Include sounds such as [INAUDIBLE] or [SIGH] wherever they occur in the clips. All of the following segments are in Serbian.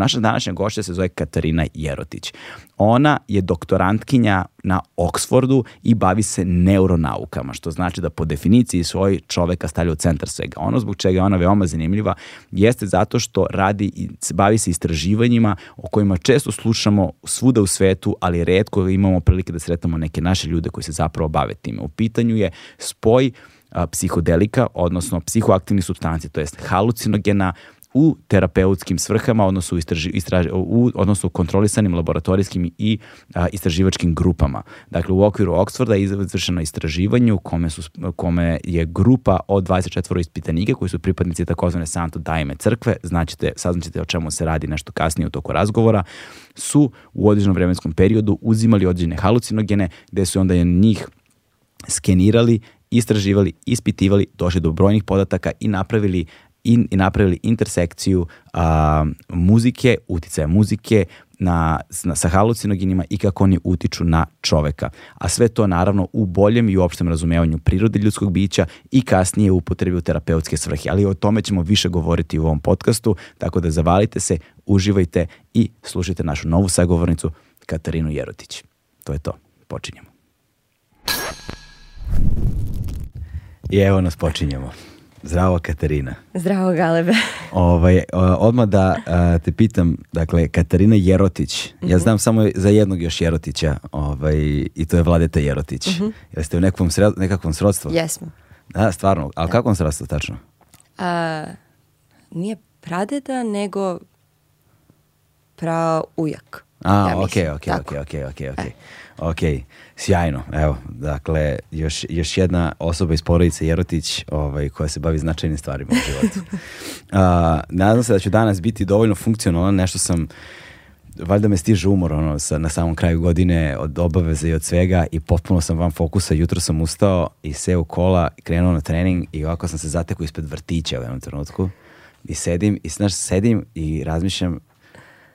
Naša današnja gošća se zove Katarina Jerotić. Ona je doktorantkinja na Oxfordu i bavi se neuronaukama, što znači da po definiciji svoj čoveka stavlja u centar svega. Ono zbog čega je ona veoma zanimljiva jeste zato što radi i bavi se istraživanjima o kojima često slušamo svuda u svetu, ali redko imamo prilike da sretamo neke naše ljude koji se zapravo bave time. U pitanju je spoj psihodelika, odnosno psihoaktivnih substanci, to jest halucinogena, u terapeutskim svrhama, odnosno u, istraži, istraži, u odnosno u kontrolisanim laboratorijskim i a, istraživačkim grupama. Dakle, u okviru Oxforda je izvršeno istraživanje u kome, su, kome je grupa od 24 ispitanike koji su pripadnici takozvane Santo Daime crkve, znaćete, saznaćete o čemu se radi nešto kasnije u toku razgovora, su u određenom vremenskom periodu uzimali određene halucinogene, gde su onda njih skenirali istraživali, ispitivali, došli do brojnih podataka i napravili in, i napravili intersekciju a, muzike, uticaja muzike, na, na, sa halucinogenima i kako oni utiču na čoveka. A sve to naravno u boljem i u opštem razumevanju prirode ljudskog bića i kasnije u upotrebi u terapeutske svrhe. Ali o tome ćemo više govoriti u ovom podcastu, tako da zavalite se, uživajte i slušajte našu novu sagovornicu Katarinu Jerotić. To je to. Počinjemo. I evo nas počinjemo. Zdravo Katarina. Zdravo Galebe. [LAUGHS] Ovaj, e, odmah da e, te pitam, dakle, Katarina Jerotić. Ja mhm. znam samo za jednog još Jerotića ovaj, i to je Vladeta Jerotić. Mm -hmm. Jeste u nekom, nekakvom srodstvu? Jesmo. Da, stvarno. Ali da. kakvom srodstvu tačno? A, nije pradeda, nego ujak. A, ja okej, okej, okej, okej, okej. Ok, sjajno. Evo, dakle, još, još jedna osoba iz porodice Jerotić ovaj, koja se bavi značajnim stvarima u životu. uh, [LAUGHS] nadam se da ću danas biti dovoljno funkcionalan, nešto sam valjda me stiže umor ono, sa, na samom kraju godine od obaveza i od svega i potpuno sam van fokusa. Jutro sam ustao i seo kola, krenuo na trening i ovako sam se zatekao ispred vrtića u jednom trenutku. I sedim, i znaš, sedim i razmišljam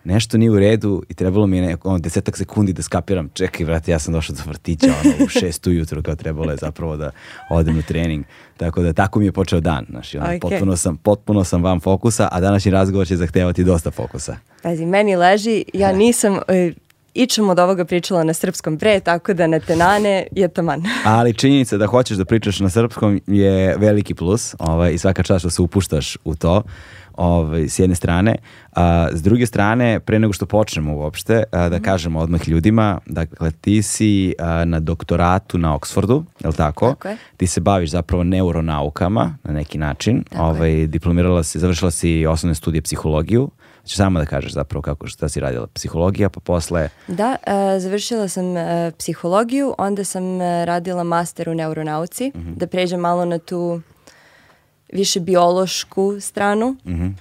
nešto nije u redu i trebalo mi je neko, ono, desetak sekundi da skapiram, čekaj vrati, ja sam došao do vrtića ono, u šest ujutro, kao trebalo je zapravo da odem u trening. Tako da tako mi je počeo dan, znaš, ono, okay. potpuno, sam, potpuno sam van fokusa, a današnji razgovor će zahtevati dosta fokusa. Pazi, meni leži, ja da. nisam, e, ičem od ovoga pričala na srpskom pre, tako da na tenane je taman. [LAUGHS] Ali činjenica da hoćeš da pričaš na srpskom je veliki plus ovaj, i svaka čast što se upuštaš u to ovaj, s jedne strane. A, s druge strane, pre nego što počnemo uopšte, a, da mm. kažemo odmah ljudima, dakle ti si a, na doktoratu na Oxfordu, je li tako? Tako je. Ti se baviš zapravo neuronaukama na neki način. Tako ovaj, je. Diplomirala si, završila si osnovne studije psihologiju. Hoćeš samo da kažeš zapravo kako, šta si radila psihologija, pa posle... Da, e, završila sam e, psihologiju, onda sam e, radila master u neuronauci, mm -hmm. da pređem malo na tu više biološku stranu. Mm -hmm.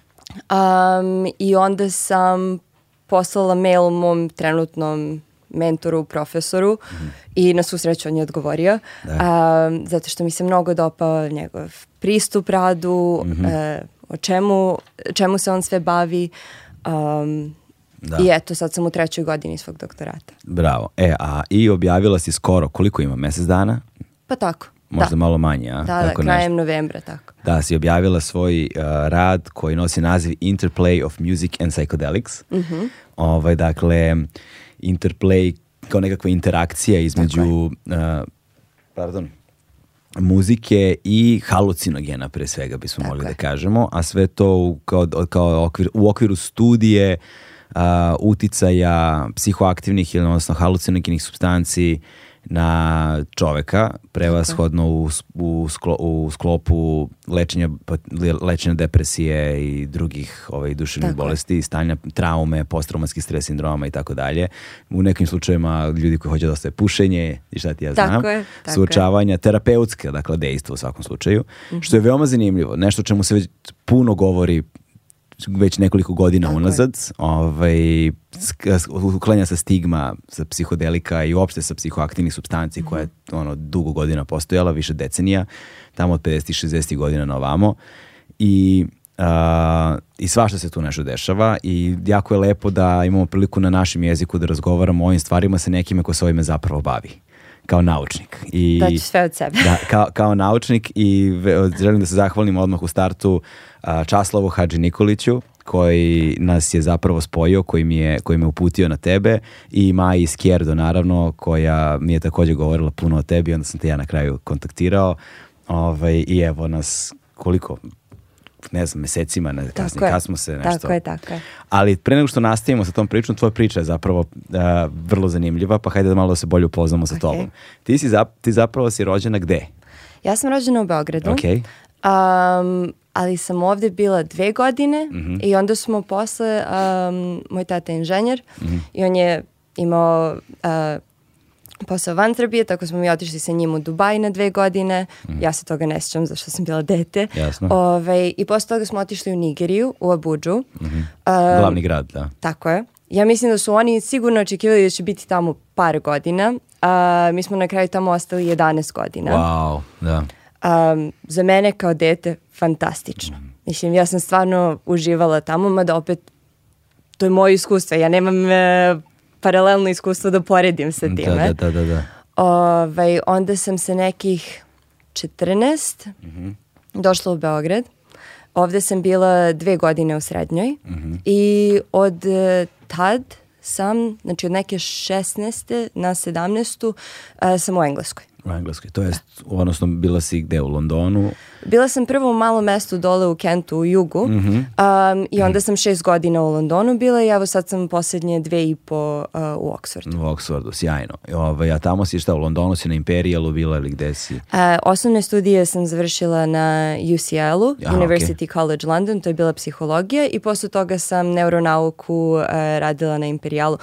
um, I onda sam poslala mail mom trenutnom mentoru, profesoru mm -hmm. i na svu sreću on je odgovorio da. um, zato što mi se mnogo dopao njegov pristup radu, mm -hmm. uh, o čemu, čemu se on sve bavi um, da. i eto sad sam u trećoj godini svog doktorata. Bravo. E, a i objavila si skoro, koliko ima, mesec dana? Pa tako možda da. malo manje. A? Da, da tako da, krajem nešto. novembra, tako. Da, si objavila svoj uh, rad koji nosi naziv Interplay of Music and Psychedelics. Mm -hmm. ovaj, dakle, Interplay kao nekakva interakcija između, uh, pardon, muzike i halucinogena pre svega bismo tako mogli da kažemo, a sve to u, kao, kao okvir, u okviru studije uh, uticaja psihoaktivnih ili odnosno halucinogenih substanci na čoveka, prevashodno u, u, sklo, u sklopu lečenja, pa, lečenja depresije i drugih ovaj, duševnih tako bolesti, stanja traume, posttraumatski stres sindroma i tako dalje. U nekim slučajevima ljudi koji hoće da ostaje pušenje i šta ti ja znam, tako suočavanja, terapeutske, dakle, dejstvo u svakom slučaju, mm -hmm. što je veoma zanimljivo, nešto čemu se već puno govori već nekoliko godina Tako unazad. Ovaj, uklanja se stigma sa psihodelika i uopšte sa psihoaktivnih substanci mhm. koja je ono, dugo godina postojala, više decenija, tamo od 50. 60. godina na ovamo. I Uh, i svašta se tu nešto dešava i jako je lepo da imamo priliku na našem jeziku da razgovaramo o ovim stvarima sa nekime ko se ovime zapravo bavi kao naučnik. I, Doći sve od sebe. da, kao, kao naučnik i želim da se zahvalim odmah u startu Časlavu Hadži Nikoliću, koji nas je zapravo spojio, koji, mi je, koji me uputio na tebe i Maji Skjerdo naravno koja mi je takođe govorila puno o tebi, onda sam te ja na kraju kontaktirao ovaj, i evo nas koliko ne znam, mesecima, ne, kasnije, kad smo se nešto... Tako je, tako je. Ali pre nego što nastavimo sa tom pričom, tvoja priča je zapravo uh, vrlo zanimljiva, pa hajde da malo se bolje upoznamo sa okay. tobom. Ti, si zap, ti zapravo si rođena gde? Ja sam rođena u Beogradu. Okay. Um, ali sam ovdje bila dve godine mm -hmm. i onda smo posle, um, moj tata je inženjer mm -hmm. i on je imao uh, posao van Srbije, tako smo mi otišli sa njim u Dubaj na dve godine. Mm -hmm. Ja se toga ne sjećam zašto sam bila dete. Jasno. Ove, ovaj, I posle toga smo otišli u Nigeriju, u Abuđu. Mm -hmm. um, Glavni grad, da. Tako je. Ja mislim da su oni sigurno očekivali da će biti tamo par godina. Uh, mi smo na kraju tamo ostali 11 godina. Wow, da um, za mene kao dete fantastično. Mhm. Mislim, ja sam stvarno uživala tamo, mada opet to je moje iskustvo. Ja nemam e, paralelno iskustvo da poredim sa da, time. Da, da, da. da. Ovaj, onda sam sa nekih 14 mm -hmm. došla u Beograd. Ovde sam bila dve godine u srednjoj mm -hmm. i od e, tad sam, znači od neke 16. na 17. E, sam u Engleskoj. U Engleskoj, to jest, odnosno bila si gde u Londonu? Bila sam prvo u malom mestu dole u Kentu u jugu mm -hmm. um, i onda mhm. sam šest godina u Londonu bila i evo sad sam posljednje dve i po uh, u Oxfordu. U Oxfordu, sjajno. Ove, ovaj, a tamo si šta, u Londonu si na Imperialu bila ili gde si? Uh, osnovne studije sam završila na UCL-u, University okay. College London, to je bila psihologija i posle toga sam neuronauku uh, radila na Imperialu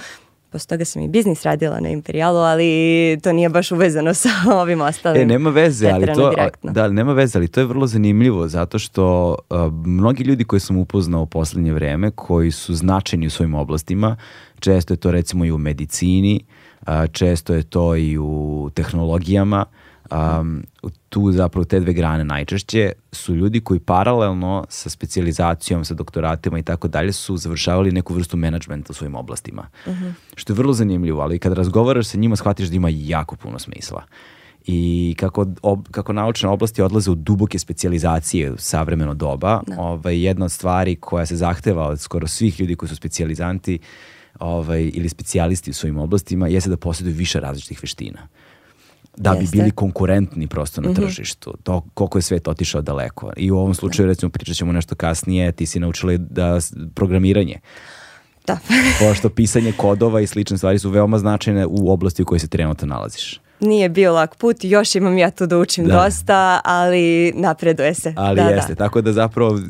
posle toga sam i biznis radila na Imperialu, ali to nije baš uvezano [LAUGHS] sa ovim ostalim. E, nema veze, ali to, da, nema veze, ali to je vrlo zanimljivo zato što uh, mnogi ljudi koji sam upoznao u poslednje vreme, koji su značajni u svojim oblastima, često je to recimo i u medicini, uh, često je to i u tehnologijama, uh, Um, tu zapravo te dve grane najčešće su ljudi koji paralelno sa specializacijom, sa doktoratima i tako dalje su završavali neku vrstu menadžmenta u svojim oblastima. Uh mhm. -huh. Što je vrlo zanimljivo, ali kad razgovaraš sa njima shvatiš da ima jako puno smisla. I kako, ob, kako naučne oblasti odlaze u duboke specijalizacije u savremeno doba, da. ovaj, jedna od stvari koja se zahteva od skoro svih ljudi koji su specijalizanti ovaj, ili specijalisti u svojim oblastima jeste da posjeduju više različitih veština da Jeste. bi bili konkurentni prosto na mm -hmm. tržištu. To, koliko je svet otišao daleko. I u ovom slučaju, recimo, pričat ćemo nešto kasnije, ti si naučila da programiranje. Da. [LAUGHS] Pošto pisanje kodova i slične stvari su veoma značajne u oblasti u kojoj se trenutno nalaziš nije bio lak put, još imam ja tu da učim da. dosta, ali napreduje se. Ali da, da. jeste, da. tako da zapravo e,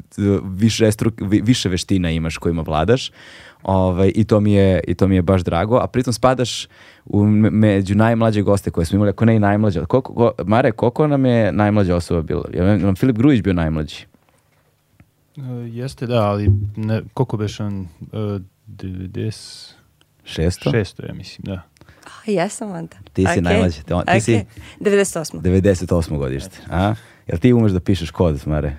više, struk, više veština imaš kojima vladaš. Ovaj, i, to mi je, I to mi je baš drago. A pritom spadaš u, među najmlađe goste koje smo imali, ako ne i najmlađe. Koliko, ko, Mare, koliko nam je najmlađa osoba bila? Ja nam Filip Grujić bio najmlađi? Uh, jeste, da, ali ne, koliko beš on? Uh, e, 90... Šesto? ja mislim, da. A, jesam onda. Ti si okay. najmlađi. Ti, on, okay. ti si... 98. 98. godište. A? Jel ti umeš da pišeš kod, Mare?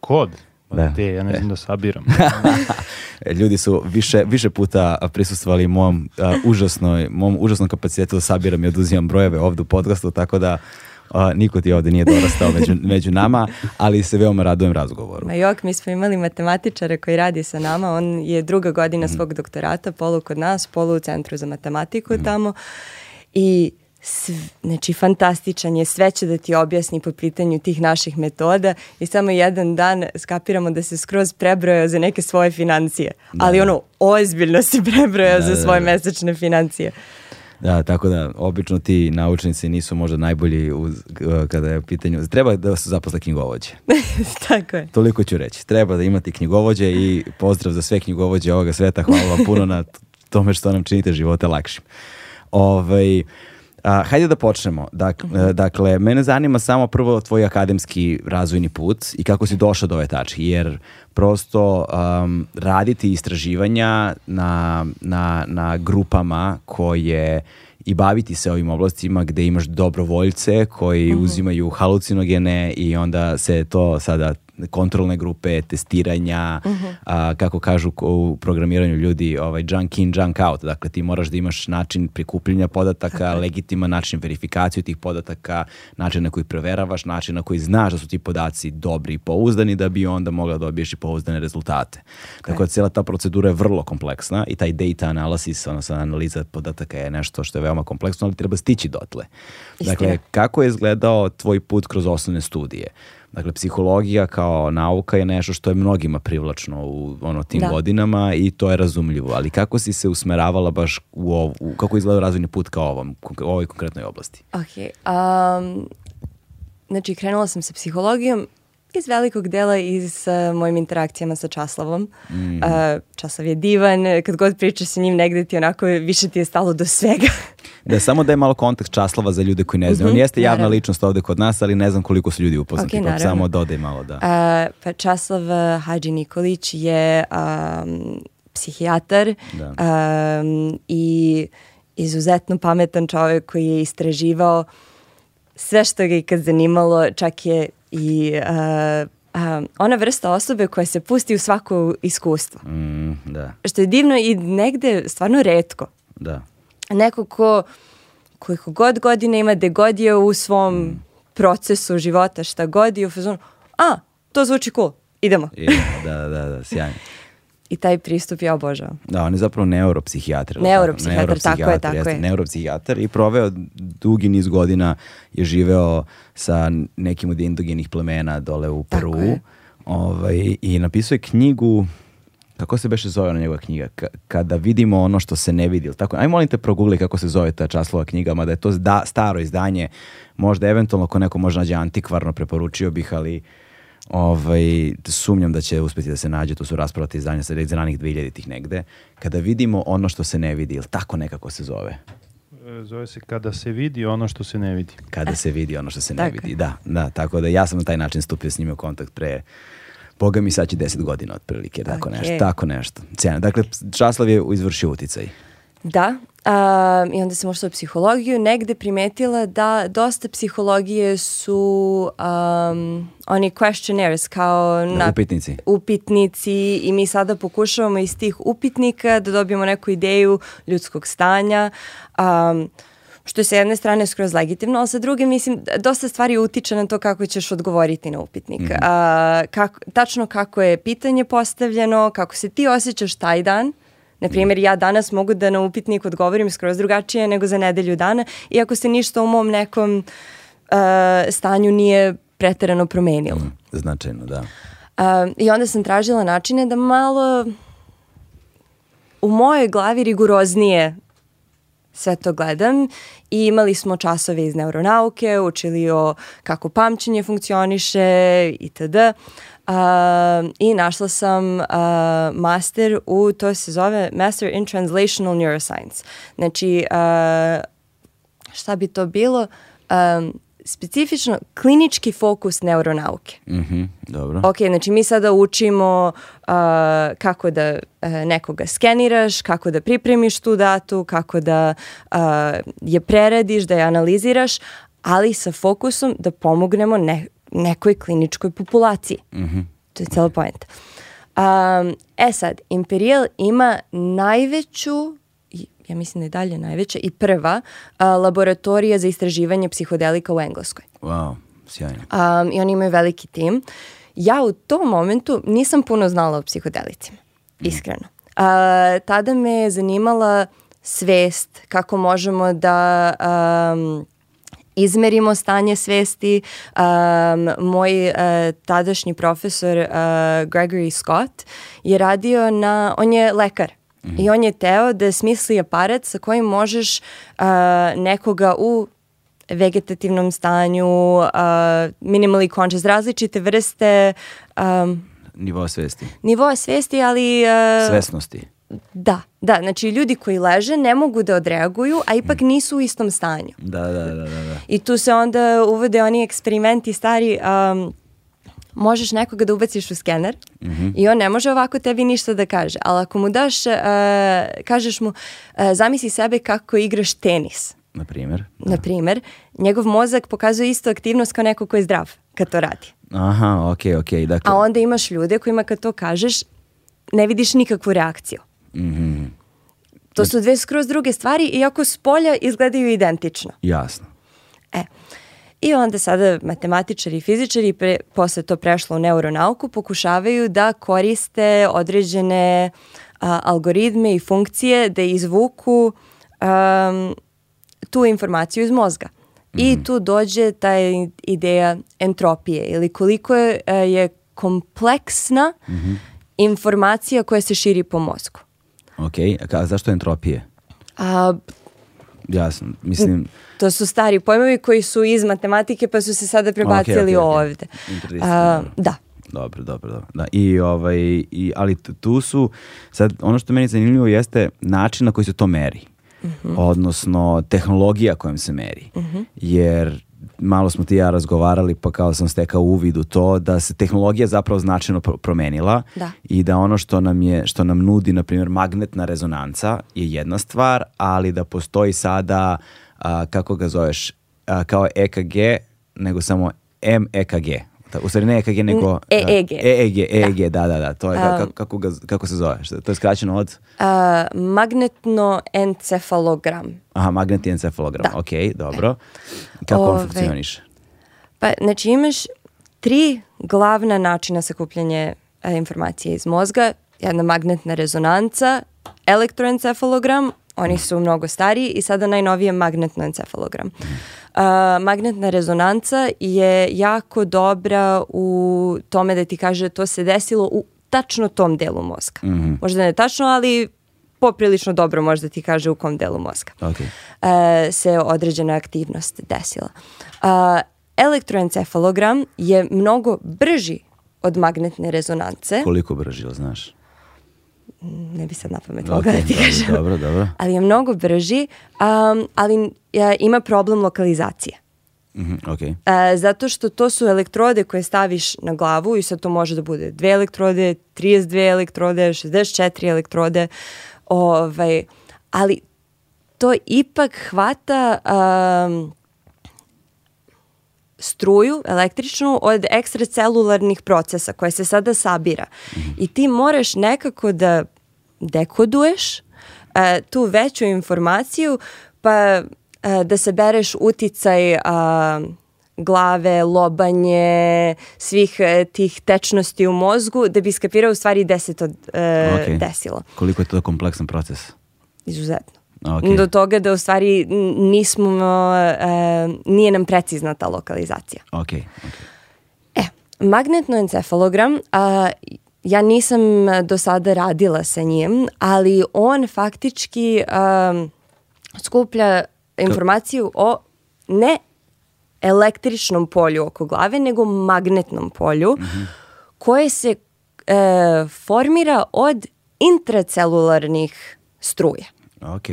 Kod? Pa da. Te, ja ne znam e. da sabiram. [LAUGHS] E, ljudi su više, više puta prisustvali mom, uh, užasnoj, mom užasnom kapacitetu da sabiram i oduzimam brojeve ovdje u podcastu, tako da uh, niko ti ovde nije dorastao među, među, nama, ali se veoma radujem razgovoru. Ma jok, mi smo imali matematičara koji radi sa nama, on je druga godina mhm. svog doktorata, polu kod nas, polu u centru za matematiku mm. tamo i Sv, znači fantastičan je, sve će da ti objasni po pitanju tih naših metoda i samo jedan dan skapiramo da se skroz prebrojao za neke svoje financije, da. ali ono ozbiljno si prebrojao da, za da, svoje da, mesečne financije. Da, tako da, obično ti naučnici nisu možda najbolji uz, kada je u pitanju, treba da se zaposle knjigovođe. [LAUGHS] tako je. Toliko ću reći, treba da imate knjigovođe i pozdrav za sve knjigovođe ovoga sveta, hvala vam puno na tome što nam činite živote lakšim. Ovaj, A, hajde da počnemo. Dakle, dakle, mene zanima samo prvo tvoj akademski razvojni put i kako si došao do ove tačke, jer prosto um, raditi istraživanja na, na, na grupama koje i baviti se ovim oblastima gde imaš dobrovoljce koji mhm. uzimaju halucinogene i onda se to sada kontrolne grupe, testiranja, uh mhm. -huh. a, kako kažu u programiranju ljudi, ovaj, junk in, junk out. Dakle, ti moraš da imaš način prikupljenja podataka, okay. legitiman način verifikaciju tih podataka, način na koji preveravaš, način na koji znaš da su ti podaci dobri i pouzdani, da bi onda mogla da dobiješ i pouzdane rezultate. Okay. Tako da cijela ta procedura je vrlo kompleksna i taj data analysis, odnosno analiza podataka je nešto što je veoma kompleksno, ali treba stići dotle. Istina. Dakle, kako je izgledao tvoj put kroz osnovne studije? Dakle, psihologija kao nauka je nešto što je mnogima privlačno u ono, tim da. godinama i to je razumljivo. Ali kako si se usmeravala baš u ovu, kako izgleda razvojni put kao ovom, u ovoj konkretnoj oblasti? Ok. Um, znači, krenula sam sa psihologijom iz velikog dela i sa e, mojim interakcijama sa Časlavom. Mm. Uh, Časlav je divan, kad god pričaš sa njim negde ti onako više ti je stalo do svega. [LAUGHS] da samo da je malo kontekst Časlava za ljude koji ne znaju. Mm -hmm, On mhm, jeste javna naravno. ličnost ovde kod nas, ali ne znam koliko su ljudi upoznati, okay, pa naravno. samo dodaj malo da. Uh, pa Časlav Hadži Nikolić je um, psihijatar da. um, i izuzetno pametan čovjek koji je istraživao uh, sve što ga ikad zanimalo, čak je i uh, um, ona vrsta osobe koja se pusti u svako iskustvo. Mm, da. Što je divno i negde stvarno redko. Da. Neko ko koliko god godine ima, gde god je u svom mm. procesu života, šta god je u fazonu, a, to zvuči cool, idemo. I, da, da, da, sjajno. [LAUGHS] I taj pristup ja obožavam. Da, on je zapravo neuropsihijatar. Neuropsihijatar, neuropsihijatar tako je, tako jeste, je. Neuropsihijatar i proveo dugi niz godina je živeo sa nekim od indogenih plemena dole u Peru. Ovaj, I napisao je knjigu, kako se beše zove ona njegova knjiga? K kada vidimo ono što se ne vidi. Tako, aj molim te progugli kako se zove ta časlova knjiga, mada je to da, staro izdanje. Možda eventualno ako neko može nađe antikvarno preporučio bih, ali ovaj, sumnjam da će uspeti da se nađe, to su raspravati izdanja iz ranih 2000-ih negde, kada vidimo ono što se ne vidi, ili tako nekako se zove? E, zove se kada se vidi ono što se ne vidi. Kada se vidi ono što se ne tako. vidi, da, da, tako da ja sam na taj način stupio s njima u kontakt pre Boga mi sad će 10 godina otprilike, tako okay. nešto, tako nešto. Cijena. Dakle, Časlav je izvršio uticaj. Da, Um, I onda sam ušla u psihologiju, negde primetila da dosta psihologije su um, oni questionnaires kao na, upitnici. upitnici i mi sada pokušavamo iz tih upitnika da dobijemo neku ideju ljudskog stanja. Um, što je sa jedne strane skroz legitimno, ali sa druge mislim dosta stvari utiče na to kako ćeš odgovoriti na upitnik. Mm -hmm. kako, tačno kako je pitanje postavljeno, kako se ti osjećaš taj dan – Na primjer, ja danas mogu da na upitnik odgovorim skroz drugačije nego za nedelju dana, iako se ništa u mom nekom uh, stanju nije preterano promenilo. Mm, značajno, da. Uh, I onda sam tražila načine da malo u mojoj glavi rigoroznije sve to gledam i imali smo časove iz neuronauke, učili o kako pamćenje funkcioniše itd. Uh, I našla sam uh, master u, to se zove Master in Translational Neuroscience. Znači, uh, šta bi to bilo? Um, specifično klinički fokus neuronauke. Mm -hmm, dobro. Ok, znači mi sada učimo uh, kako da uh, nekoga skeniraš, kako da pripremiš tu datu, kako da uh, je prerediš, da je analiziraš, ali sa fokusom da pomognemo ne, nekoj kliničkoj populaciji. Mm -hmm. To je cela poenta. Um, e sad, Imperial ima najveću ja mislim da je dalje najveća i prva a, laboratorija za istraživanje psihodelika u Engleskoj. Wow, sjajno. Um, I oni imaju veliki tim. Ja u tom momentu nisam puno znala o psihodelicima, mhm. iskreno. A, tada me je zanimala svest, kako možemo da... Um, izmerimo stanje svesti. Um, moj uh, tadašnji profesor uh, Gregory Scott je radio na, on je lekar mm -hmm. i on je teo da smisli aparat sa kojim možeš uh, nekoga u vegetativnom stanju, uh, minimally conscious, različite vrste... Um, nivoa svesti. Nivoa svesti, ali... Uh, Svesnosti. Da, da, znači ljudi koji leže ne mogu da odreaguju, a ipak mm. nisu u istom stanju. Da, da, da. da, da. I tu se onda uvode oni eksperimenti stari, um, možeš nekoga da ubaciš u skener mm -hmm. i on ne može ovako tebi ništa da kaže, ali ako mu daš, uh, kažeš mu, uh, zamisli sebe kako igraš tenis. Na primjer. Da. Na primjer, njegov mozak pokazuje istu aktivnost kao neko ko je zdrav kad to radi. Aha, okej, okay, okej. Okay, dakle... A onda imaš ljude kojima kad to kažeš ne vidiš nikakvu reakciju. Mm-hmm. To su dve skroz druge stvari, iako s polja izgledaju identično. Jasno. E, i onda sada matematičari i fizičari, pre, posle to prešlo u neuronauku, pokušavaju da koriste određene a, algoritme i funkcije da izvuku a, tu informaciju iz mozga. I mhm. tu dođe ta ideja entropije ili koliko je, e, je kompleksna mm-hmm. informacija koja se širi po mozgu. Ok, a zašto entropije? A, Jasno, mislim... To su stari pojmovi koji su iz matematike pa su se sada prebacili okay, okay, ovde. Okay. A, da. Dobro, dobro, dobro. Da, i ovaj, i, ali tu su, sad ono što meni zanimljivo jeste način na koji se to meri. Uh mhm. -huh. Odnosno, tehnologija kojom se meri. Uh mhm. -huh. Jer malo smo ti ja razgovarali pa kao sam stekao uvid u to da se tehnologija zapravo značajno promenila da. i da ono što nam je što nam nudi na primjer magnetna rezonanca je jedna stvar, ali da postoji sada a, kako ga zoveš a, kao EKG nego samo MEKG, U stvari ne EKG, nego... EEG. EEG, EEG, da. da, da, da. To je, kako, um, kako, ga, kako se zove? To je skraćeno od? Uh, magnetno-encefalogram. Aha, magnetni encefalogram. Da. Ok, dobro. E, kako Ove, on funkcioniše? Pa, znači imaš tri glavna načina sakupljanja e, informacije iz mozga. Jedna magnetna rezonanca, elektroencefalogram, oni su mnogo stariji i sada najnovije magnetno encefalogram. Mhm magnetna rezonanca je jako dobra u tome da ti kaže da to se desilo u tačno tom delu mozga. Mm -hmm. Možda ne tačno, ali poprilično dobro možda ti kaže u kom delu mozga okay. uh, se određena aktivnost desila. E, elektroencefalogram je mnogo brži od magnetne rezonance. Koliko brži, znaš? ne bi sad na pamet mogla okay, da ti dobro, kažem. Dobro, dobro. Ali je mnogo brži, um, ali ja, e, ima problem lokalizacije. Mm -hmm, okay. e, zato što to su elektrode koje staviš na glavu i sad to može da bude dve elektrode, 32 elektrode, 64 elektrode, ovaj, ali to ipak hvata um, struju električnu od ekstracelularnih procesa koje se sada sabira. Mm -hmm. I ti moraš nekako da dekoduješ e, tu veću informaciju pa e, da se bereš uticaj a, glave, lobanje, svih e, tih tečnosti u mozgu da bi skapirao u stvari deset od e, okay. desilo. Koliko je to kompleksan proces? Izuzetno. Okay. Do toga da u stvari nismo, e, nije nam precizna ta lokalizacija. Ok, ok. E, encefalogram, a, ja nisam e, do sada radila sa njim, ali on faktički um, skuplja informaciju o ne električnom polju oko glave, nego magnetnom polju, mm -hmm. koje se e, formira od intracelularnih struje. Ok.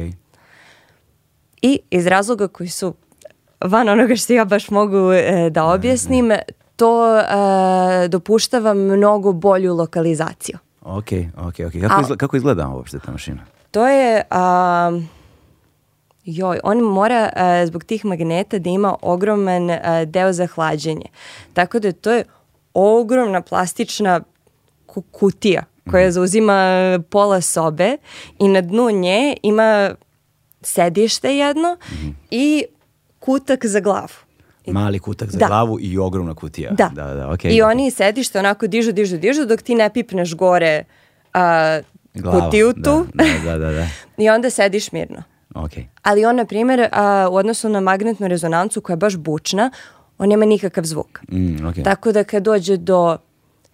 I iz razloga koji su van onoga što ja baš mogu e, da objasnim, to e, dopuštava mnogo bolju lokalizaciju. Ok, ok, ok. Kako, izgleda, kako izgleda uopšte ta mašina? To je... A, Joj, on mora a, eh, zbog tih magneta da ima ogroman a, eh, deo za hlađenje. Tako da to je ogromna plastična kutija koja mhm. zauzima pola sobe i na dnu nje ima sedište jedno mm -hmm. i kutak za glavu. Mali kutak za da. glavu i ogromna kutija. Da. da, da okay, I oni sedište onako dižu, dižu, dižu dok ti ne pipneš gore uh, Glava, kutiju da, tu. Da, da, da, da. [LAUGHS] I onda sediš mirno. Okay. Ali on, na primjer, a, u odnosu na magnetnu rezonancu koja je baš bučna, on nema nikakav zvuk. Mm, okay. Tako da kad dođe do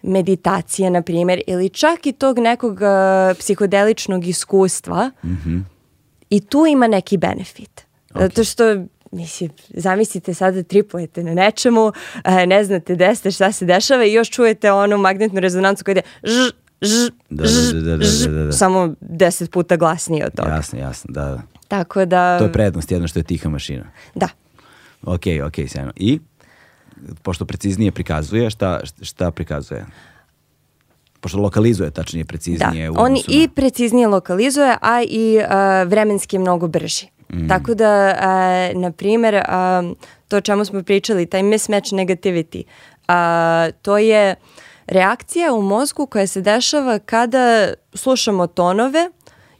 meditacije, na primjer, ili čak i tog nekog a, psihodeličnog iskustva, mm -hmm. i tu ima neki benefit. Okay. Zato što Mislim, zamislite sada tripujete na nečemu, e, ne znate gde ste, šta se dešava i još čujete onu magnetnu rezonancu koja ide ž, ž, da, da ž, da, da, da ž, da, samo deset puta glasnije od toga. Jasno, jasno, da, da. Tako da... To je prednost jedno što je tiha mašina. Da. Ok, ok, sjajno. I, pošto preciznije prikazuje, šta, šta prikazuje? pošto lokalizuje tačnije preciznije da, on i preciznije lokalizuje a i uh, vremenski je mnogo brži Mhm. Tako da, a, na primjer, a, to o čemu smo pričali, taj mismatch negativity, a, to je reakcija u mozgu koja se dešava kada slušamo tonove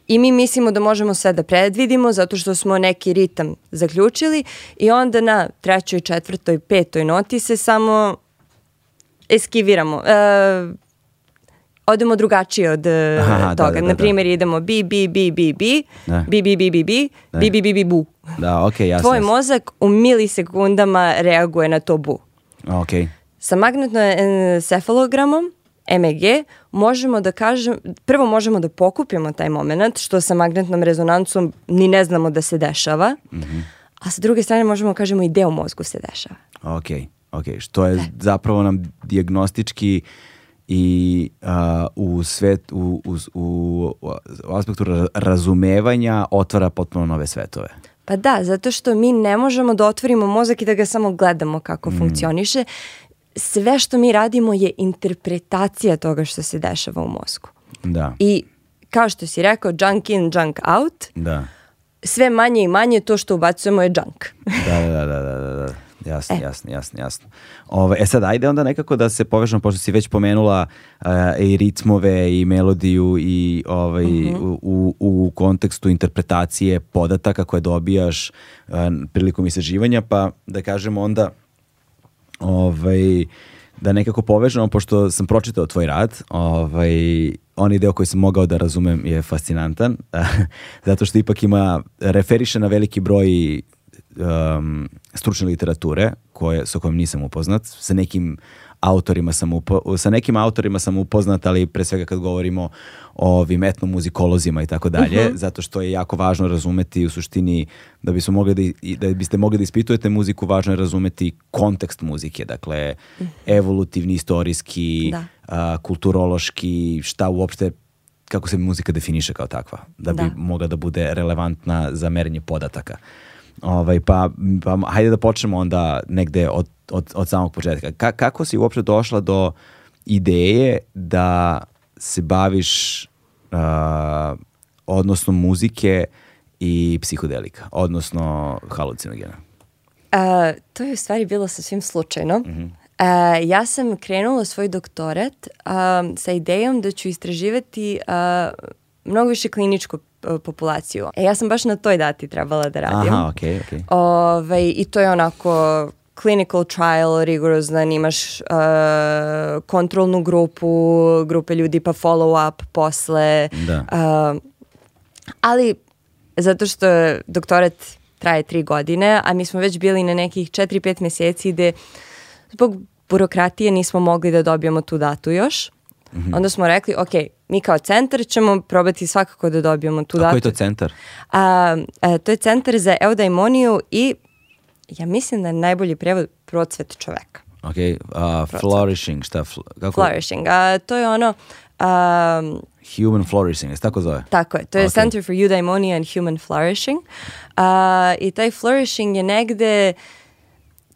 i mi mislimo da možemo sve da predvidimo zato što smo neki ritam zaključili i onda na trećoj, četvrtoj, petoj noti se samo eskiviramo. E, odemo drugačije od Aha, toga. Da, da, da, Na primjer, idemo bi, bi, bi, bi, bi, bi, bi, bi, bi, bi, bi, bi, bi, bi, bu. Da, okay, jasno. Tvoj mozak u milisekundama reaguje na to bu. Okay. Sa magnetnoencefalogramom MEG možemo da kažem, prvo možemo da pokupimo taj moment, što sa magnetnom rezonancom ni ne znamo da se dešava, mm -hmm. a sa druge strane možemo kažemo i deo mozgu se dešava. Ok, okay. što je zapravo nam diagnostički i a, u, svet, u, u, u, u aspektu razumevanja otvara potpuno nove svetove. Pa da, zato što mi ne možemo da otvorimo mozak i da ga samo gledamo kako mm. funkcioniše. Sve što mi radimo je interpretacija toga što se dešava u mozgu. Da. I kao što si rekao, junk in, junk out. Da. Sve manje i manje to što ubacujemo je junk. da, da, da, da, da. da, da jasno, e. jasno, jasno, jasno. Ove, e sad, ajde onda nekako da se povežemo, pošto si već pomenula uh, i ritmove i melodiju i ovaj, mm -hmm. u, u kontekstu interpretacije podataka koje dobijaš uh, prilikom istraživanja, pa da kažemo onda ovaj, da nekako povežemo, pošto sam pročitao tvoj rad, ovaj, onaj deo koji sam mogao da razumem je fascinantan, [LAUGHS] zato što ipak ima, referiše na veliki broj um, stručne literature koje, sa kojom nisam upoznat, sa nekim autorima sam upo, sa nekim autorima sam upoznat, ali pre svega kad govorimo o ovim etnomuzikolozima i tako dalje, mhm. zato što je jako važno razumeti u suštini da bismo mogli da, da biste mogli da ispitujete muziku, važno je razumeti kontekst muzike, dakle mhm. evolutivni, istorijski, da. a, kulturološki, šta uopšte kako se muzika definiše kao takva, da bi da. mogla da bude relevantna za merenje podataka. Ovaj, pa, pa hajde da počnemo onda negde od, od, od samog početka. Ka, kako si uopšte došla do ideje da se baviš uh, odnosno muzike i psihodelika, odnosno halucinogena? Uh, to je u stvari bilo sasvim slučajno. Mm -hmm. a, ja sam krenula svoj doktorat a, sa idejom da ću istraživati mnogo više kliničko Eh, populaciju. E, ja sam baš na toj dati trebala da radim. Aha, okej, okay, okay. Ove, ovaj, I to je onako clinical trial, rigorozan, imaš uh, kontrolnu grupu, grupe ljudi pa follow up posle. Da. Uh, ali zato što doktorat traje tri godine, a mi smo već bili na nekih četiri, pet meseci gde zbog burokratije nismo mogli da dobijemo tu datu još. Mm -hmm. Onda smo rekli, okay, mi kao centar ćemo probati svakako da dobijemo tu datu. A koji je to centar? A, a, e, to je centar za eudaimoniju i ja mislim da je najbolji prevod procvet čoveka. Ok, a, flourishing, šta? Kako? Flourishing, a, to je ono... A, Human Flourishing, jesi tako zove? Tako je, to je okay. Center for Eudaimonia and Human Flourishing. Uh, I taj flourishing je negde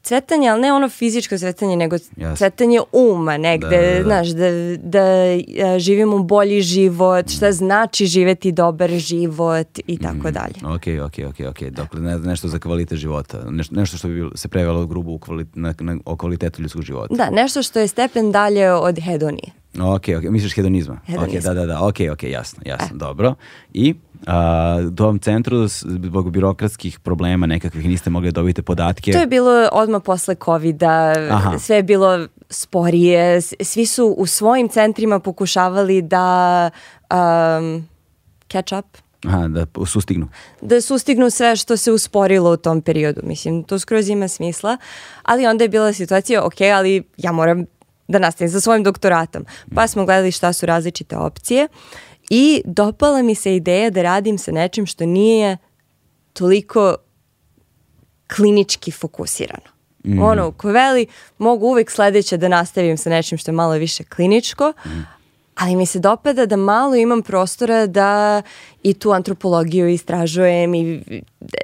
cvetanje, ali ne ono fizičko cvetanje, nego yes. cvetanje uma negde, da, da, da. da. znaš, da, da e, živimo bolji život, šta mm. znači živeti dobar život i tako mm. dalje. Ok, ok, ok, ok. Dakle, ne, nešto za kvalitet života, neš, nešto što bi se prevelo grubo u kvalit, na, na, o kvalitetu ljudskog života. Da, nešto što je stepen dalje od hedonije. Ok, ok, misliš hedonizma? Hedonizma. Ok, da, da, da, ok, ok, jasno, jasno, e. dobro. I? uh, tom centru zbog birokratskih problema nekakvih niste mogli da dobijete podatke. To je bilo odmah posle covid sve je bilo sporije, svi su u svojim centrima pokušavali da um, catch up. Aha, da sustignu. Da sustignu sve što se usporilo u tom periodu. Mislim, to skroz ima smisla. Ali onda je bila situacija, ok, ali ja moram da nastavim sa svojim doktoratom. Pa smo gledali šta su različite opcije I dopala mi se ideja da radim sa nečim što nije toliko klinički fokusirano. Mm. Ono, ko veli, mogu uvek sledeće da nastavim sa nečim što je malo više kliničko, mhm. ali mi se dopada da malo imam prostora da i tu antropologiju istražujem i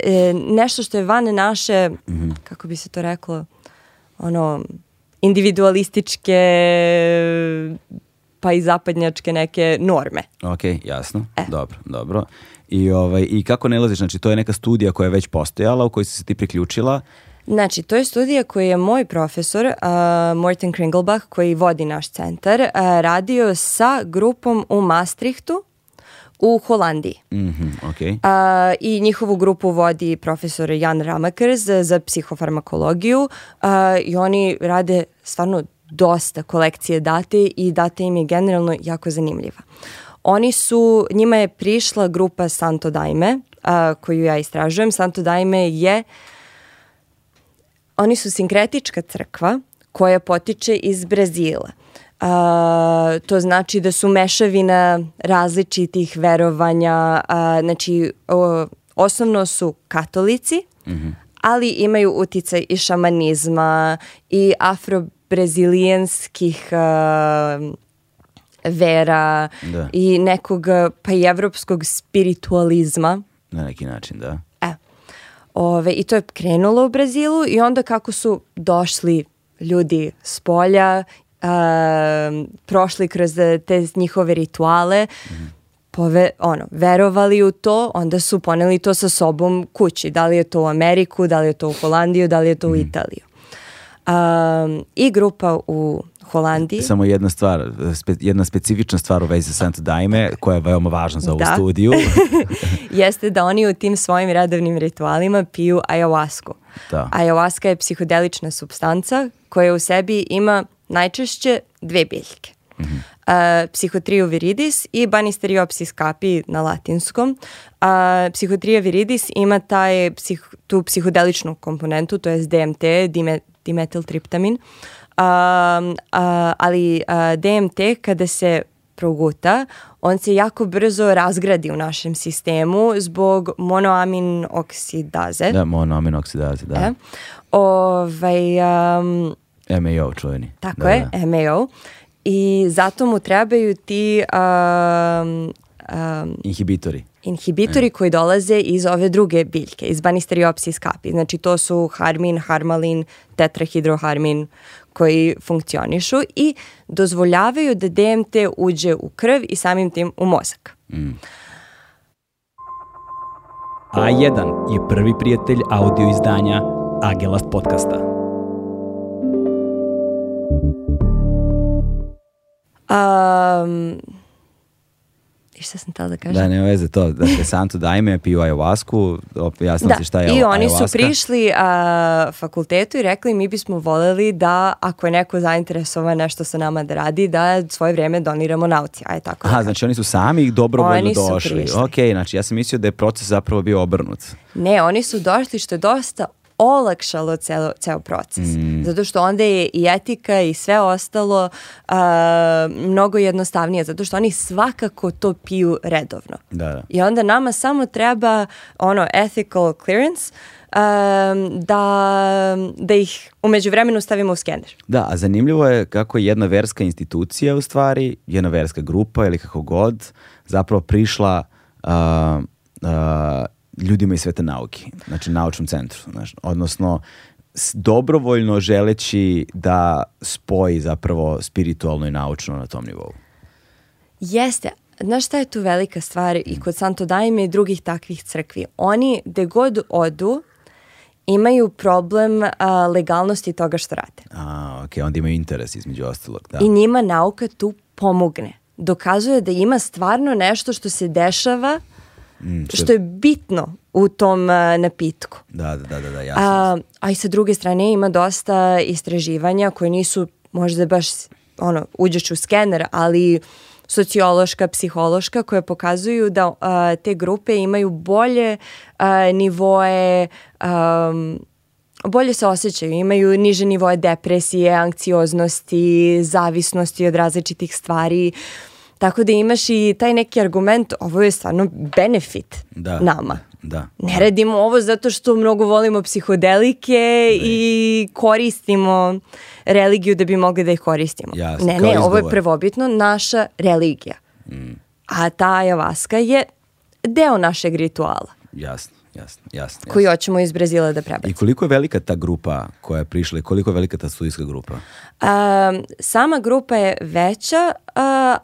e, nešto što je van naše, mm. kako bi se to reklo, ono, individualističke pa i zapadnjačke neke norme. Ok, jasno. E. Dobro, dobro. I, ovaj, I kako nalaziš? Znači, to je neka studija koja je već postojala, u kojoj si se ti priključila. Znači, to je studija koju je moj profesor, uh, Morten Kringelbach, koji vodi naš centar, uh, radio sa grupom u Maastrichtu, u Holandiji. Mm -hmm, okay. a, I njihovu grupu vodi profesor Jan Ramakers za psihofarmakologiju a, i oni rade stvarno dosta kolekcije date i date im je generalno jako zanimljiva. Oni su, njima je prišla grupa Santo Daime, a, koju ja istražujem. Santo Daime je, oni su sinkretička crkva koja potiče iz Brazila. A, to znači da su mešavina različitih verovanja, a, znači o, osnovno su katolici, mm -hmm ali imaju uticaj i šamanizma i afro brazilijanskih uh, vera da. i nekog pa i evropskog spiritualizma. Na neki način, da. E. Ove, I to je krenulo u Brazilu i onda kako su došli ljudi s polja, uh, prošli kroz te njihove rituale, mm -hmm. pove, ono, verovali u to, onda su poneli to sa sobom kući. Da li je to u Ameriku, da li je to u Holandiju, da li je to u mm Italiju um, i grupa u Holandiji. Samo jedna stvar, spe, jedna specifična stvar u vezi sa Santo Daime, koja je veoma važna za ovu da. studiju. [LAUGHS] Jeste da oni u tim svojim redovnim ritualima piju ayahuasku. Da. Ayahuasca je psihodelična substanca koja u sebi ima najčešće dve biljke. Mm -hmm. Eh, psihotriju viridis i Banisteriopsis capi na latinskom. Uh, Psihotrija viridis ima taj, psih, tu psihodeličnu komponentu, to je DMT, dime, dimetiltriptamin, um, uh, ali uh, DMT kada se proguta, on se jako brzo razgradi u našem sistemu zbog monoamin oksidaze. Da, monoamin oksidaze, da. E, ovaj, um, MAO čuveni. Tako da, je, da. MAO i zato mu trebaju ti um, um, inhibitori inhibitori e. koji dolaze iz ove druge biljke, iz banisteriopsis kapi. Znači to su harmin, harmalin, tetrahidroharmin koji funkcionišu i dozvoljavaju da DMT uđe u krv i samim tim u mozak. Mm. A1 je prvi prijatelj audio izdanja Agelast podcasta. Um, i šta sam tada da kažem? Da, ne veze to. Da se Santo dajme, piju ajovasku, jasno da. si šta je i oni su prišli a, fakultetu i rekli mi bismo voleli da ako je neko zainteresovan nešto sa nama da radi, da svoje vreme doniramo nauci. Aj, tako Aha, da znači oni su sami dobrovoljno oni došli. Su prišli. ok, znači ja sam mislio da je proces zapravo bio obrnut. Ne, oni su došli što je dosta olakšalo ceo, ceo proces. Mm. Zato što onda je i etika i sve ostalo uh, mnogo jednostavnije, zato što oni svakako to piju redovno. Da, da. I onda nama samo treba ono ethical clearance um, da, da ih umeđu vremenu stavimo u skener. Da, a zanimljivo je kako je jedna verska institucija u stvari, jedna verska grupa ili kako god, zapravo prišla uh, uh, ljudima iz sveta nauke, znači naučnom centru, znači, odnosno dobrovoljno želeći da spoji zapravo spiritualno i naučno na tom nivou. Jeste, znaš šta je tu velika stvar i kod Santo Daime i drugih takvih crkvi? Oni gde god odu imaju problem a, legalnosti toga što rade. A, ok, onda imaju interes između ostalog. Da. I njima nauka tu pomogne. Dokazuje da ima stvarno nešto što se dešava Mm, što... je bitno u tom uh, napitku. Da, da, da, da, da, jasno. A, a i sa druge strane ima dosta istraživanja koje nisu možda baš ono, uđeš u skener, ali sociološka, psihološka koje pokazuju da a, te grupe imaju bolje a, nivoe um, bolje se osjećaju, imaju niže nivoe depresije, anksioznosti, zavisnosti od različitih stvari. Uh, Tako da imaš i taj neki argument, ovo je stvarno benefit da. nama. Da. Ne radimo ovo zato što mnogo volimo psihodelike da. i koristimo religiju da bi mogli da ih koristimo. Jasne, ne, ne, izgovor. ovo je prvobitno naša religija. Mm. A ta ajavaska je deo našeg rituala. Jasno. Jasno, jasno. Koji hoćemo iz Brazila da prebacimo. I koliko je velika ta grupa koja je prišla i koliko je velika ta studijska grupa? Um, sama grupa je veća, uh,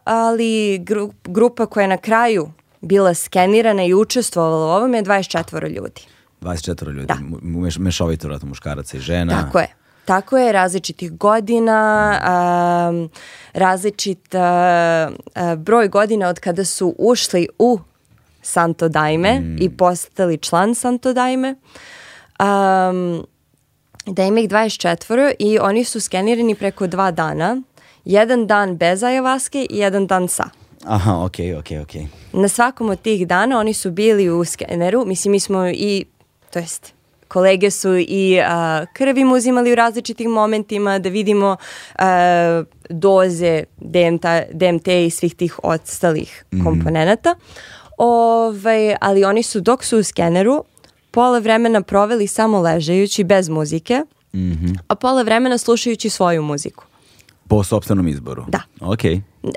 ali gru, grupa koja je na kraju bila skenirana i učestvovala u ovom je 24 ljudi. 24 ljudi, da. Meš, mešovito vratno muškaraca i žena. Tako je. Tako je, različitih godina, um, različit uh, broj godina od kada su ušli u Santo Daime mm. i postali član Santo Daime. Um, Daime ih 24 i oni su skenirani preko dva dana. Jedan dan bez ajavaske i jedan dan sa. Aha, okay, ok, Okay. Na svakom od tih dana oni su bili u skeneru, mislim mi smo i, to jest, kolege su i a, krv im uzimali u različitim momentima da vidimo a, doze DMT, DMT i svih tih ostalih mhm. komponenata. Mm -hmm. Ovaj, ali oni su dok su u skeneru pola vremena proveli samo ležajući bez muzike, mm -hmm. a pola vremena slušajući svoju muziku. Po sobstvenom izboru? Da. Ok.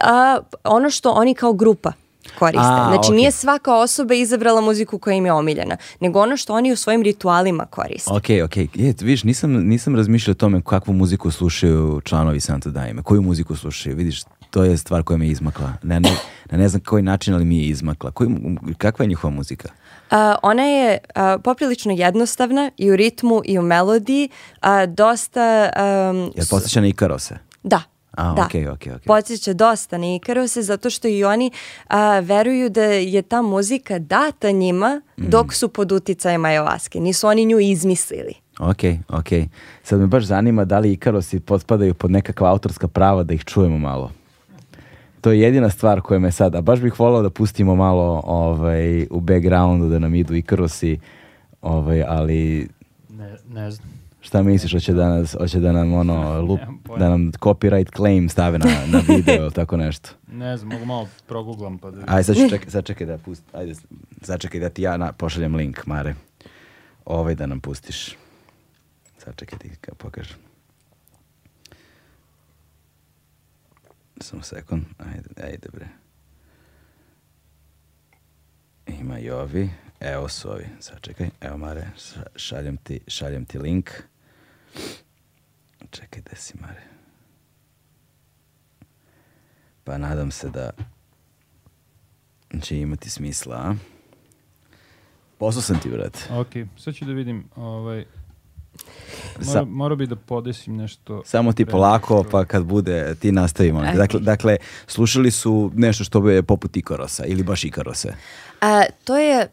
A, ono što oni kao grupa koriste. A, znači okay. nije svaka osoba izabrala muziku koja im je omiljena, nego ono što oni u svojim ritualima koriste. Ok, ok. Je, vidiš, nisam, nisam razmišljao o tome kakvu muziku slušaju članovi Santa Daime, koju muziku slušaju, vidiš, to je stvar koja mi je izmakla. Ne, ne, ne znam koji način, ali mi je izmakla. Koji, kakva je njihova muzika? A, ona je a, poprilično jednostavna i u ritmu i u melodiji. A, dosta... Um, Jel posjeća na Ikarose? Da. A, da. Okay, okay, okay. Podsjeća dosta na Ikarose zato što i oni a, veruju da je ta muzika data njima mm. dok su pod uticajem ajavaske. Nisu oni nju izmislili. Ok, ok. Sad me baš zanima da li Ikarosi potpadaju pod nekakva autorska prava da ih čujemo malo. To je jedina stvar koja me sada, baš bih volao da pustimo malo ovaj, u backgroundu da nam idu i krosi, ovaj, ali... Ne, ne znam. Šta misliš, hoće da, nas, hoće da nam ono, [LAUGHS] lup, da nam copyright claim stave na, na video ili tako nešto? Ne znam, mogu malo proguglam pa da... Ajde, sad, ću ček, sad čekaj da pust, ajde, sad čekaj da ti ja na, pošaljem link, Mare. Ovaj da nam pustiš. Sad čekaj ti ga pokažem. Samo sekund. Ajde, ajde bre. Ima i ovi. Evo su ovi. Sačekaj. Evo Mare, šaljem ti, šaljem ti link. Čekaj, gde si Mare? Pa nadam se da će imati smisla, a? Poslao sam ti, brate. Ok, sad ću da vidim ovaj, Mora, mora bi da podesim nešto. Samo ti polako, pa kad bude, ti nastavimo. Dakle, dakle, slušali su nešto što je poput Ikarosa ili baš Ikarose. A, to je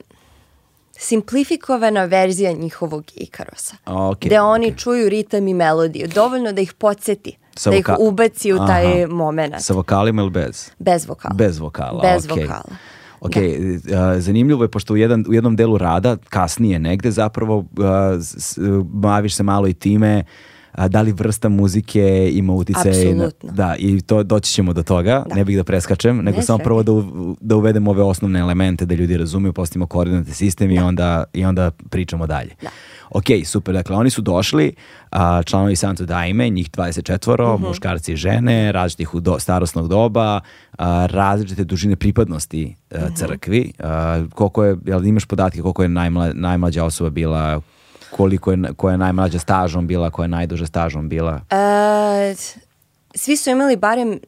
simplifikovana verzija njihovog Ikarosa. Okay, gde oni okay. čuju ritam i melodiju. Dovoljno da ih podsjeti. Sa da ih ubaci u taj Aha. moment. Sa vokalima ili bez? Bez vokala. Bez vokala, Bez okay. vokala. Ok, da. zanimljivo je pošto u, jedan, u jednom delu rada, kasnije negde zapravo, baviš se malo i time a, da li vrsta muzike ima utice. Na, da, i to doći ćemo do toga, da. ne bih da preskačem, nego ne, samo prvo da, u, da uvedemo ove osnovne elemente da ljudi razumiju, postavimo koordinate sistem da. i, onda, i onda pričamo dalje. Da. Ok, super, dakle oni su došli, a, članovi Santo Daime, njih 24, mm -hmm. muškarci i žene, različitih u do, starosnog doba, a, različite dužine pripadnosti a, e, mhm. crkvi. A, koliko je, jel imaš podatke koliko je najmla, najmlađa osoba bila, koliko je, koja je najmlađa stažom bila, koja je najduže stažom bila? E, svi su imali barem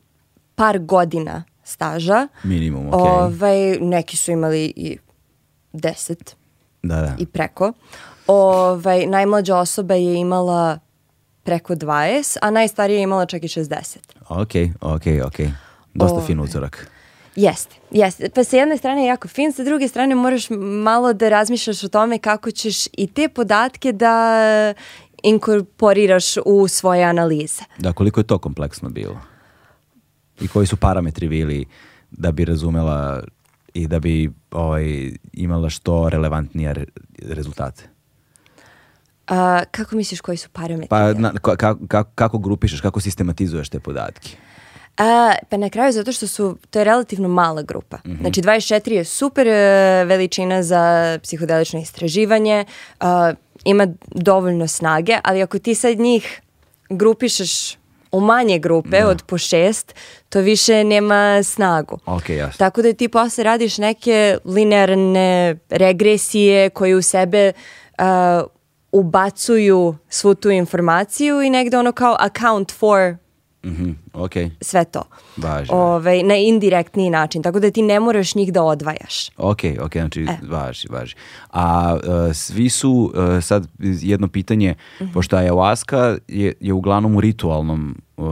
par godina staža. Minimum, okej. Okay. Ovaj, neki su imali i deset. Da, da. I preko. Ovaj, najmlađa osoba je imala preko 20, a najstarija je imala čak i 60. okay, ok, Okay. Dosta ovaj. fin utorak. Jeste, jeste. Pa sa jedne strane je jako fin, sa druge strane moraš malo da razmišljaš o tome kako ćeš i te podatke da inkorporiraš u svoje analize. Da, koliko je to kompleksno bilo? I koji su parametri bili da bi razumela i da bi ovaj, imala što relevantnije rezultate? A, kako misliš koji su parametri? Pa, na, ka, ka, kako grupišeš, kako sistematizuješ te podatke? A, pa na kraju zato što su, to je relativno mala grupa. Mm -hmm. Znači 24 je super e, veličina za psihodelično istraživanje, a, e, ima dovoljno snage, ali ako ti sad njih grupišeš u manje grupe da. od po šest, to više nema snagu. Okay, jasno. Tako da ti posle radiš neke linearne regresije koje u sebe uh, ubacuju svu tu informaciju i negde ono kao account for Mm okej. okay. Sve to. Važno. Ove, ovaj, na indirektniji način, tako da ti ne moraš njih da odvajaš. okej, ok, znači e. važi, važi. A uh, svi su, uh, sad jedno pitanje, mm -hmm. pošto ayahuasca je, je uglavnom u ritualnom uh,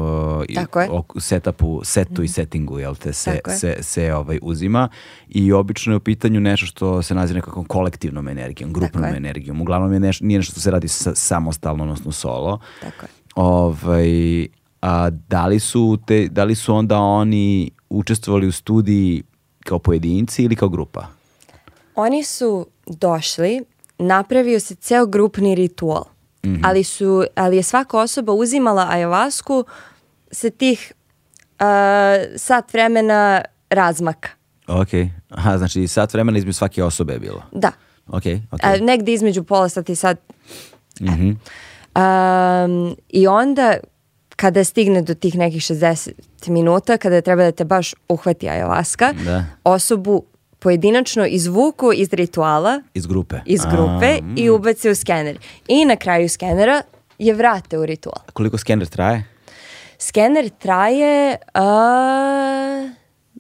Tako je. setupu, setu mm -hmm. i mhm. settingu, jel te, se, Tako se, se ovaj, uzima i obično je u pitanju nešto što se naziva nekakvom kolektivnom energijom, grupnom energijom. Uglavnom je neš, nije nešto što se radi sa, samostalno, odnosno solo. Tako je. Ovaj, a, da, li su te, da li su onda oni učestvovali u studiji kao pojedinci ili kao grupa? Oni su došli, napravio se ceo grupni ritual, mm -hmm. ali, su, ali je svaka osoba uzimala ajavasku sa tih uh, sat vremena razmaka. Ok, aha, znači sat vremena između svake osobe je bilo. Da. Ok, ok. A, negde između pola sata i sat. Mm -hmm. um, I onda kada stigne do tih nekih 60 minuta, kada treba da te baš uhvati ajavaska, da. osobu pojedinačno izvuku iz rituala, iz grupe, iz grupe A, mm. i ubace u skener. I na kraju skenera je vrate u ritual. koliko skener traje? Skener traje uh,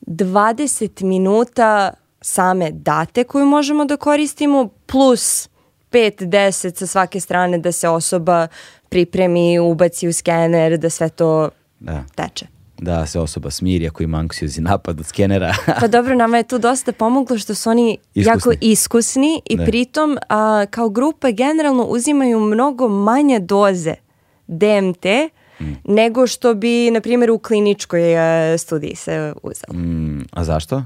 20 minuta same date koju možemo da koristimo plus 5-10 sa svake strane da se osoba pripremi, ubaci u skener, da sve to da. teče da se osoba smiri ako ima anksiozni napad od skenera. pa dobro, nama je tu dosta pomoglo što su oni iskusni. jako iskusni i ne. Da. pritom a, kao grupa generalno uzimaju mnogo manje doze DMT mm. nego što bi, na primjer, u kliničkoj a, e, studiji se uzelo. Mm, a zašto?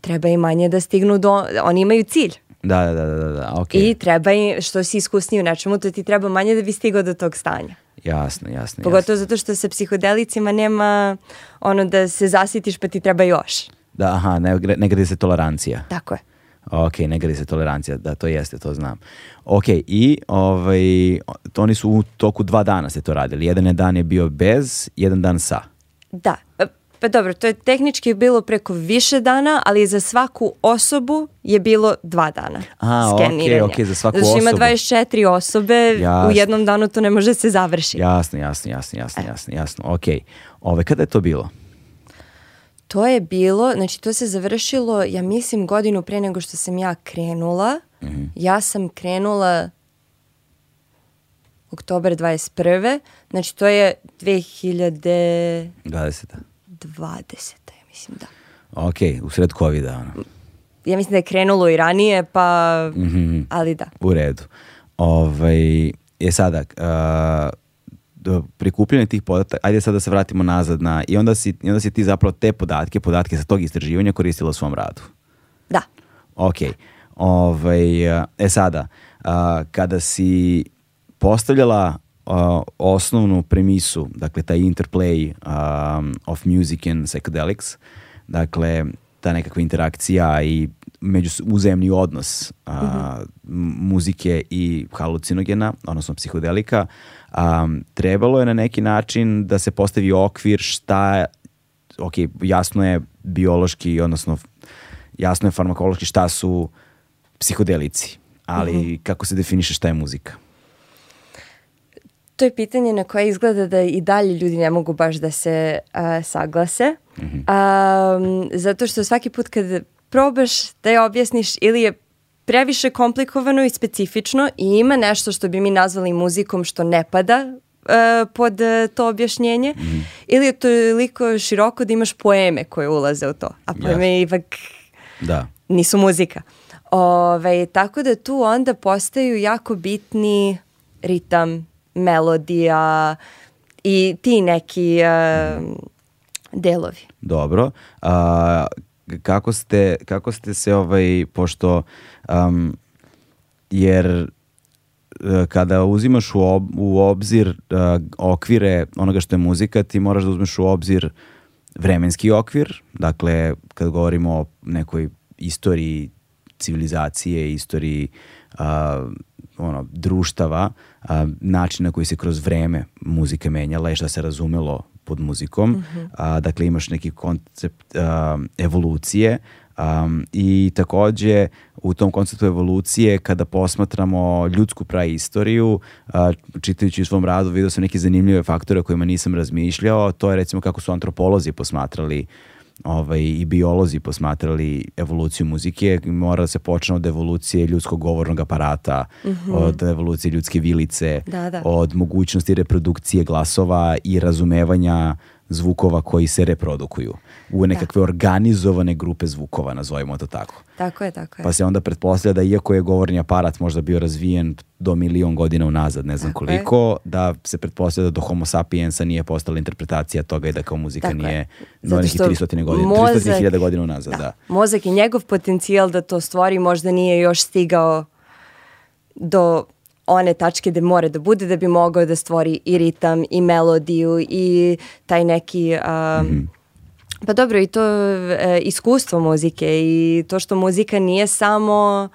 Treba i manje da stignu do... Oni imaju cilj. Da, da, da, da, da, okay. I treba, što si iskusniji u nečemu, to ti treba manje da bi stigao do tog stanja. Jasno, jasno. Pogotovo jasno. zato što sa psihodelicima nema ono da se zasitiš pa ti treba još. Da, aha, ne, ne gradi se tolerancija. Tako je. Ok, ne gradi se tolerancija, da, to jeste, to znam. Ok, i ovaj, to oni su u toku dva dana se to radili. Jedan je dan je bio bez, jedan dan sa. Da. Pa dobro, to je tehnički bilo preko više dana, ali za svaku osobu je bilo dva dana A, skeniranja. Okay, okay, za svaku znači, osobu. ima 24 osobe, jasno. u jednom danu to ne može se završiti. Jasno, jasno, jasno, jasno, e. jasno, jasno. Ok, Ove, kada je to bilo? To je bilo, znači to se završilo, ja mislim, godinu pre nego što sam ja krenula. Mm -hmm. Ja sam krenula oktober 21. Znači to je 2020. 20. ja mislim da. Ok, u sred covid ono. Ja mislim da je krenulo i ranije, pa... Mm -hmm. Ali da. U redu. Ovaj, je sada, uh, prikupljanje tih podataka, ajde sad da se vratimo nazad na, i onda si, i onda si ti zapravo te podatke, podatke sa tog istraživanja koristila u svom radu. Da. Ok. Ovaj, e sada, uh, kada si postavljala uh, osnovnu premisu, dakle taj interplay um, of music and psychedelics, dakle ta nekakva interakcija i među uzemni odnos a, mm -hmm. muzike i halucinogena, odnosno psihodelika, a, trebalo je na neki način da se postavi okvir šta, ok, jasno je biološki, odnosno jasno je farmakološki šta su psihodelici, ali mm -hmm. kako se definiše šta je muzika? to je pitanje na koje izgleda da i dalje ljudi ne mogu baš da se a, saglase. Mm -hmm. a, zato što svaki put kad probaš da je objasniš ili je previše komplikovano i specifično i ima nešto što bi mi nazvali muzikom što ne pada uh, pod uh, to objašnjenje mm -hmm. ili je toliko široko da imaš poeme koje ulaze u to, a poeme yes. ipak da. nisu muzika. Ove, tako da tu onda postaju jako bitni ritam, melodija i ti neki uh, delovi. Dobro. A, kako, ste, kako ste se ovaj, pošto, um, jer e, kada uzimaš u, ob, u obzir uh, okvire onoga što je muzika, ti moraš da uzmeš u obzir vremenski okvir, dakle kad govorimo o nekoj istoriji civilizacije, istoriji a, ono, društava, a, način na koji se kroz vreme muzika menjala i šta se razumelo pod muzikom. Mm -hmm. a, dakle, imaš neki koncept a, evolucije um, i takođe u tom konceptu evolucije kada posmatramo ljudsku praistoriju, a, čitajući u svom radu video sam neke zanimljive faktore o kojima nisam razmišljao, to je recimo kako su antropolozi posmatrali uh, ovaj, i biolozi posmatrali evoluciju muzike, mora da se počne od evolucije ljudskog govornog aparata, mm -hmm. od evolucije ljudske vilice, da, da. od mogućnosti reprodukcije glasova i razumevanja zvukova koji se reprodukuju u nekakve da. organizovane grupe zvukova, nazovimo to tako. Tako je, tako je. Pa se onda pretpostavlja da iako je govorni aparat možda bio razvijen do milion godina unazad, ne znam tako koliko, je. da se pretpostavlja da do homo sapiensa nije postala interpretacija toga i da kao muzika tako nije do nekih 300 godina, 300.000 godina unazad. Da. da. Mozak i njegov potencijal da to stvori možda nije još stigao do one tačke gde mora da bude da bi mogao da stvori i ritam i melodiju i taj neki um, mm -hmm Pa dobro i to e, iskustvo muzike i to što muzika nije samo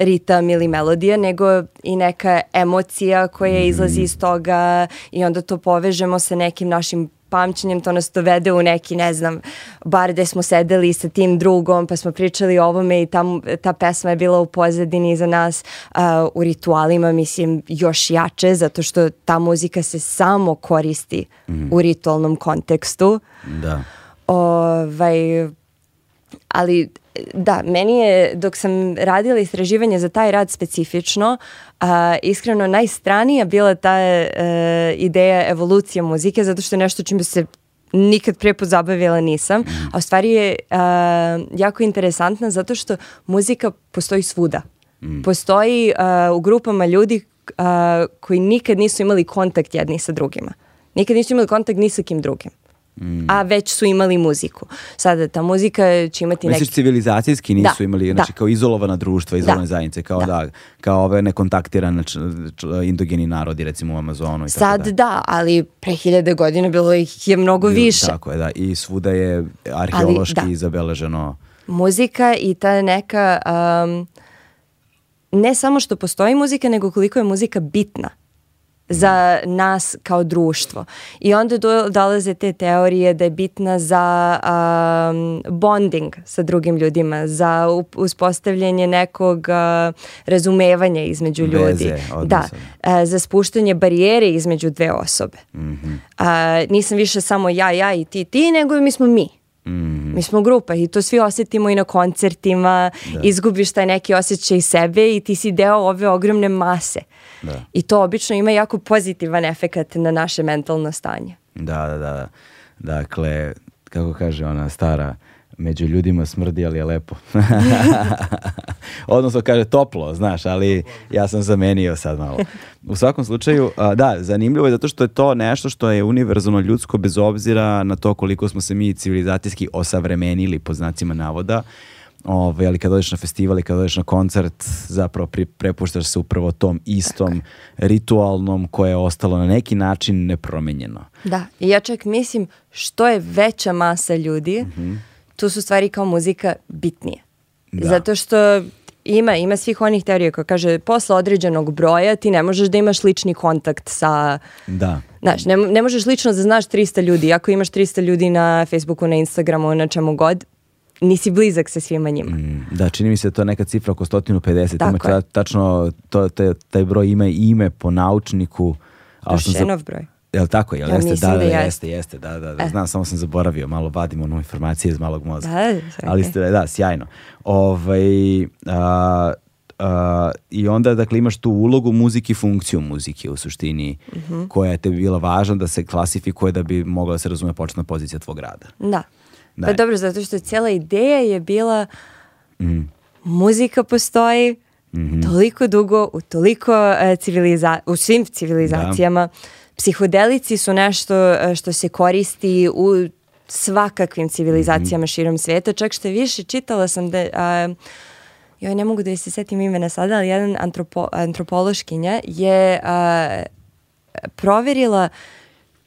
ritam ili melodija, nego i neka emocija koja mhm. izlazi iz toga i onda to povežemo sa nekim našim pamćenjem, to nas dovede u neki, ne znam, bar gde smo sedeli sa tim drugom, pa smo pričali o ovome i tam, ta pesma je bila u pozadini za nas uh, u ritualima, mislim, još jače, zato što ta muzika se samo koristi mm. u ritualnom kontekstu. Da. Ovaj, ali da, meni je dok sam radila istraživanje za taj rad specifično, a, iskreno najstranija bila ta a, e, ideja evolucije muzike, zato što je nešto čim se nikad pre pozabavila nisam, mhm. a u stvari je a, jako interesantna zato što muzika postoji svuda. Mm. Postoji a, u grupama ljudi a, koji nikad nisu imali kontakt jedni sa drugima. Nikad nisu imali kontakt ni sa kim drugim. Mm. a već su imali muziku. Sada ta muzika će imati Misliš, neki... civilizacijski nisu da, imali, znači da. kao izolovana društva, da. izolovane da. zajednice, kao da, da kao ove nekontaktirane indogeni narodi, recimo u Amazonu i Sad tako da. da, ali pre hiljade godina bilo ih je mnogo bilo, više. Tako je, da, i svuda je arheološki ali, da. zabeleženo. Muzika i ta neka... Um, ne samo što postoji muzika, nego koliko je muzika bitna za nas kao društvo. I onda do, dolaze te teorije da je bitna za um, bonding sa drugim ljudima, za uspostavljanje nekog uh, razumevanja između ljudi. Veze, da, uh, za spuštanje barijere između dve osobe. Mm -hmm. uh, nisam više samo ja, ja i ti, ti, nego mi smo mi. Mm. Mi smo grupa i to svi osjetimo i na koncertima, da. izgubiš taj neki osjećaj sebe i ti si deo ove ogromne mase. Da. I to obično ima jako pozitivan efekat na naše mentalno stanje. Da, da, da. Dakle, kako kaže ona stara među ljudima smrdi, ali je lepo. [LAUGHS] Odnosno kaže toplo, znaš, ali ja sam zamenio sad malo. U svakom slučaju, da, zanimljivo je zato što je to nešto što je univerzalno ljudsko bez obzira na to koliko smo se mi civilizacijski osavremenili po znacima navoda. Ovaj, ali kad odeš na festival i kad odeš na koncert, zapravo pri, prepuštaš se upravo tom istom ritualnom koje je ostalo na neki način nepromenjeno. Da, i ja čak mislim što je veća masa ljudi, mm -hmm tu su stvari kao muzika bitnije. Da. Zato što ima, ima svih onih teorija koja kaže posle određenog broja ti ne možeš da imaš lični kontakt sa... Da. Znaš, ne, ne možeš lično da znaš 300 ljudi. Ako imaš 300 ljudi na Facebooku, na Instagramu, na čemu god, nisi blizak sa svima njima. Mm, da, čini mi se to neka cifra oko 150. Tako ima je. Tačno, to, taj taj broj ima ime po naučniku. Dušenov broj. Jel tako? Jel ja da, jeste? Da, da, ja da, jeste, jeste, da, da, da. E. Znam, samo sam zaboravio, malo vadimo ono informacije iz malog mozga. Da, okay. Da, Ali ste, da, sjajno. Ovaj, a, a, I onda, dakle, imaš tu ulogu muziki, funkciju muzike u suštini, mm -hmm. koja je te bila važna da se klasifikuje da bi mogla da se razume početna pozicija tvog rada. Da. da. Pa dobro, zato što cijela ideja je bila mm. muzika postoji, Mm -hmm. toliko dugo u toliko uh, civiliza u svim civilizacijama da. Psihodelici su nešto e, što se koristi u svakakvim civilizacijama mhm. širom sveta, Čak što više čitala sam da... A, joj, ne mogu da se setim imena sada, ali jedan antropo, antropološkinja je a, proverila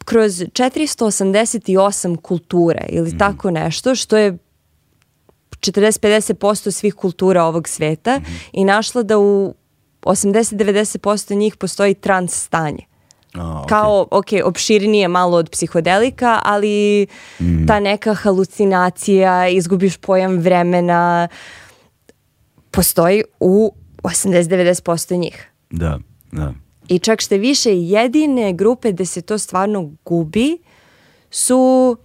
kroz 488 kultura ili mm. tako nešto, što je 40-50% svih kultura ovog sveta mm. i našla da u 80-90% njih postoji trans stanje. A, okay. Kao, ok, opširnije malo od psihodelika, ali mm. ta neka halucinacija, izgubiš pojam vremena, postoji u 80-90% njih. Da, da. I čak što više jedine grupe gde se to stvarno gubi su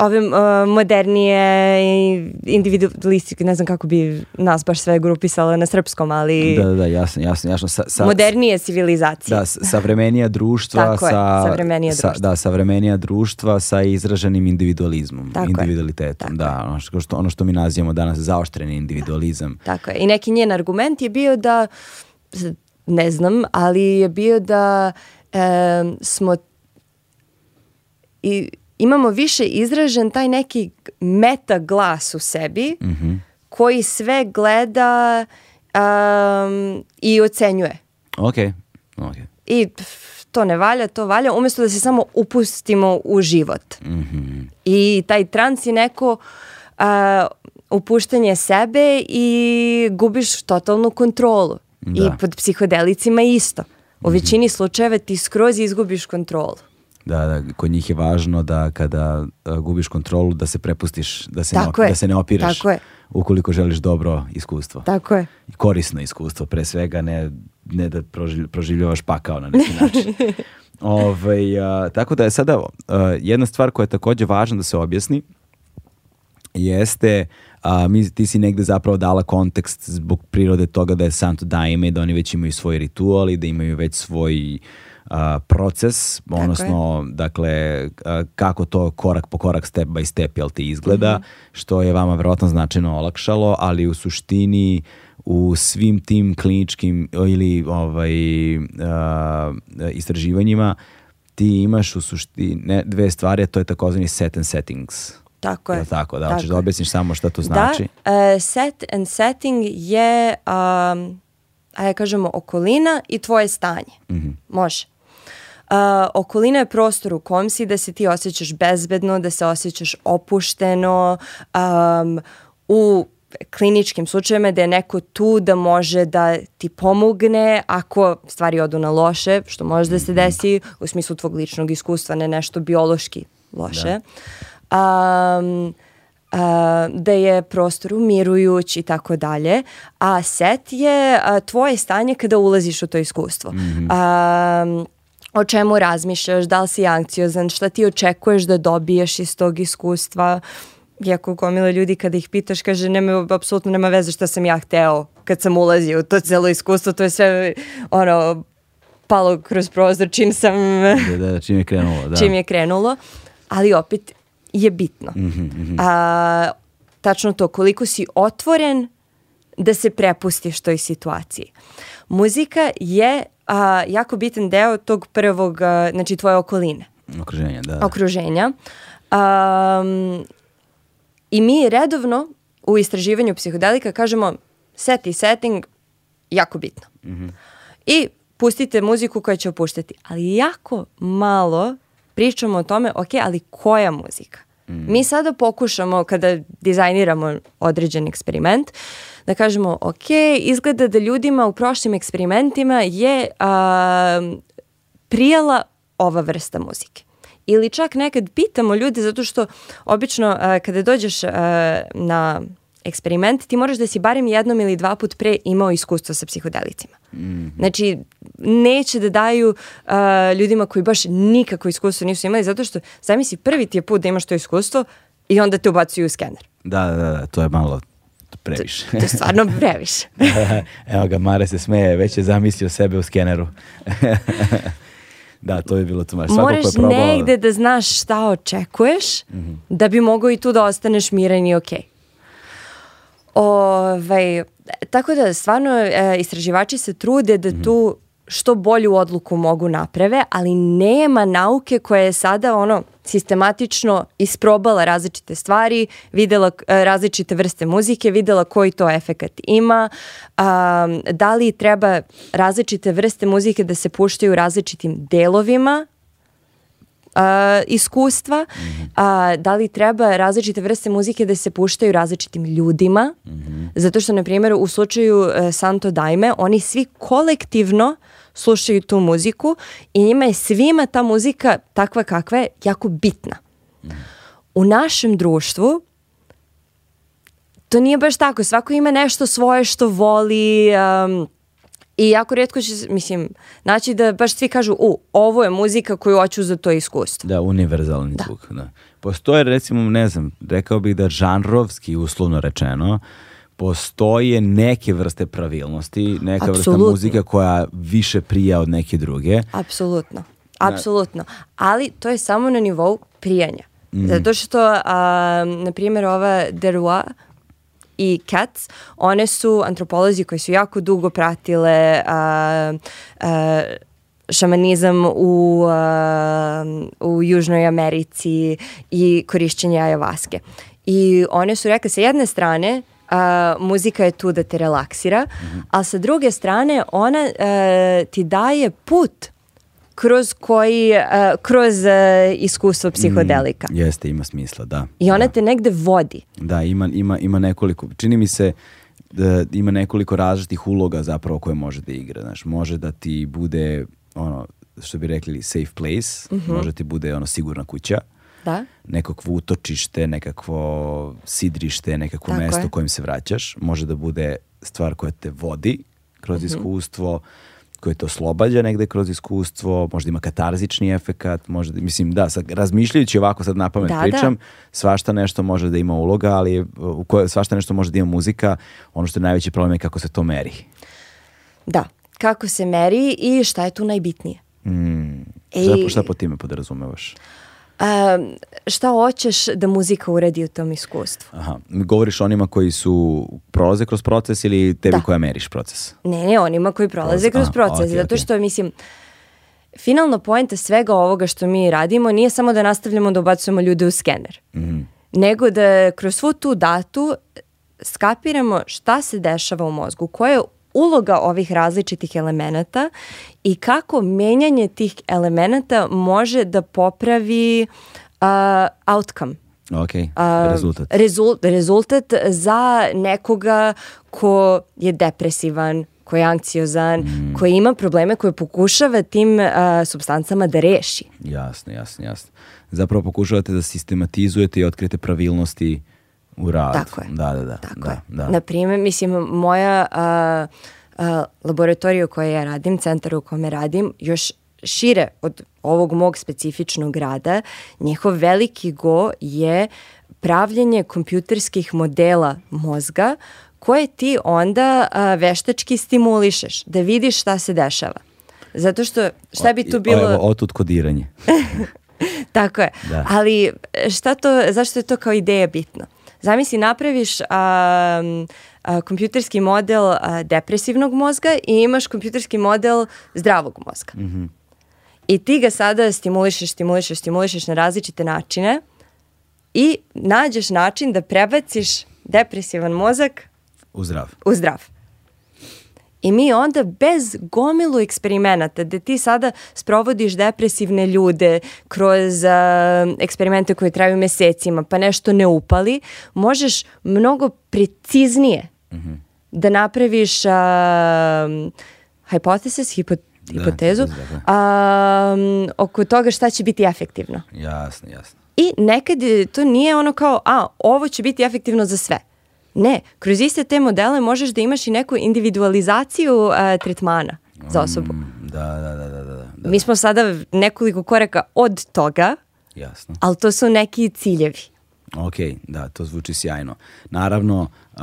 ove uh, modernije i individualistike, ne znam kako bi nas baš sve grupisala na srpskom, ali... Da, da, da, jasno, jasno, jasno. Sa, sa, modernije civilizacije. Da, savremenija društva. Tako je, sa, savremenija društva. Sa, da, savremenija društva sa izraženim individualizmom, Tako individualitetom. Da, je. Da, ono što, ono što mi nazivamo danas zaoštreni individualizam. Tako je. I neki njen argument je bio da, ne znam, ali je bio da e, smo i imamo više izražen taj neki meta glas u sebi mm -hmm. koji sve gleda um, i ocenjuje. Ok, ok. I pf, to ne valja, to valja, umjesto da se samo upustimo u život. Mm -hmm. I taj trans je neko uh, upuštanje sebe i gubiš totalnu kontrolu. Da. I pod psihodelicima isto. U mhm. većini slučajeva ti skroz izgubiš kontrolu da, da kod njih je važno da kada e, gubiš kontrolu da se prepustiš, da se, Tako ne, da se ne opireš. Tako je. Ukoliko želiš dobro iskustvo. Tako je. Korisno iskustvo, pre svega, ne, ne da proživljavaš pakao na neki način. [LAUGHS] Ove, ovaj, a, tako da je sada a, e, jedna stvar koja je takođe važna da se objasni jeste a, mi, ti si negde zapravo dala kontekst zbog prirode toga da je Santo Daime, da oni već imaju svoj ritual i da imaju već svoj a, proces, odnosno dakle kako to korak po korak, step by step jel ti izgleda, mm -hmm. što je vama verovatno značajno olakšalo, ali u suštini u svim tim kliničkim ili ovaj, a, istraživanjima ti imaš u suštini ne, dve stvari, to je takozvani set and settings. Tako je. Jel tako, da, tako hoćeš da objasniš samo šta to da, znači? Da, uh, set and setting je, um, a kažemo, okolina i tvoje stanje. Mm -hmm. Može. Uh, okolina je prostor u kom si da se ti osjećaš bezbedno, da se osjećaš opušteno, um, u kliničkim slučajevima da je neko tu da može da ti pomogne ako stvari odu na loše, što može da se mhm. desi u smislu tvog ličnog iskustva, ne nešto biološki loše. Da. Um, a, uh, da je prostor umirujuć i tako dalje, a set je a, uh, tvoje stanje kada ulaziš u to iskustvo. Mm -hmm. Um, a, o čemu razmišljaš, da li si anksiozan, šta ti očekuješ da dobiješ iz tog iskustva, jako gomila ljudi kada ih pitaš kaže nema, apsolutno nema veze šta sam ja hteo kad sam ulazio u to celo iskustvo, to je sve ono palo kroz prozor čim sam... da, da, da čim je krenulo, da. Čim je krenulo, ali opet je bitno. Mm -hmm. A, tačno to, koliko si otvoren da se prepustiš toj situaciji. Muzika je a, jako bitan deo tog prvog, a, znači tvoje okoline. Okruženja, da. Okruženja. Um, I mi redovno u istraživanju psihodelika kažemo set i setting jako bitno. Mm -hmm. I pustite muziku koja će opuštati. Ali jako malo pričamo o tome, ok, ali koja muzika? Mm. Mi sada pokušamo, kada dizajniramo određen eksperiment, da kažemo, ok, izgleda da ljudima u prošlim eksperimentima je a, prijala ova vrsta muzike ili čak nekad pitamo ljude zato što obično a, kada dođeš a, na eksperiment, ti moraš da si barem jednom ili dva put pre imao iskustvo sa psihodelicima. Mm -hmm. Znači, neće da daju uh, ljudima koji baš nikako iskustvo nisu imali, zato što, zamisli, prvi ti je put da imaš to iskustvo i onda te ubacuju u skener. Da, da, da, to je malo previše. To, to je stvarno previše. [LAUGHS] Evo ga, Mare se smeje, već je zamislio sebe u skeneru. [LAUGHS] Da, to je bilo to maš. Moraš je probala... negde da znaš šta očekuješ mm -hmm. da bi mogao i tu da ostaneš miran i okej. Okay. Ovaj, tako da stvarno e, istraživači se trude da mm -hmm. tu što bolju odluku mogu naprave, ali nema nauke koja je sada ono sistematično isprobala različite stvari, videla e, različite vrste muzike, videla koji to efekat ima, um, da li treba različite vrste muzike da se puštaju u različitim delovima iskustva, da li treba različite vrste muzike da se puštaju različitim ljudima, mhm. zato što, na primjer, u slučaju e, Santo Daime, oni svi kolektivno slušaju tu muziku i njima je svima ta muzika takva kakva je jako bitna. Mhm. U našem društvu to nije baš tako. Svako ima nešto svoje što voli, um, I jako rijetko će, mislim, naći da baš svi kažu, u, ovo je muzika koju hoću za to iskustvo. Da, univerzalni da. zvuk, da. Postoje, recimo, ne znam, rekao bih da žanrovski, uslovno rečeno, postoje neke vrste pravilnosti, neka Absolutno. vrsta muzika koja više prija od neke druge. Apsolutno. Apsolutno. Ali to je samo na nivou prijanja. Mm. Zato što, a, na primjer, ova Derois, i Cats, one su antropolozi koji su jako dugo pratile a, a, šamanizam u, uh, u Južnoj Americi i korišćenje ajavaske. I one su rekli sa jedne strane uh, muzika je tu da te relaksira, mhm. a sa druge strane ona uh, ti daje put kroz koji, e, kroz e, iskustvo psihodelika. Mm, jeste, ima smisla, da. I ona da. te negde vodi. Da, ima, ima, ima nekoliko, čini mi se, da ima nekoliko različitih uloga zapravo koje može da igra, znaš, može da ti bude ono, što bi rekli safe place, mm -hmm. može da ti bude ono sigurna kuća, da. nekakvo utočište, nekakvo sidrište, nekakvo Tako mesto je. kojim se vraćaš, može da bude stvar koja te vodi kroz mm -hmm. iskustvo, koje te oslobađa negde kroz iskustvo, možda ima katarzični efekat, možda, mislim da, sad, razmišljajući ovako sad na pamet da, da, pričam, da. svašta nešto može da ima uloga, ali u koje, svašta nešto može da ima muzika, ono što je najveći problem je kako se to meri. Da, kako se meri i šta je tu najbitnije. Mm. E, šta, šta po time podrazumevaš? Uh, um, šta hoćeš da muzika uradi u tom iskustvu. Aha, govoriš onima koji su prolaze kroz proces ili tebi da. koja meriš proces? Ne, ne, onima koji prolaze Prolaz... kroz Aha, proces, okay, zato što okay. mislim finalno poenta svega ovoga što mi radimo nije samo da nastavljamo da ubacujemo ljude u skener. Mhm. Nego da kroz svu tu datu skapiramo šta se dešava u mozgu, koje uloga ovih različitih elemenata i kako menjanje tih elemenata može da popravi uh, outcome. Ok, rezultat. Uh, rezultat za nekoga ko je depresivan, ko je anksiozan, mm. koji ima probleme koje pokušava tim uh, substancama da reši. Jasno, jasno, jasno. Zapravo pokušavate da sistematizujete i otkrijete pravilnosti uh, u rad. Tako je. Da, da, da. Tako da, je. Da. Naprimjer, mislim, moja uh, uh, laboratorija u kojoj ja radim, centar u kome radim, još šire od ovog mog specifičnog rada, njihov veliki go je pravljenje kompjuterskih modela mozga koje ti onda a, veštački stimulišeš da vidiš šta se dešava. Zato što šta bi tu bilo... O, evo, otud kodiranje. [LAUGHS] Tako je. Da. Ali šta to, zašto je to kao ideja bitno? Zamisli napraviš a, a, kompjuterski model a, depresivnog mozga i imaš kompjuterski model zdravog mozga. Mm -hmm. I ti ga sada stimulišeš, stimulišeš, stimulišeš na različite načine i nađeš način da prebaciš depresivan mozak u zdrav. U zdrav. I mi onda bez gomilu eksperimenata, gde ti sada sprovodiš depresivne ljude kroz uh, eksperimente koje traju mesecima, pa nešto ne upali, možeš mnogo preciznije mm -hmm. da napraviš uh, hipotesis, hipot da, hipotezu, da, da. Um, oko toga šta će biti efektivno. Jasno, jasno. I nekad to nije ono kao, a, ovo će biti efektivno za sve. Ne, kroz iste te modele možeš da imaš i neku individualizaciju uh, tretmana za osobu. Mm, da, da, da, da, da, da. Mi smo sada nekoliko koraka od toga, Jasno. ali to su neki ciljevi. Ok, da, to zvuči sjajno. Naravno, uh,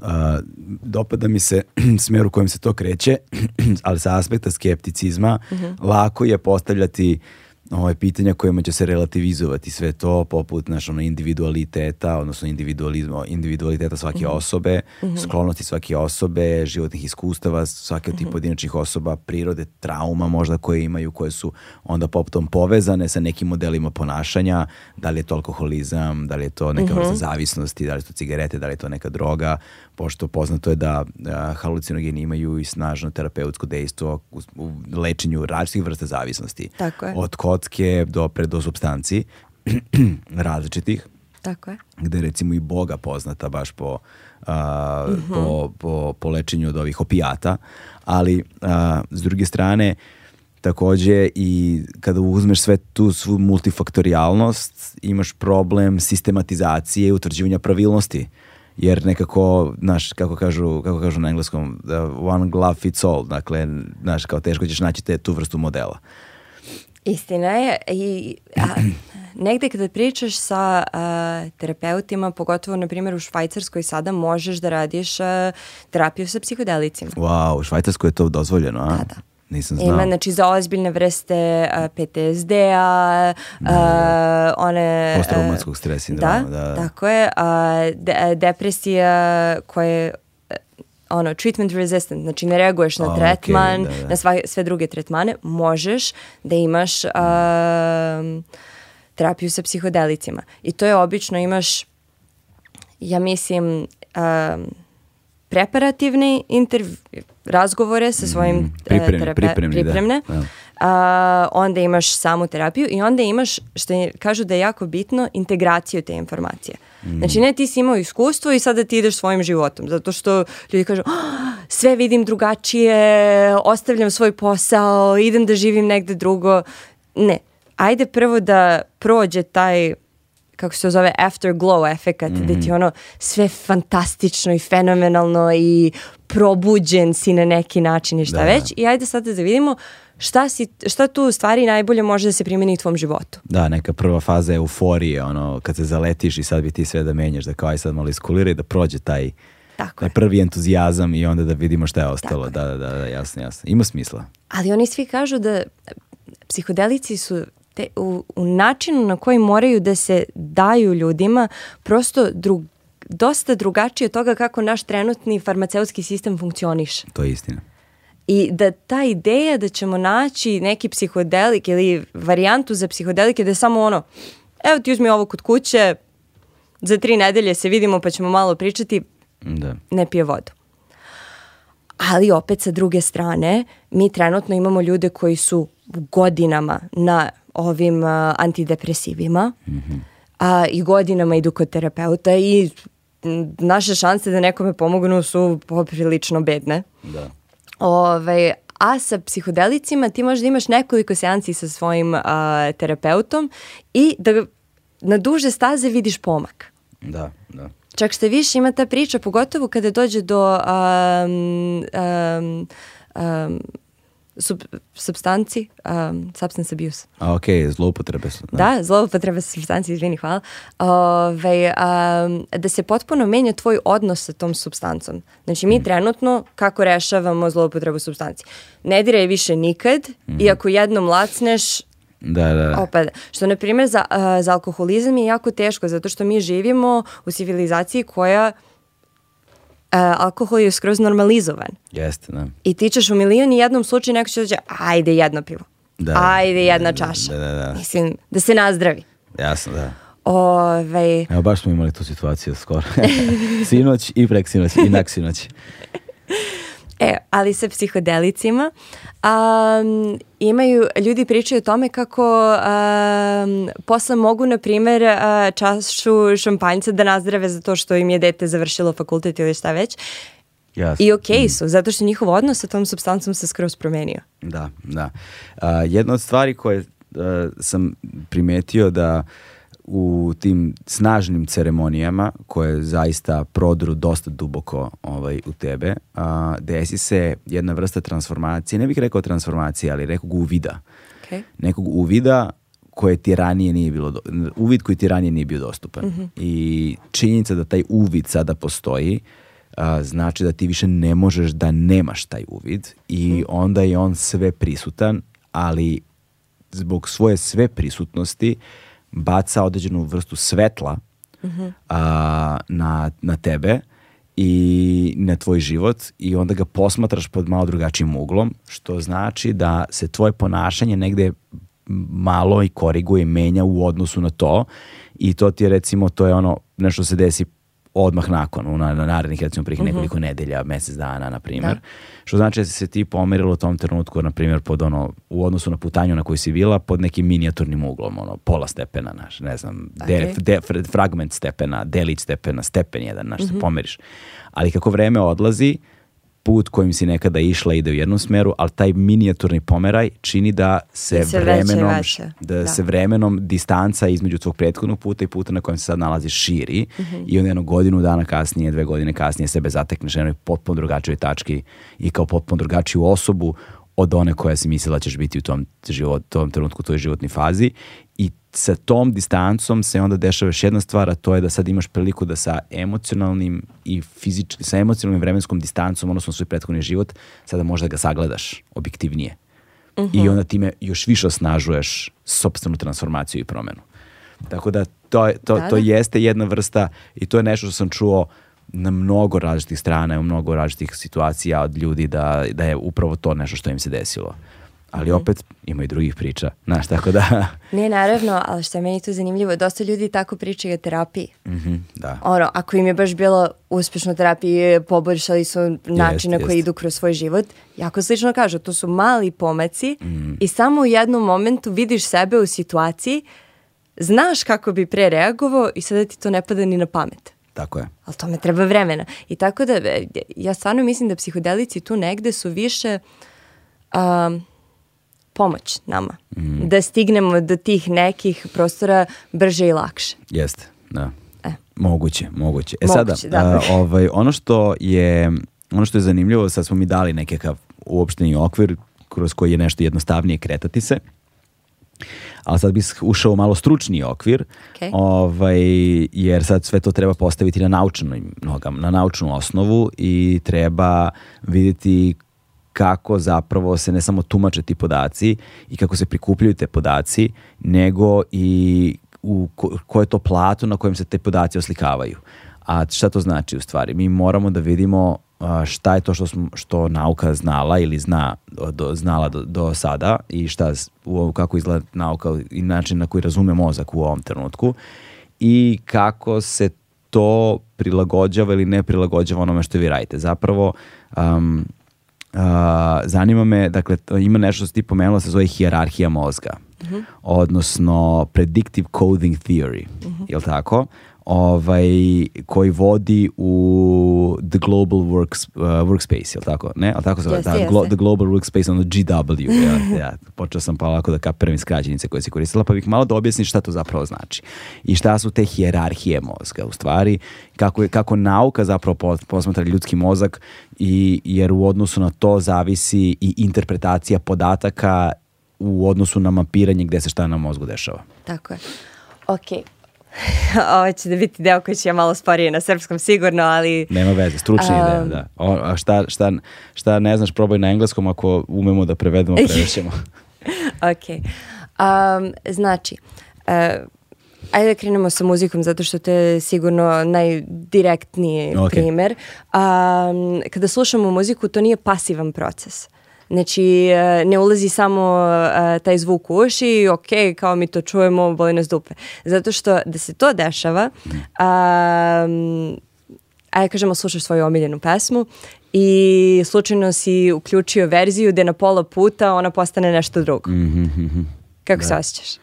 a, dopada mi se [CLEARS THROAT] smer u kojem se to kreće, [CLEARS THROAT] ali sa aspekta skepticizma uh mhm. -huh. lako je postavljati uh, ovaj, pitanja kojima će se relativizovati sve to, poput naš, ono, individualiteta, odnosno individualizma, individualiteta svake mm -hmm. osobe, mm -hmm. sklonosti svake osobe, životnih iskustava svake od tih mm -hmm. pojedinačnih osoba, prirode, trauma možda koje imaju, koje su onda poptom povezane sa nekim modelima ponašanja, da li je to alkoholizam, da li je to neka mhm. vrsta zavisnosti, da li su cigarete, da li je to neka droga, pošto poznato je da halucinogeni imaju i snažno terapeutsko dejstvo u lečenju različitih vrsta zavisnosti. Tako je. Od kocke do pre do substanci [CLEARS THROAT] različitih. Tako je. Gde recimo i Boga poznata baš po, a, uh mhm. -huh. po, po, po lečenju od ovih opijata, ali a, s druge strane takođe i kada uzmeš sve tu svu multifaktorijalnost imaš problem sistematizacije i utvrđivanja pravilnosti. Uh, jer nekako, znaš, kako kažu, kako kažu na engleskom, da, one glove fits all, dakle, znaš, kao teško ćeš naći te, tu vrstu modela. Istina je i a, negde kada pričaš sa a, terapeutima, pogotovo na primjer u Švajcarskoj sada možeš da radiš a, terapiju sa psihodelicima. Wow, u Švajcarskoj je to dozvoljeno, a? Da, da. Nisam znao. Ima, znači, za ozbiljne vrste PTSD-a, uh, da. one... Posttraumatskog stresa. Da, da, tako je. Uh, de, depresija koje ono, treatment resistant, znači ne reaguješ na A, tretman, okay, da, da. na sva, sve druge tretmane, možeš da imaš uh, terapiju sa psihodelicima. I to je obično imaš, ja mislim, um, preparativni interv... razgovore sa svojim mm, e, pripremni, terape... pripremni, da. pripremne. Da, A, onda imaš samu terapiju i onda imaš, što kažu da je jako bitno, integraciju te informacije. Mm. Znači ne ti si imao iskustvo i sada ti ideš svojim životom, zato što ljudi kažu oh, sve vidim drugačije, ostavljam svoj posao, idem da živim negde drugo. Ne, ajde prvo da prođe taj kako se zove afterglow efekat, mm -hmm. gde ti mhm. ono sve fantastično i fenomenalno i probuđen si na neki način i šta da. već. I ajde sad da vidimo šta, si, šta tu u stvari najbolje može da se primeni u tvom životu. Da, neka prva faza je euforije, ono, kad se zaletiš i sad bi ti sve da menjaš, da kao aj sad malo iskuliraj, da prođe taj Tako je. prvi entuzijazam i onda da vidimo šta je ostalo. Tako da, da, da, jasno, jasno. Ima smisla. Ali oni svi kažu da psihodelici su te, u, u načinu na koji moraju da se daju ljudima prosto drug, dosta drugačije od toga kako naš trenutni farmaceutski sistem funkcioniše. To je istina. I da ta ideja da ćemo naći neki psihodelik ili varijantu za psihodelike da je samo ono, evo ti uzmi ovo kod kuće, za tri nedelje se vidimo pa ćemo malo pričati, da. ne pije vodu. Ali opet sa druge strane, mi trenutno imamo ljude koji su godinama na ovim a, antidepresivima mm -hmm. a, i godinama idu kod terapeuta i naše šanse da nekome pomognu su poprilično bedne. Da. Ove, ovaj, a sa psihodelicima ti možda imaš nekoliko seansi sa svojim a, terapeutom i da na duže staze vidiš pomak. Da, da. Čak što više ima ta priča, pogotovo kada dođe do um, um, um, sub, substanci, um, substance abuse. A, ok, zloupotrebe. Da, da zloupotrebe substanci, izvini, hvala. Ove, um, da se potpuno menja tvoj odnos sa tom substancom. Znači, mi mm. trenutno kako rešavamo zloupotrebu substanci? Ne diraj više nikad mm. i ako jednom lacneš, da, da, da. Opet, što na primjer za, uh, za alkoholizam je jako teško zato što mi živimo u civilizaciji koja Eh, alkohol je skroz normalizovan. Jeste, da. I ti ćeš u milion i jednom slučaju neko će dođe, ajde jedno pivo, da, ajde jedna da, da čaša. Da, da, da. Mislim, da se nazdravi. Jasno, da. Ove... Ovaj, Evo, baš smo imali tu situaciju skoro. [LAUGHS] sinoć i prek sinoć i nak sinoć. [LAUGHS] E, ali sa psihodelicima um, imaju, ljudi pričaju o tome kako um, posle mogu, na primer, uh, čašu šampanjca da nazdrave za to što im je dete završilo fakultet ili šta već. Jasne. I okej okay su, zato što njihov odnos sa tom substancom se skroz promenio. Da, da. Uh, jedna od stvari koje uh, sam primetio da uh, u tim snažnim ceremonijama koje zaista prodru dosta duboko ovaj, u tebe, a, desi se jedna vrsta transformacije, ne bih rekao transformacije, ali rekog uvida. Okay. Nekog uvida koje ti ranije nije bilo, uvid koji ti ranije nije bio dostupan. Mm -hmm. I činjenica da taj uvid sada postoji, a, znači da ti više ne možeš da nemaš taj uvid i mm onda je on sve prisutan, ali zbog svoje sve prisutnosti baca određenu vrstu svetla uh na, na tebe i na tvoj život i onda ga posmatraš pod malo drugačijim uglom, što znači da se tvoje ponašanje negde malo i koriguje, menja u odnosu na to i to ti je recimo, to je ono nešto se desi odmah nakon, u na, na narednih recimo prih mhm. nekoliko mm -hmm. nedelja, mesec dana na primjer. Da. Što znači da se ti pomerilo u tom trenutku na primjer pod ono u odnosu na putanju na koju si bila pod nekim minijaturnim uglom, ono pola stepena, naš, ne znam, okay. de, de, fragment stepena, delić stepena, stepen jedan, naš, mm -hmm. se mhm. pomeriš. Ali kako vreme odlazi, put kojim si nekada išla ide u jednom smeru, ali taj minijaturni pomeraj čini da se, da se vremenom veće, veće. Da, da, se vremenom distanca između tvog prethodnog puta i puta na kojem se sad nalaziš širi mm -hmm. i onda jedno godinu dana kasnije, dve godine kasnije sebe zatekneš na jednoj potpuno drugačijoj tački i kao potpuno drugačiju osobu od one koja si mislila da ćeš biti u tom, život, tom trenutku, u toj životnoj fazi i sa tom distancom se onda dešava još jedna stvar, a to je da sad imaš priliku da sa emocionalnim i fizičkim, sa emocionalnim vremenskom distancom, odnosno svoj prethodni život, sada možda ga sagledaš objektivnije. Uh -huh. I mhm. onda time još više osnažuješ sobstvenu transformaciju i promenu. Tako da to, to, da, da. to jeste jedna vrsta i to je nešto što sam čuo na mnogo različitih strana, u mnogo različitih situacija od ljudi da, da je upravo to nešto što im se desilo ali mhm. opet ima i drugih priča, znaš, tako da... [LAUGHS] ne, naravno, ali što je meni tu zanimljivo, dosta ljudi tako pričaju o terapiji. Mm -hmm, da. Ono, ako im je baš bilo uspešno terapije, poboljšali su načine na koji idu kroz svoj život, jako slično kažu, to su mali pomaci mm. i samo u jednom momentu vidiš sebe u situaciji, znaš kako bi pre reagovao i sada ti to ne pada ni na pamet. Tako je. Ali tome treba vremena. I tako da, ja stvarno mislim da psihodelici tu negde su više... Um, pomoć nama. Mm. Da stignemo do tih nekih prostora brže i lakše. Jeste, da. E. Moguće, moguće. E moguće, sada, da. a, ovaj, ono što je ono što je zanimljivo, sad smo mi dali nekakav uopšteni okvir kroz koji je nešto jednostavnije kretati se. Ali sad bih ušao u malo stručni okvir, okay. ovaj, jer sad sve to treba postaviti na naučnoj nogama, na naučnu osnovu i treba videti kako zapravo se ne samo tumače ti podaci i kako se prikupljaju te podaci, nego i u ko, koje je to plato na kojem se te podaci oslikavaju. A šta to znači u stvari? Mi moramo da vidimo šta je to što, smo, što nauka znala ili zna, do, znala do, do sada i šta, u, kako izgleda nauka i način na koji razume mozak u ovom trenutku i kako se to prilagođava ili ne prilagođava onome što vi radite. Zapravo, um, Uh, zanima me, dakle, ima nešto što ti pomenula, se zove hijerarhija mozga, uh mhm. -huh. odnosno predictive coding theory, uh mhm. -huh. je li tako? ovaj, koji vodi u The Global Works, uh, Workspace, jel tako? Ne, al tako se yes, da, yes, glo, The Global Workspace, on GW. Ja, ja, počeo sam pa lako da kapiram skraćenice koje se koristila, pa bih malo da objasnim šta to zapravo znači. I šta su te hijerarhije mozga, u stvari, kako, je, kako nauka zapravo posmatra ljudski mozak, i, jer u odnosu na to zavisi i interpretacija podataka u odnosu na mapiranje gde se šta na mozgu dešava. Tako je. Okej. Okay [LAUGHS] ovo će da biti deo koji će ja malo sporije na srpskom sigurno, ali... Nema veze, stručni um, deo, da. O, a šta, šta, šta ne znaš, probaj na engleskom ako umemo da prevedemo, [LAUGHS] prevećemo. ok. Um, znači, uh, ajde da krenemo sa muzikom zato što to je sigurno najdirektniji okay. primer. Um, kada slušamo muziku, to nije pasivan proces. Znači, e, ne ulazi samo e, taj zvuk u uši i ok, kao mi to čujemo, boli nas dupe. Zato što da se to dešava, a, a ja kažemo slušaš svoju omiljenu pesmu i slučajno si uključio verziju gde na pola puta ona postane nešto drugo. Mm -hmm. Kako da. se osjećaš?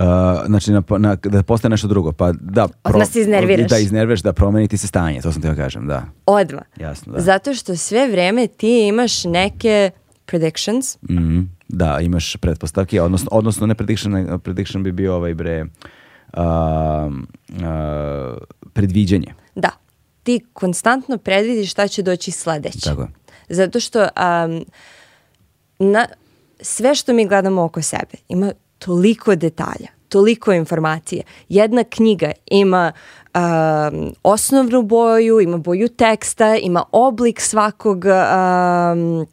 Uh, znači na, na, da postane nešto drugo pa da pro, se iznerviraš da iznerviraš da promeni ti se stanje to sam teo kažem da odmah jasno da. zato što sve vrijeme ti imaš neke predictions mm -hmm. da imaš pretpostavke odnosno odnosno ne prediction prediction bi bio ovaj bre uh, uh, predviđanje da ti konstantno predvidiš šta će doći sledeće Tako. zato što um, na sve što mi gledamo oko sebe ima toliko detalja, toliko informacije. Jedna knjiga ima um, osnovnu boju, ima boju teksta, ima oblik svakog um,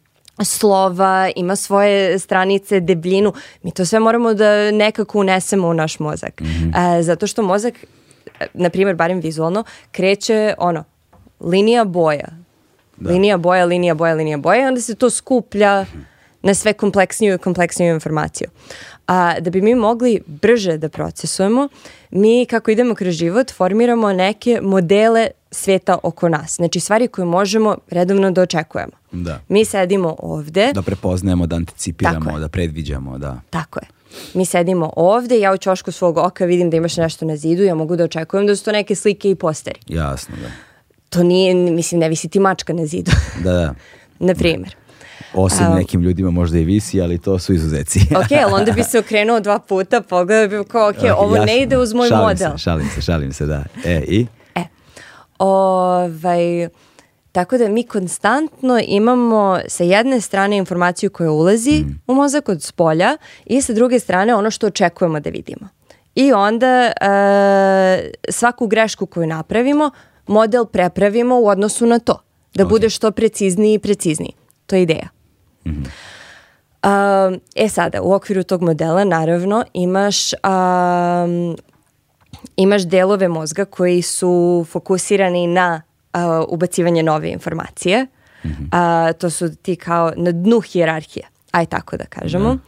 slova, ima svoje stranice, debljinu. Mi to sve moramo da nekako unesemo u naš mozak. Mm -hmm. e, zato što mozak, na primjer, barem vizualno, kreće ono, linija boja. Da. Linija boja, linija boja, linija boja i onda se to skuplja mhm. na sve kompleksniju i kompleksniju informaciju a, da bi mi mogli brže da procesujemo, mi kako idemo kroz život formiramo neke modele sveta oko nas. Znači stvari koje možemo redovno da očekujemo. Da. Mi sedimo ovde. Da prepoznajemo, da anticipiramo, da predviđamo. Da. Tako je. Mi sedimo ovde, ja u čošku svog oka vidim da imaš nešto na zidu, ja mogu da očekujem da su to neke slike i posteri. Jasno, da. To nije, mislim, ne visi ti mačka na zidu. Da, da. [LAUGHS] na primjer. Da. Osim um, nekim ljudima možda i visi, ali to su izuzeci. [LAUGHS] ok, ali onda bi se okrenuo dva puta, pogledao bi kao, ok, ovo jasno. ne ide uz moj šalim model. Se, šalim se, šalim se, da. E, i? E, ovaj... Tako da mi konstantno imamo sa jedne strane informaciju koja ulazi mm. u mozak od spolja i sa druge strane ono što očekujemo da vidimo. I onda e, svaku grešku koju napravimo, model prepravimo u odnosu na to. Da okay. bude što precizniji i precizniji. To je ideja. Mm -hmm. um, e sada, u okviru tog modela naravno imaš um, imaš delove mozga koji su fokusirani na uh, ubacivanje nove informacije. Mm -hmm. uh, to su ti kao na dnu hijerarhije, aj tako da kažemo. Mm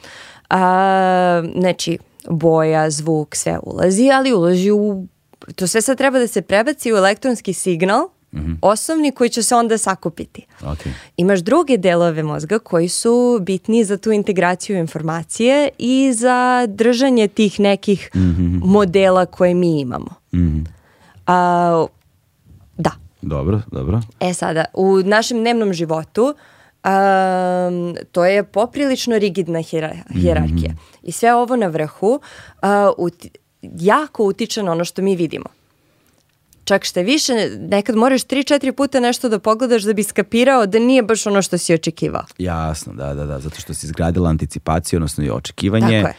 -hmm. uh, znači, boja, zvuk, sve ulazi, ali ulazi u... To sve sad treba da se prebaci u elektronski signal Mm -hmm. Osnovni koji će se onda sakupiti. Okay. Imaš druge delove mozga koji su bitni za tu integraciju informacije i za držanje tih nekih mm -hmm. modela koje mi imamo. Mm -hmm. A, da. Dobro, dobro. E sada, u našem dnevnom životu um, to je poprilično rigidna hjerarkija. Mm -hmm. I sve ovo na vrhu uh, uti jako utiče na ono što mi vidimo. Čak šta više, nekad moraš 3-4 puta nešto da pogledaš da bi skapirao da nije baš ono što si očekivao. Jasno, da, da, da, zato što si izgradila anticipaciju, odnosno i očekivanje. Tako je.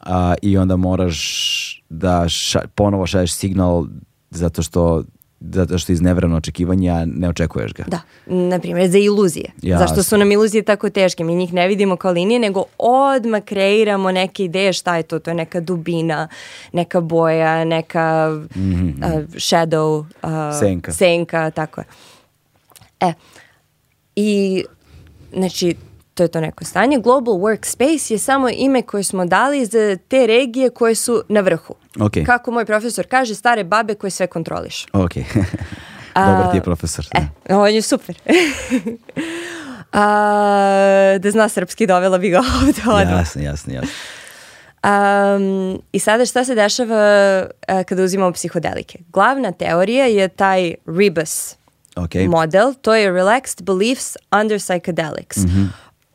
A, I onda moraš da ša, ponovo šalješ signal zato što zato što iz nevravno očekivanja ne očekuješ ga. Da, na primjer za iluzije. Jasne. Zašto su nam iluzije tako teške? Mi njih ne vidimo kao linije, nego odmah kreiramo neke ideje šta je to. To je neka dubina, neka boja, neka mm -hmm. uh, shadow, uh, senka. senka, tako je. E, i znači to je to neko stanje. Global workspace je samo ime koje smo dali za te regije koje su na vrhu. Okay. Kako moj profesor kaže, stare babe koje sve kontroliš. Ok, [LAUGHS] dobar ti je profesor. Da. e, on je super. [LAUGHS] A, da zna srpski, dovela bi ga [LAUGHS] ovde odmah. Jasno, jasno, jasno. Um, I sada šta se dešava uh, kada uzimamo psihodelike? Glavna teorija je taj Rebus okay. model, to je Relaxed Beliefs Under Psychedelics. Mm -hmm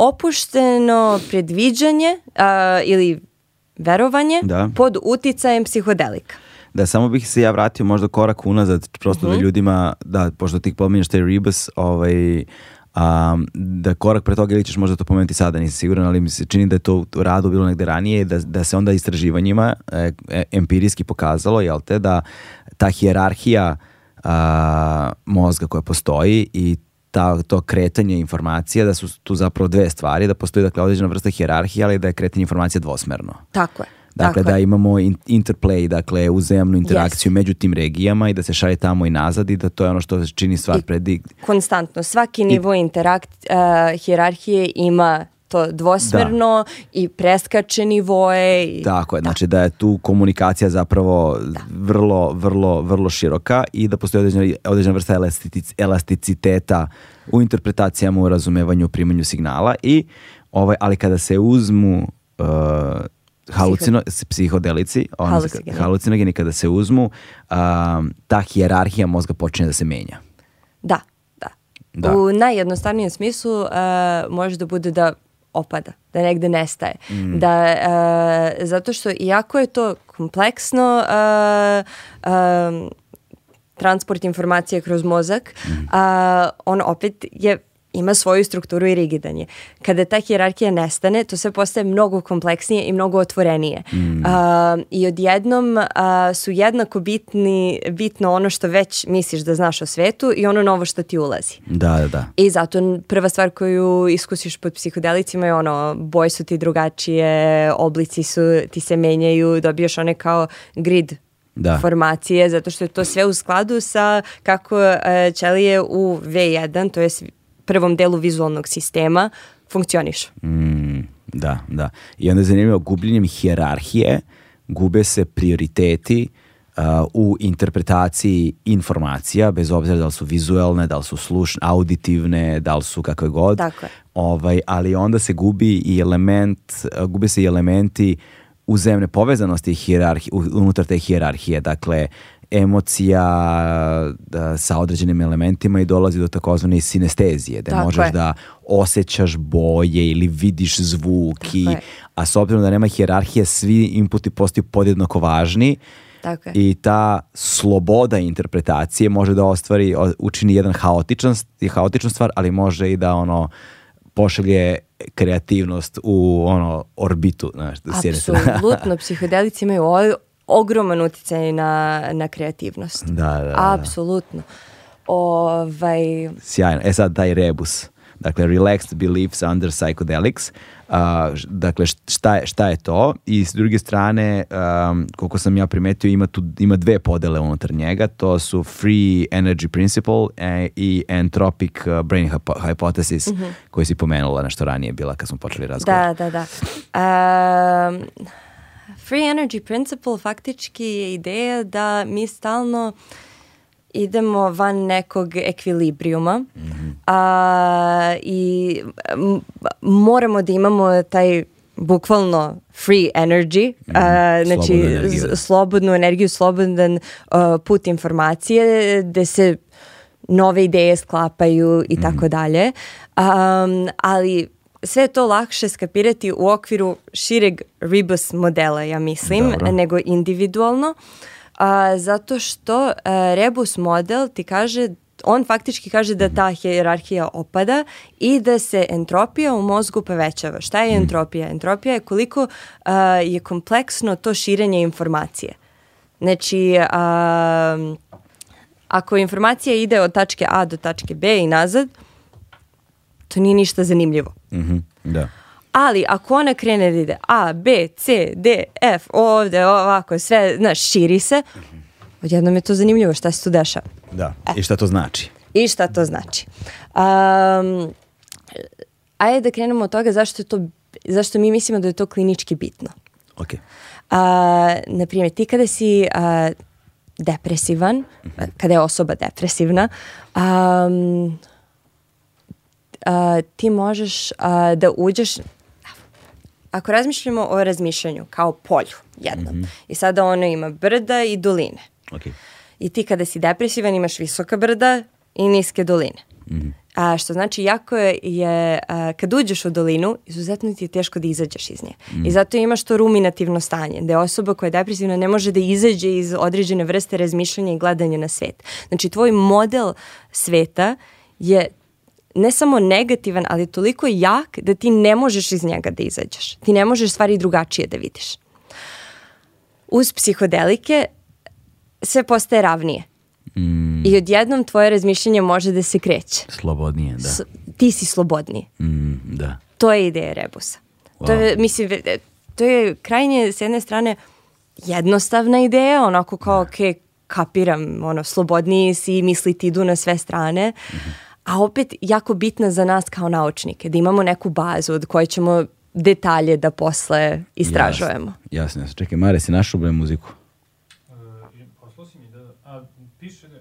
opušteno predviđanje a, ili verovanje da. pod uticajem psihodelika. Da, samo bih se ja vratio možda korak unazad, prosto mm -hmm. da mhm. ljudima, da, pošto ti pominješ taj Rebus, ovaj, um, da korak pre toga ili ćeš možda to pomenuti sada, nisam siguran, ali mi se čini da je to u radu bilo negde ranije da, da se onda istraživanjima e, e empirijski pokazalo, jel te, da ta hijerarhija a, mozga koja postoji i ta, to kretanje informacija, da su tu zapravo dve stvari, da postoji dakle određena vrsta hjerarhije, ali da je kretanje informacija dvosmerno. Tako je. Dakle, Tako da imamo interplay, dakle, uzajamnu interakciju yes. među tim regijama i da se šalje tamo i nazad i da to je ono što čini stvar predikt. Konstantno, svaki nivo I... interakt, uh, eh, hjerarhije ima to dvosmerno da. i preskače nivoe. I... Tako je, da. znači da je tu komunikacija zapravo da. vrlo, vrlo, vrlo široka i da postoji određena, određena vrsta elastitic, elasticiteta u interpretacijama, u razumevanju, u primanju signala i ovaj, ali kada se uzmu uh, halucino, psihodelici, ono, halucinogeni. halucinogeni kada se uzmu, um, ta hijerarhija mozga počinje da se menja. Da, da. da. U najjednostavnijem smislu uh, može da bude da opada, da negde nestaje. Mm. Da, uh, zato što iako je to kompleksno, uh, e, transport informacije kroz mozak, mm. a, on opet je ima svoju strukturu i rigidan je. Kada ta hjerarkija nestane, to sve postaje mnogo kompleksnije i mnogo otvorenije. Mm. A, I odjednom a, su jednako bitni, bitno ono što već misliš da znaš o svetu i ono novo što ti ulazi. Da, da, da. I zato prva stvar koju iskusiš pod psihodelicima je ono, boje su ti drugačije, oblici su, ti se menjaju, dobijaš one kao grid da. formacije, zato što je to sve u skladu sa kako uh, ćelije u V1, to je prvom delu vizualnog sistema funkcioniš. Mm, da, da. I onda je zanimljivo, gubljenjem hijerarhije gube se prioriteti uh, u interpretaciji informacija, bez obzira da li su vizuelne, da li su slušne, auditivne, da li su kakve god. Tako je. Ovaj, ali onda se gubi i element, uh, gube se i elementi uzemne povezanosti hierarhi, unutar te hijerarhije. Dakle, emocija da, sa određenim elementima i dolazi do takozvane sinestezije, da Tako možeš je. da osjećaš boje ili vidiš zvuk Tako i, je. a s obzirom da nema hjerarhije, svi inputi postaju podjednako važni Tako je. i ta sloboda interpretacije može da ostvari, učini jedan haotičan, haotičan stvar, ali može i da ono pošalje kreativnost u ono orbitu, znaš, da Apsolutno, [LAUGHS] psihodelici imaju ogroman uticaj na, na kreativnost. Da, da, da. Apsolutno. Ovaj... Sjajno. E sad taj rebus. Dakle, relaxed beliefs under psychedelics. Uh, dakle, šta je, šta je to? I s druge strane, um, koliko sam ja primetio, ima, tu, ima dve podele unutar njega. To su Free Energy Principle e, i Entropic uh, Brain Hypothesis, mm -hmm. koji si pomenula na što ranije bila kad smo počeli razgovor. Da, da, da. Um... Free Energy Principle faktički je ideja da mi stalno idemo van nekog ekvilibrijuma mm -hmm. a, i moramo da imamo taj bukvalno free energy, mm, a, mhm. znači slobodnu energiju, slobodnu energiju slobodan a, put informacije gde se nove ideje sklapaju i tako mhm. dalje. Ali sve to lakše skapirati u okviru šireg Rebus modela, ja mislim, Dobro. nego individualno, a, zato što a, e, rebus model ti kaže on faktički kaže da ta hjerarhija opada i da se entropija u mozgu povećava. Šta je mhm. entropija? Entropija je koliko a, e, je kompleksno to širenje informacije. Znači, a, ako informacija ide od tačke A do tačke B i nazad, to nije ništa zanimljivo. Mhm, da. Ali ako ona krene da ide A, B, C, D, F, ovde, ovako, sve, znaš, širi se, odjednom je to zanimljivo šta se tu dešava. Da, e. i šta to znači. I šta to znači. Um, ajde da krenemo od toga zašto, je to, zašto mi mislimo da je to klinički bitno. Ok. A, naprimjer, ti kada si a, depresivan, mhm. kada je osoba depresivna, um, ti možeš da uđeš ako razmišljamo o razmišljanju kao polju jednom mm -hmm. i sada ono ima brda i doline. Okay. I ti kada si depresivan imaš visoka brda i niske doline. Mm -hmm. A, što znači jako je, je a, kad uđeš u dolinu, izuzetno ti je teško da izađeš iz nje. Mm. I mhm. zato imaš to ruminativno stanje, da je osoba koja je depresivna ne može da izađe iz određene vrste razmišljanja i gledanja na svet. Znači tvoj model sveta je ne samo negativan, ali toliko jak da ti ne možeš iz njega da izađeš. Ti ne možeš stvari drugačije da vidiš. Uz psihodelike sve postaje ravnije. Mm. I odjednom tvoje razmišljanje može da se kreće. Slobodnije, da. S ti si slobodniji. Mm, da. To je ideja Rebusa. Wow. To je, mislim, to je krajnje s jedne strane jednostavna ideja, onako kao, da. ok, kapiram, ono, slobodniji si, misli ti idu na sve strane, mm -hmm a opet jako bitna za nas kao naučnike, da imamo neku bazu od koje ćemo detalje da posle istražujemo. Jasno, jasno. Čekaj, Mare, si našao bre muziku? E, poslao si mi da... A, piše da...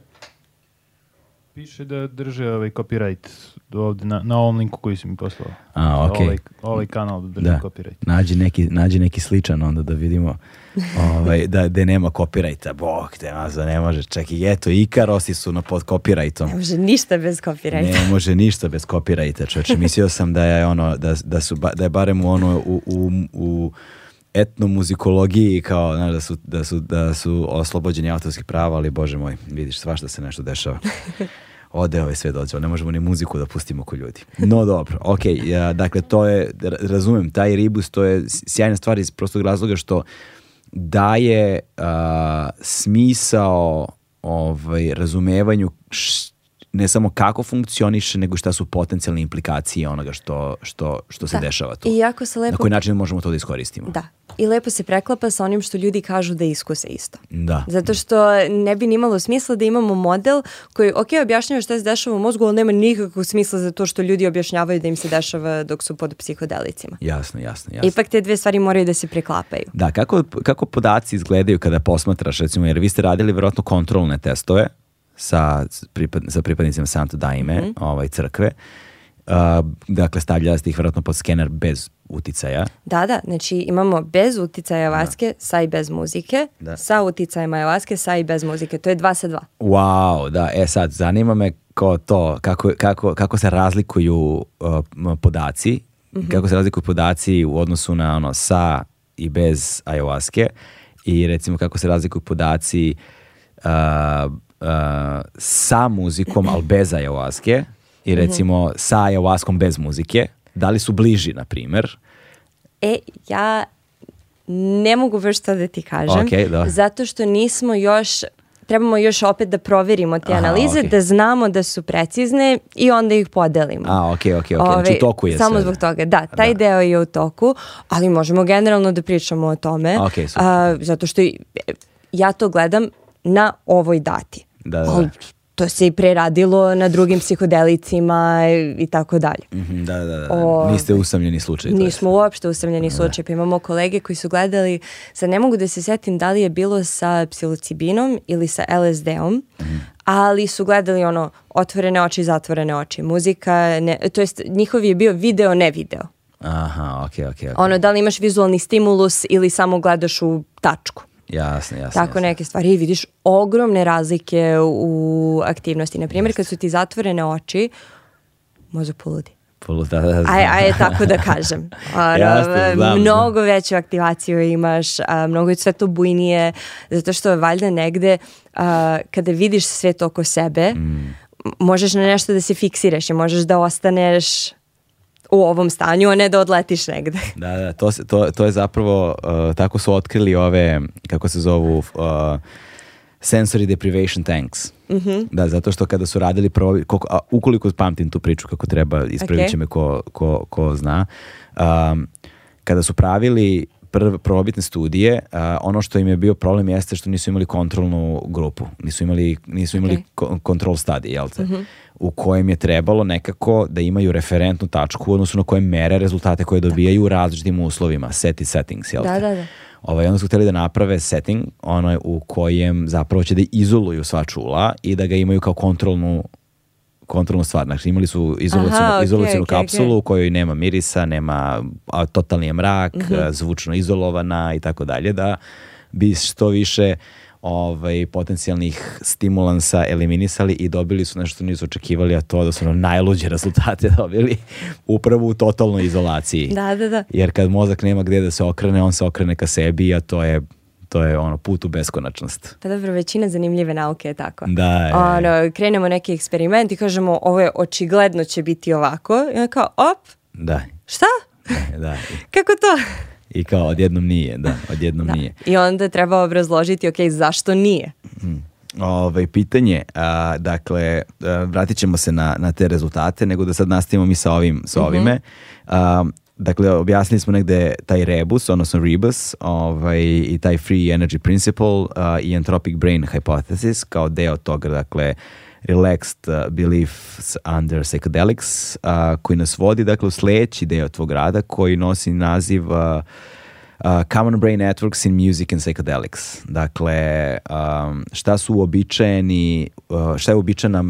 Piše da drže ovaj copyright ovde na, na ovom linku koji si mi poslao. A, okej. Okay. Ovaj, ovaj kanal da drži da. copyright. Nađi neki, nađi neki sličan onda da vidimo ovaj, da, da nema copyrighta, bok te mazo, ne može. Čak i eto, Ikarosi su na pod kopirajtom. Ne može ništa bez copyrighta. Ne može ništa bez copyrighta, čoče. Mislio sam da je ono, da, da, su, da je barem u ono, u, u, u etnomuzikologiji kao znaš, da, su, da, su, da su oslobođeni autorskih prava, ali bože moj, vidiš svašta se nešto dešava. Ode ove ovaj sve dođe, ne možemo ni muziku da pustimo kod ljudi. No dobro, ok, ja, dakle to je, razumem, taj ribus to je sjajna stvar iz prostog razloga što daje uh, smisao ovaj, razumevanju št, ne samo kako funkcioniše, nego šta su potencijalne implikacije onoga što, što, što se da. dešava tu. I jako se lepo... Na koji način možemo to da iskoristimo. Da. I lepo se preklapa sa onim što ljudi kažu da iskuse isto. Da. Zato što ne bi nimalo smisla da imamo model koji, ok, objašnjava šta se dešava u mozgu, ali nema nikakvog smisla za to što ljudi objašnjavaju da im se dešava dok su pod psihodelicima. Jasno, jasno, jasno. Ipak te dve stvari moraju da se preklapaju. Da, kako, kako podaci izgledaju kada posmatraš, recimo, jer vi ste radili verovatno kontrolne testove, sa, pripad, sa pripadnicima Santo Daime, mm -hmm. ovaj, crkve. Uh, dakle, stavljala ste ih vjerojatno pod skener bez uticaja. Da, da, znači imamo bez uticaja Alaske, da. sa i bez muzike, da. sa uticajima Alaske, sa i bez muzike. To je 2 sa 2. Wow, da, e sad, zanima me ko to, kako, kako, kako se razlikuju uh, podaci, mm -hmm. kako se razlikuju podaci u odnosu na ono sa i bez ayahuaske i recimo kako se razlikuju podaci uh, uh, sa muzikom, ali bez ajahuaske i recimo mm -hmm. sa ajahuaskom bez muzike, da li su bliži, na primer? E, ja ne mogu baš to da ti kažem. Okay, da. Zato što nismo još trebamo još opet da proverimo te Aha, analize, okay. da znamo da su precizne i onda ih podelimo. A, ok, ok, ok. Ove, znači u toku je Samo sve. zbog toga, da, da. taj da. deo je u toku, ali možemo generalno da pričamo o tome. Okay, super. A, zato što ja to gledam na ovoj dati. Da, da. Ali da. to se i preradilo na drugim psihodelicima i tako dalje. Mhm, da, da, da, da. O, Niste usamljeni slučaj. Nismo je. uopšte usamljeni da. slučaj. Pa imamo kolege koji su gledali, sad ne mogu da se setim da li je bilo sa psilocibinom ili sa LSD-om, mm -hmm. ali su gledali ono otvorene oči, zatvorene oči, muzika, ne, to jest njihov je bio video, ne video. Aha, okej, okay, okej. Okay, okay. Ono, da li imaš vizualni stimulus ili samo gledaš u tačku. Jasno, jasno. Tako jasno. neke stvari i vidiš ogromne razlike u aktivnosti. Na primjer, kad su ti zatvorene oči, mozak poludi. Poluda, da, da, da, aj, aj, tako da kažem. [LAUGHS] Jasne, znam, mnogo veću aktivaciju imaš, a, mnogo je sve to bujnije, zato što valjda negde a, kada vidiš svet oko sebe, mm. možeš na nešto da se fiksiraš i možeš da ostaneš u ovom stanju, a ne da odletiš negde. [LAUGHS] Da, da, to, se, to, to je zapravo, uh, tako su otkrili ove, kako se zovu, uh, sensory deprivation tanks. Mm -hmm. Da, zato što kada su radili probi, koliko, a, ukoliko pamtim tu priču kako treba, ispravit će okay. me ko, ko, ko zna, um, kada su pravili prve probitne studije, uh, ono što im je bio problem jeste što nisu imali kontrolnu grupu, nisu imali, nisu imali okay. kontrol stadije, jel te? Mm -hmm u kojem je trebalo nekako da imaju referentnu tačku, odnosno na koje mere rezultate koje dobijaju u različitim uslovima, set i settings, jel da, te? Da, da. Ovaj, onda su hteli da naprave setting onaj u kojem zapravo će da izoluju sva čula i da ga imaju kao kontrolnu kontrolnu stvar. Znači, imali su izolacijnu okay, kapsulu okay. u kojoj nema mirisa, nema a, totalni je mrak, mm -hmm. zvučno izolovana i tako dalje, da bi što više ovaj, potencijalnih stimulansa eliminisali i dobili su nešto što nisu očekivali, a to da su nam najluđe rezultate [LAUGHS] dobili upravo u totalnoj izolaciji. Da, da, da. Jer kad mozak nema gde da se okrene, on se okrene ka sebi, a to je to je ono put u beskonačnost. Pa dobro, većina zanimljive nauke je tako. Da, je. Ono, krenemo neki eksperiment i kažemo ovo je očigledno će biti ovako i onda kao op, da. šta? Da, [LAUGHS] da. Kako to? I kao, odjednom nije, da, odjednom da. nije. I onda treba obrazložiti, ok, zašto nije? Mm. Ove, ovaj, pitanje, a, dakle, a, vratit ćemo se na, na te rezultate, nego da sad nastavimo mi sa, ovim, sa mhm. ovime. Mm -hmm. a, dakle, objasnili smo negde taj rebus, odnosno rebus, ovaj, i taj free energy principle a, i entropic brain hypothesis kao deo toga, dakle, Relaxed uh, Beliefs Under Psychedelics, a, uh, koji nas vodi dakle, u sledeći deo tvog rada koji nosi naziv a, uh, a, Common Brain Networks in Music and Psychedelics. Dakle, um, šta su uobičajeni, šta je uobičajena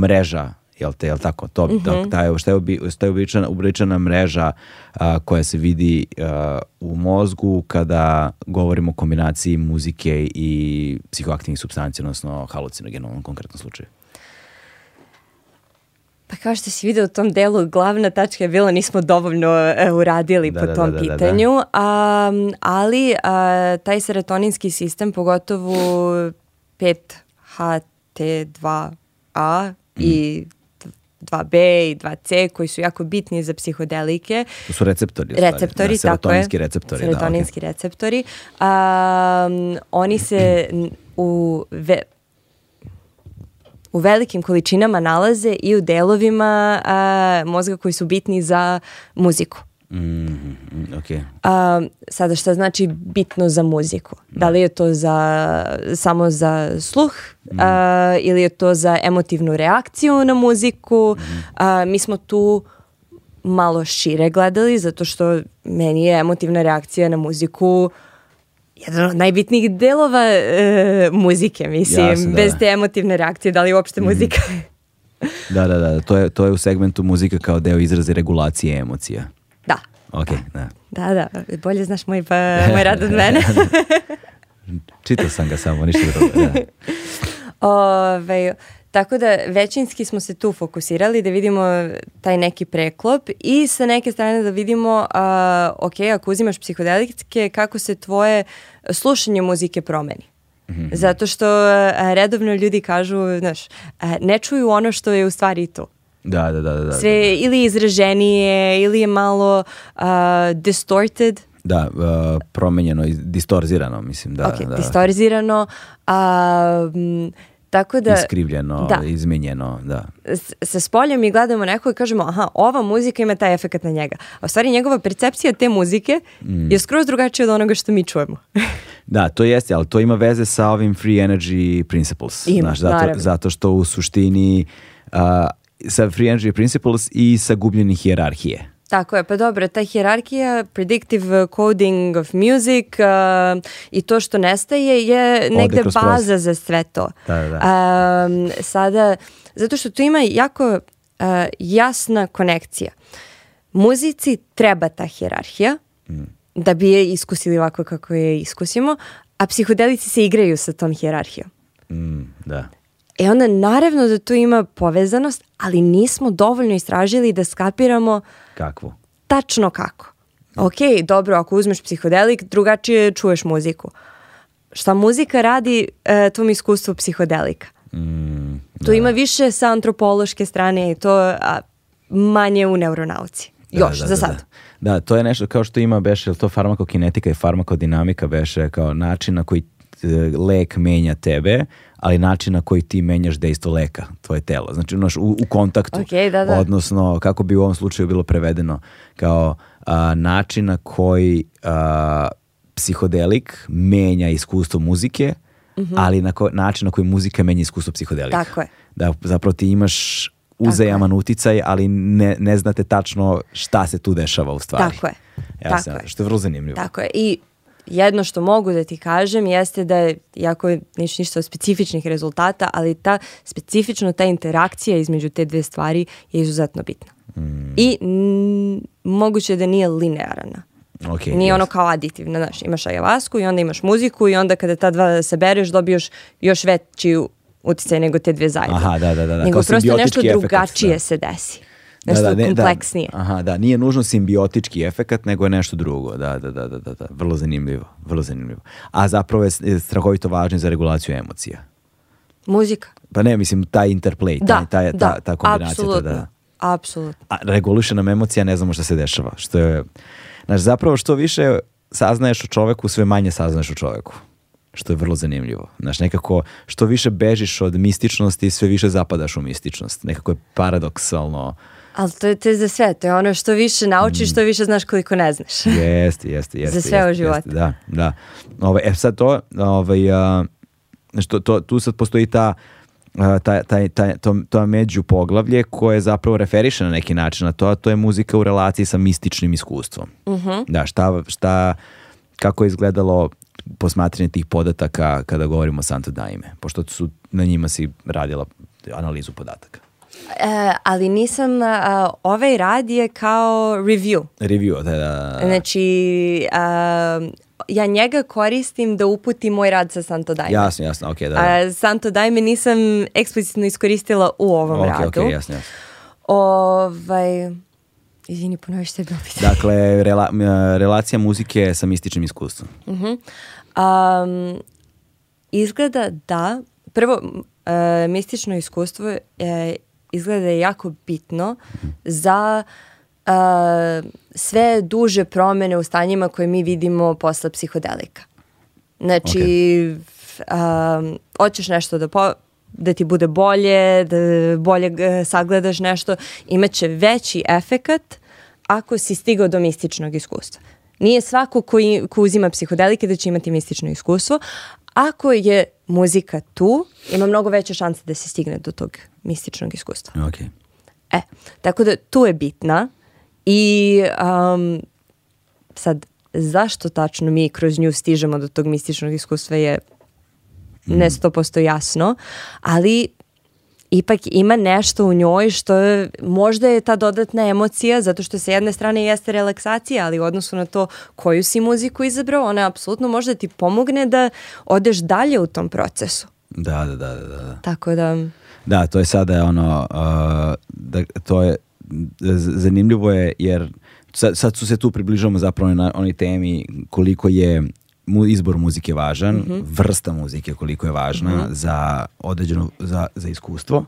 mreža jel te, jel tako, to, mm -hmm. taj, šta je, obi, šta je običana, obličana mreža a, koja se vidi a, u mozgu kada govorimo o kombinaciji muzike i psihoaktivnih substanci, odnosno halucinogena u ovom konkretnom slučaju. Pa kao što si vidio u tom delu, glavna tačka je bila nismo dovoljno e, uradili da, po da, tom da, da, da, pitanju, a, ali a, taj serotoninski sistem, pogotovo 5HT2A mm. i mhm. 2B i 2C koji su jako bitni za psihodelike. To su receptori. Receptori, da, tako je. receptori. Serotoninski da, okay. receptori. Um, oni se u ve, u velikim količinama nalaze i u delovima a, mozga koji su bitni za muziku. Mm, okay. A, sada šta znači bitno za muziku? Da li je to za, samo za sluh mm. a, ili je to za emotivnu reakciju na muziku? Mm. A, mi smo tu malo šire gledali zato što meni je emotivna reakcija na muziku jedan od najbitnijih delova e, muzike, mislim. Jasne, da, Bez da. te emotivne reakcije, da li uopšte mm-hmm. muzika... Da, da, da. To je, to je u segmentu muzika kao deo izraze regulacije emocija. Ok, da. da. Da, da, bolje znaš moj, pa, moj rad od mene. [LAUGHS] Čitao sam ga samo, ništa drugo. Da. [LAUGHS] Ove, ovaj, tako da većinski smo se tu fokusirali da vidimo taj neki preklop i sa neke strane da vidimo, a, ok, ako uzimaš psihodelike, kako se tvoje slušanje muzike promeni. Mm Zato što a, redovno ljudi kažu, znaš, a, ne čuju ono što je u stvari to. Da, da, da, da. da Sve da, da. ili izraženije, ili je malo uh, distorted. Da, uh, promenjeno, distorzirano, mislim. Da, okay, da. distorzirano. Uh, tako da, Iskrivljeno, da. izmenjeno, da. sa spolja mi gledamo nekog i kažemo, aha, ova muzika ima taj efekat na njega. A u stvari njegova percepcija te muzike mm. je skroz drugačija od onoga što mi čujemo. [LAUGHS] da, to jeste, ali to ima veze sa ovim free energy principles. Ima, znaš, zato, naravno. zato što u suštini... Uh, sa Free Energy Principles i sa gubljenje hijerarhije. Tako je, pa dobro, ta hjerarkija, predictive uh, coding of music uh, i to što nestaje je negde baza za sve to. Da, da, da. Uh, sada, zato što tu ima jako uh, jasna konekcija. Muzici treba ta hjerarhija mm. da bi je iskusili ovako kako je iskusimo, a psihodelici se igraju sa tom hjerarhijom. Mm, da. E onda naravno da tu ima povezanost, ali nismo dovoljno istražili da skapiramo kako. Tačno kako. Ok, dobro, ako uzmeš psihodelik, drugačije čuješ muziku. Šta muzika radi e, tom iskustvu psihodelika? Mm, da. To ima više sa antropološke strane i to a, manje u neuronauci. Da, Još, da, za da, da. sad. Da. to je nešto kao što ima Beše, to farmakokinetika i farmakodinamika Beše, kao način na koji E, lek menja tebe, ali način na koji ti menjaš dejstvo leka, tvoje telo. Znači, znaš, u, u kontaktu. Okay, da, da. Odnosno, kako bi u ovom slučaju bilo prevedeno, kao a, način na koji a, psihodelik menja iskustvo muzike, mm -hmm. ali na ko, način na koji muzika menja iskustvo psihodelika. Tako je. Da, zapravo ti imaš uzajaman Tako uticaj, ali ne, ne znate tačno šta se tu dešava u stvari. Tako je. Evo Tako se, je. Što je vrlo zanimljivo. Tako je. I jedno što mogu da ti kažem jeste da je, jako je ništa od specifičnih rezultata, ali ta specifično ta interakcija između te dve stvari je izuzetno bitna. Mm. I moguće da nije linearna. Okay, Nije yes. ono kao aditivna, znaš, imaš ajavasku i onda imaš muziku i onda kada ta dva se bereš dobiješ još veći uticaj nego te dve zajedno. Aha, da, da, da. da nego prosto nešto drugačije da. se desi nešto da, da, ne, da. kompleksnije. Da, aha, da, nije nužno simbiotički efekat, nego je nešto drugo. Da, da, da, da, da, da. vrlo zanimljivo, vrlo zanimljivo. A zapravo je strahovito važno za regulaciju emocija. Muzika. Pa ne, mislim, taj interplay, da, taj, taj, da, ta, ta kombinacija. Da. Apsolutno, da, da, apsolutno. A reguliše nam emocija, ne znamo šta se dešava. Što je, znači, zapravo što više saznaješ o čoveku, sve manje saznaješ o čoveku što je vrlo zanimljivo. Znači, nekako što više bežiš od mističnosti, sve više zapadaš u mističnost. Nekako je paradoksalno uh, Ali to je test za sve, to je ono što više naučiš, mm. što više znaš koliko ne znaš. [LAUGHS] Jeste, jeste, jeste. za sve jest, u životu. Jest, da, da. Ove, ovaj, e sad to, ove, ovaj, a, što, to, tu sad postoji ta, ta, ta, ta, taj, to, to među poglavlje koje zapravo referiše na neki način na to, a to je muzika u relaciji sa mističnim iskustvom. Mm -hmm. Da, šta, šta, kako je izgledalo posmatranje tih podataka kada govorimo o Santo Daime, pošto su, na njima si radila analizu podataka. E, ali nisam, a, ovaj rad je kao review. Review, da da, da, da. Znači, a, ja njega koristim da uputim moj rad sa Santo Daime. Jasno, jasno, okej, okay, da, da. A, da. Santo Daime nisam eksplicitno iskoristila u ovom okay, radu. Okej, okay, jasno, jasno. Ovaj... Izvini, ponoviš što je bilo pitanje. Dakle, rela, relacija muzike sa mističnim iskustvom. Uh -huh. um, izgleda da, prvo, uh, mistično iskustvo je, izgleda jako bitno za uh, sve duže promene u stanjima koje mi vidimo posle psihodelika. Znači, okay. uh, hoćeš nešto da po, da ti bude bolje, da bolje e, sagledaš nešto, imaće veći efekat ako si stigao do mističnog iskustva. Nije svako koji, ko uzima psihodelike da će imati mistično iskustvo, ako je muzika tu, ima mnogo veće šanse da se stigne do tog mističnog iskustva. Okay. E, tako da tu je bitna i um, sad zašto tačno mi kroz nju stižemo do tog mističnog iskustva je ne 100% mhm. jasno, ali ipak ima nešto u njoj što je, možda je ta dodatna emocija zato što sa jedne strane jeste relaksacija, ali u odnosu na to koju si muziku izabrao, ona apsolutno možda ti pomogne da odeš dalje u tom procesu. Da, da, da, da. da. Tako da... Da, to je sada ono, uh, da, to je, zanimljivo je jer sad, sad su se tu približamo zapravo na onoj temi koliko je mu, izbor muzike važan, mm -hmm. vrsta muzike koliko je važna mm -hmm. za određeno za, za iskustvo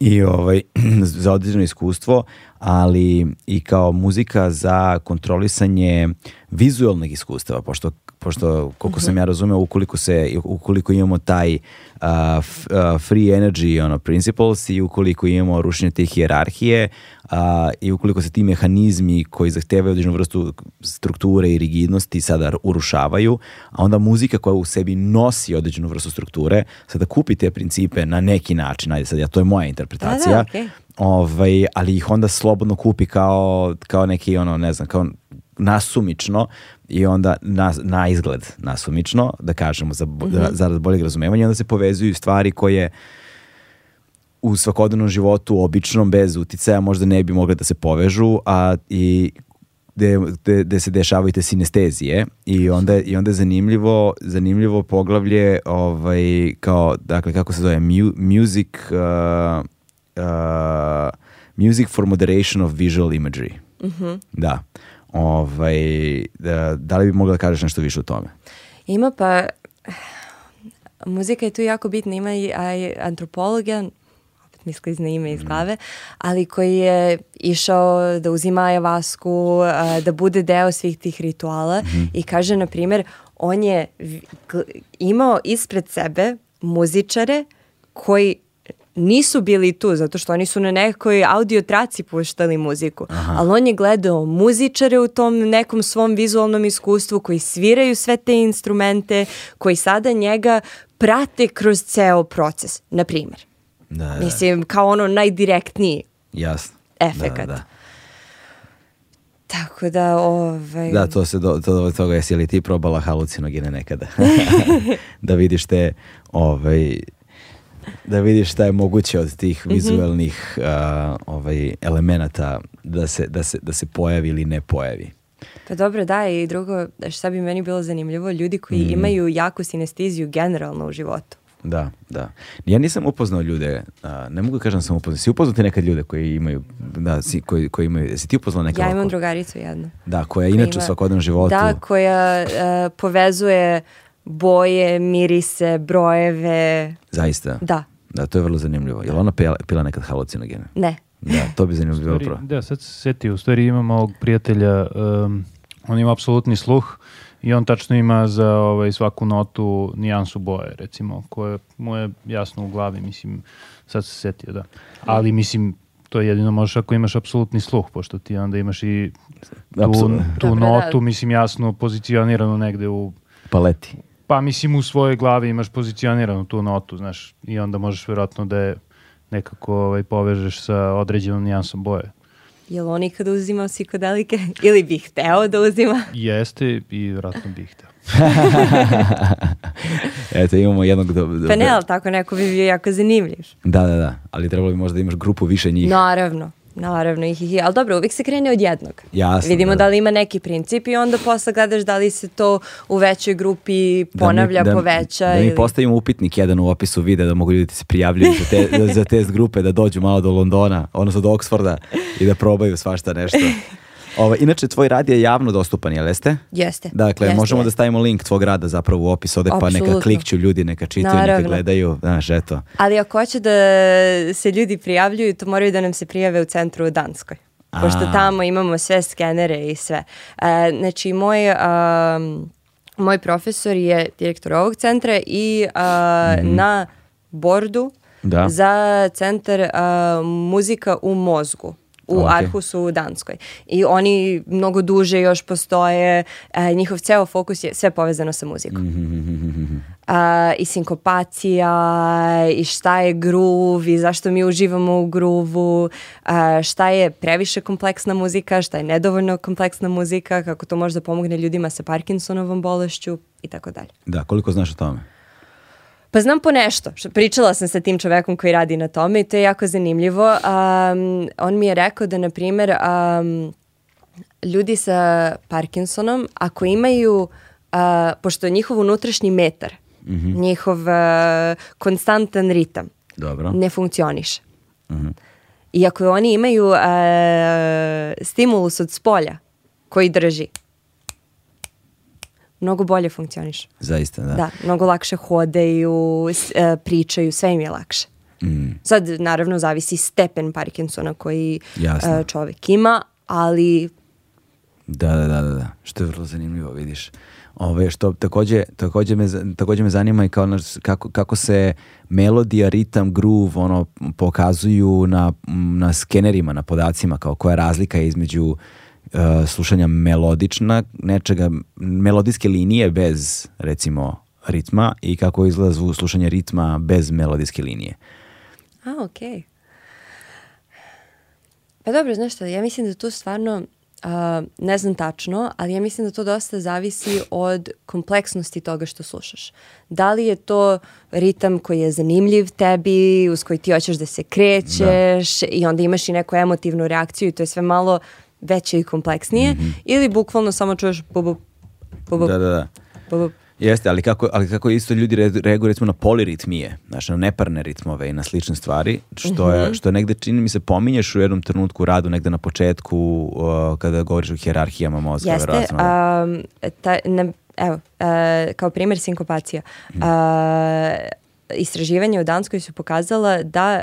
i ovaj, [CLEARS THROAT] za određeno iskustvo, ali i kao muzika za kontrolisanje vizualnih iskustava, pošto pošto koliko sam mhm. ja razumeo, ukoliko, se, ukoliko imamo taj uh, f, uh, free energy ono, principles i ukoliko imamo rušenje te hijerarhije uh, i ukoliko se ti mehanizmi koji zahtevaju određenu vrstu strukture i rigidnosti sada urušavaju, a onda muzika koja u sebi nosi određenu vrstu strukture, sada kupi te principe na neki način, ajde sad, ja, to je moja interpretacija, da, da, okay. ovaj, ali ih onda slobodno kupi kao, kao neki, ono, ne znam, kao nasumično i onda na, na izgled nasumično, da kažemo, za, mm -hmm. zarad boljeg razumevanja, onda se povezuju stvari koje u svakodnevnom životu, običnom, bez uticaja, možda ne bi mogle da se povežu, a i gde, se dešavaju te sinestezije i onda, i onda je zanimljivo, zanimljivo poglavlje ovaj, kao, dakle, kako se zove, mu, music, uh, uh, music for moderation of visual imagery. Mm -hmm. Da. Ovaj, da da li bi mogla da kažeš nešto više o tome? Ima pa, muzika je tu jako bitna, ima i, i antropologa, opet mi sklizne ime iz mm. glave, ali koji je išao da uzima ajavasku, da bude deo svih tih rituala mm -hmm. i kaže, na primer, on je imao ispred sebe muzičare koji nisu bili tu zato što oni su na nekoj audio traci puštali muziku, Aha. ali on je gledao muzičare u tom nekom svom vizualnom iskustvu koji sviraju sve te instrumente, koji sada njega prate kroz ceo proces, na primer. Da, da. Mislim, kao ono najdirektniji Jasno. Da, efekat. Da, da. Tako da, ovaj... Da, to se do, to, do toga jesi li ti probala halucinogene nekada? [LAUGHS] [LAUGHS] da vidiš te, ovaj, da vidiš šta je moguće od tih vizuelnih mm -hmm. ovaj, elemenata da se, da, se, da se pojavi ili ne pojavi. Pa dobro, da, i drugo, šta bi meni bilo zanimljivo, ljudi koji mm. imaju jaku sinestiziju generalno u životu. Da, da. Ja nisam upoznao ljude, a, ne mogu da kažem da sam upoznao. Si upoznao ti nekad ljude koji imaju, da, si, koji, koji imaju, si ti upoznao nekad? Ja imam drugaricu jednu. Da, koja, koja inače ima, u svakodnevnom životu. Da, koja a, povezuje boje, mirise, brojeve. Zaista? Da. Da, to je vrlo zanimljivo. Je li ona pila, pila nekad halucinogene? Ne. Da, to bi zanimljivo bilo prvo. Da, sad se seti, u stvari imam ovog prijatelja, um, on ima apsolutni sluh i on tačno ima za ovaj, svaku notu nijansu boje, recimo, koje mu je jasno u glavi, mislim, sad se setio, da. Ali, mislim, to je jedino možeš ako imaš apsolutni sluh, pošto ti onda imaš i tu, Absolut. tu Dobre, da. notu, da. mislim, jasno pozicioniranu negde u paleti. Pa mislim u svojoj glavi imaš pozicioniranu tu notu, znaš, i onda možeš verovatno da je nekako ovaj, povežeš sa određenom nijansom boje. Je li on ikada uzimao psikodelike? [LAUGHS] Ili bi hteo da uzima? Jeste i vratno bih hteo. [LAUGHS] Eto, imamo jednog... Do, do, pa ne, ali tako neko bi bio jako zanimljiv. Da, da, da, ali trebalo bi možda da imaš grupu više njih. Naravno. Naravno, i hihi, ali dobro, uvijek se krene od jednog. Jasno, Vidimo da. da li ima neki princip i onda posle gledaš da li se to u većoj grupi da ponavlja, da mi, da, poveća. Da mi postavimo upitnik jedan u opisu videa da mogu ljudi da se prijavljuju za, te, za test grupe, da dođu malo do Londona, odnosno do Oksforda i da probaju svašta nešto. [LAUGHS] Ovo, ovaj, inače, tvoj rad je javno dostupan, jel jeste? Jeste. Dakle, jeste, možemo jeste. da stavimo link tvog rada zapravo u opis ovde, pa neka klikću ljudi, neka čitaju, Naravno. neka gledaju, znaš, eto. Ali ako hoće da se ljudi prijavljuju, to moraju da nam se prijave u centru u Danskoj. A. Pošto tamo imamo sve skenere i sve. E, znači, moj... Um, moj profesor je direktor ovog centra i a, mm na bordu da. za centar a, muzika u mozgu u okay. Arhusu u Danskoj. I oni mnogo duže još postoje, e, njihov ceo fokus je sve povezano sa muzikom. Uh, -hmm. e, I sinkopacija, i šta je groove, i zašto mi uživamo u groovu, e, šta je previše kompleksna muzika, šta je nedovoljno kompleksna muzika, kako to možda pomogne ljudima sa Parkinsonovom bolešću i tako dalje. Da, koliko znaš o tome? Pa znam po nešto. Pričala sam sa tim čovekom koji radi na tome i to je jako zanimljivo. Um, on mi je rekao da, na primjer, um, ljudi sa Parkinsonom, ako imaju, uh, pošto je njihov unutrašnji metar, mm -hmm. njihov uh, konstantan ritam, Dobro. ne funkcioniše. Mm -hmm. I ako oni imaju uh, stimulus od spolja koji drži, mnogo bolje funkcioniš. Zaista, da. Da, mnogo lakše hodeju, e, pričaju, sve im je lakše. Mm. Sad, naravno, zavisi stepen Parkinsona koji e, Jasno. čovjek ima, ali... Da, da, da, da, da, što je vrlo zanimljivo, vidiš. Ove, što takođe, takođe, me, takođe me zanima i kao, naš, kako, kako se melodija, ritam, groove ono, pokazuju na, na skenerima, na podacima, kao koja je razlika između Eh, slušanja melodična, nečega, melodijske linije bez, recimo, ritma i kako izgleda zvu slušanje ritma bez melodijske linije. A, okej. Okay. Pa dobro, znaš šta, ja mislim da tu stvarno, uh, ne znam tačno, ali ja mislim da to dosta zavisi od kompleksnosti toga što slušaš. Da li je to ritam koji je zanimljiv tebi, uz koji ti hoćeš da se krećeš da. i onda imaš i neku emotivnu reakciju i to je sve malo veće i kompleksnije mm -hmm. ili bukvalno samo čuješ bubup, bubup, da, da, da. bubup. Jeste, ali kako, ali kako isto ljudi reaguju recimo na poliritmije, znači na neparne ritmove i na slične stvari, što, je, mhm. što negde čini mi se pominješ u jednom trenutku u radu, negde na početku uh, kada govoriš o hjerarhijama mozga. Jeste, um, ta, ne, evo, uh, kao primjer sinkopacija. Mm. Uh, istraživanje u Danskoj su pokazala da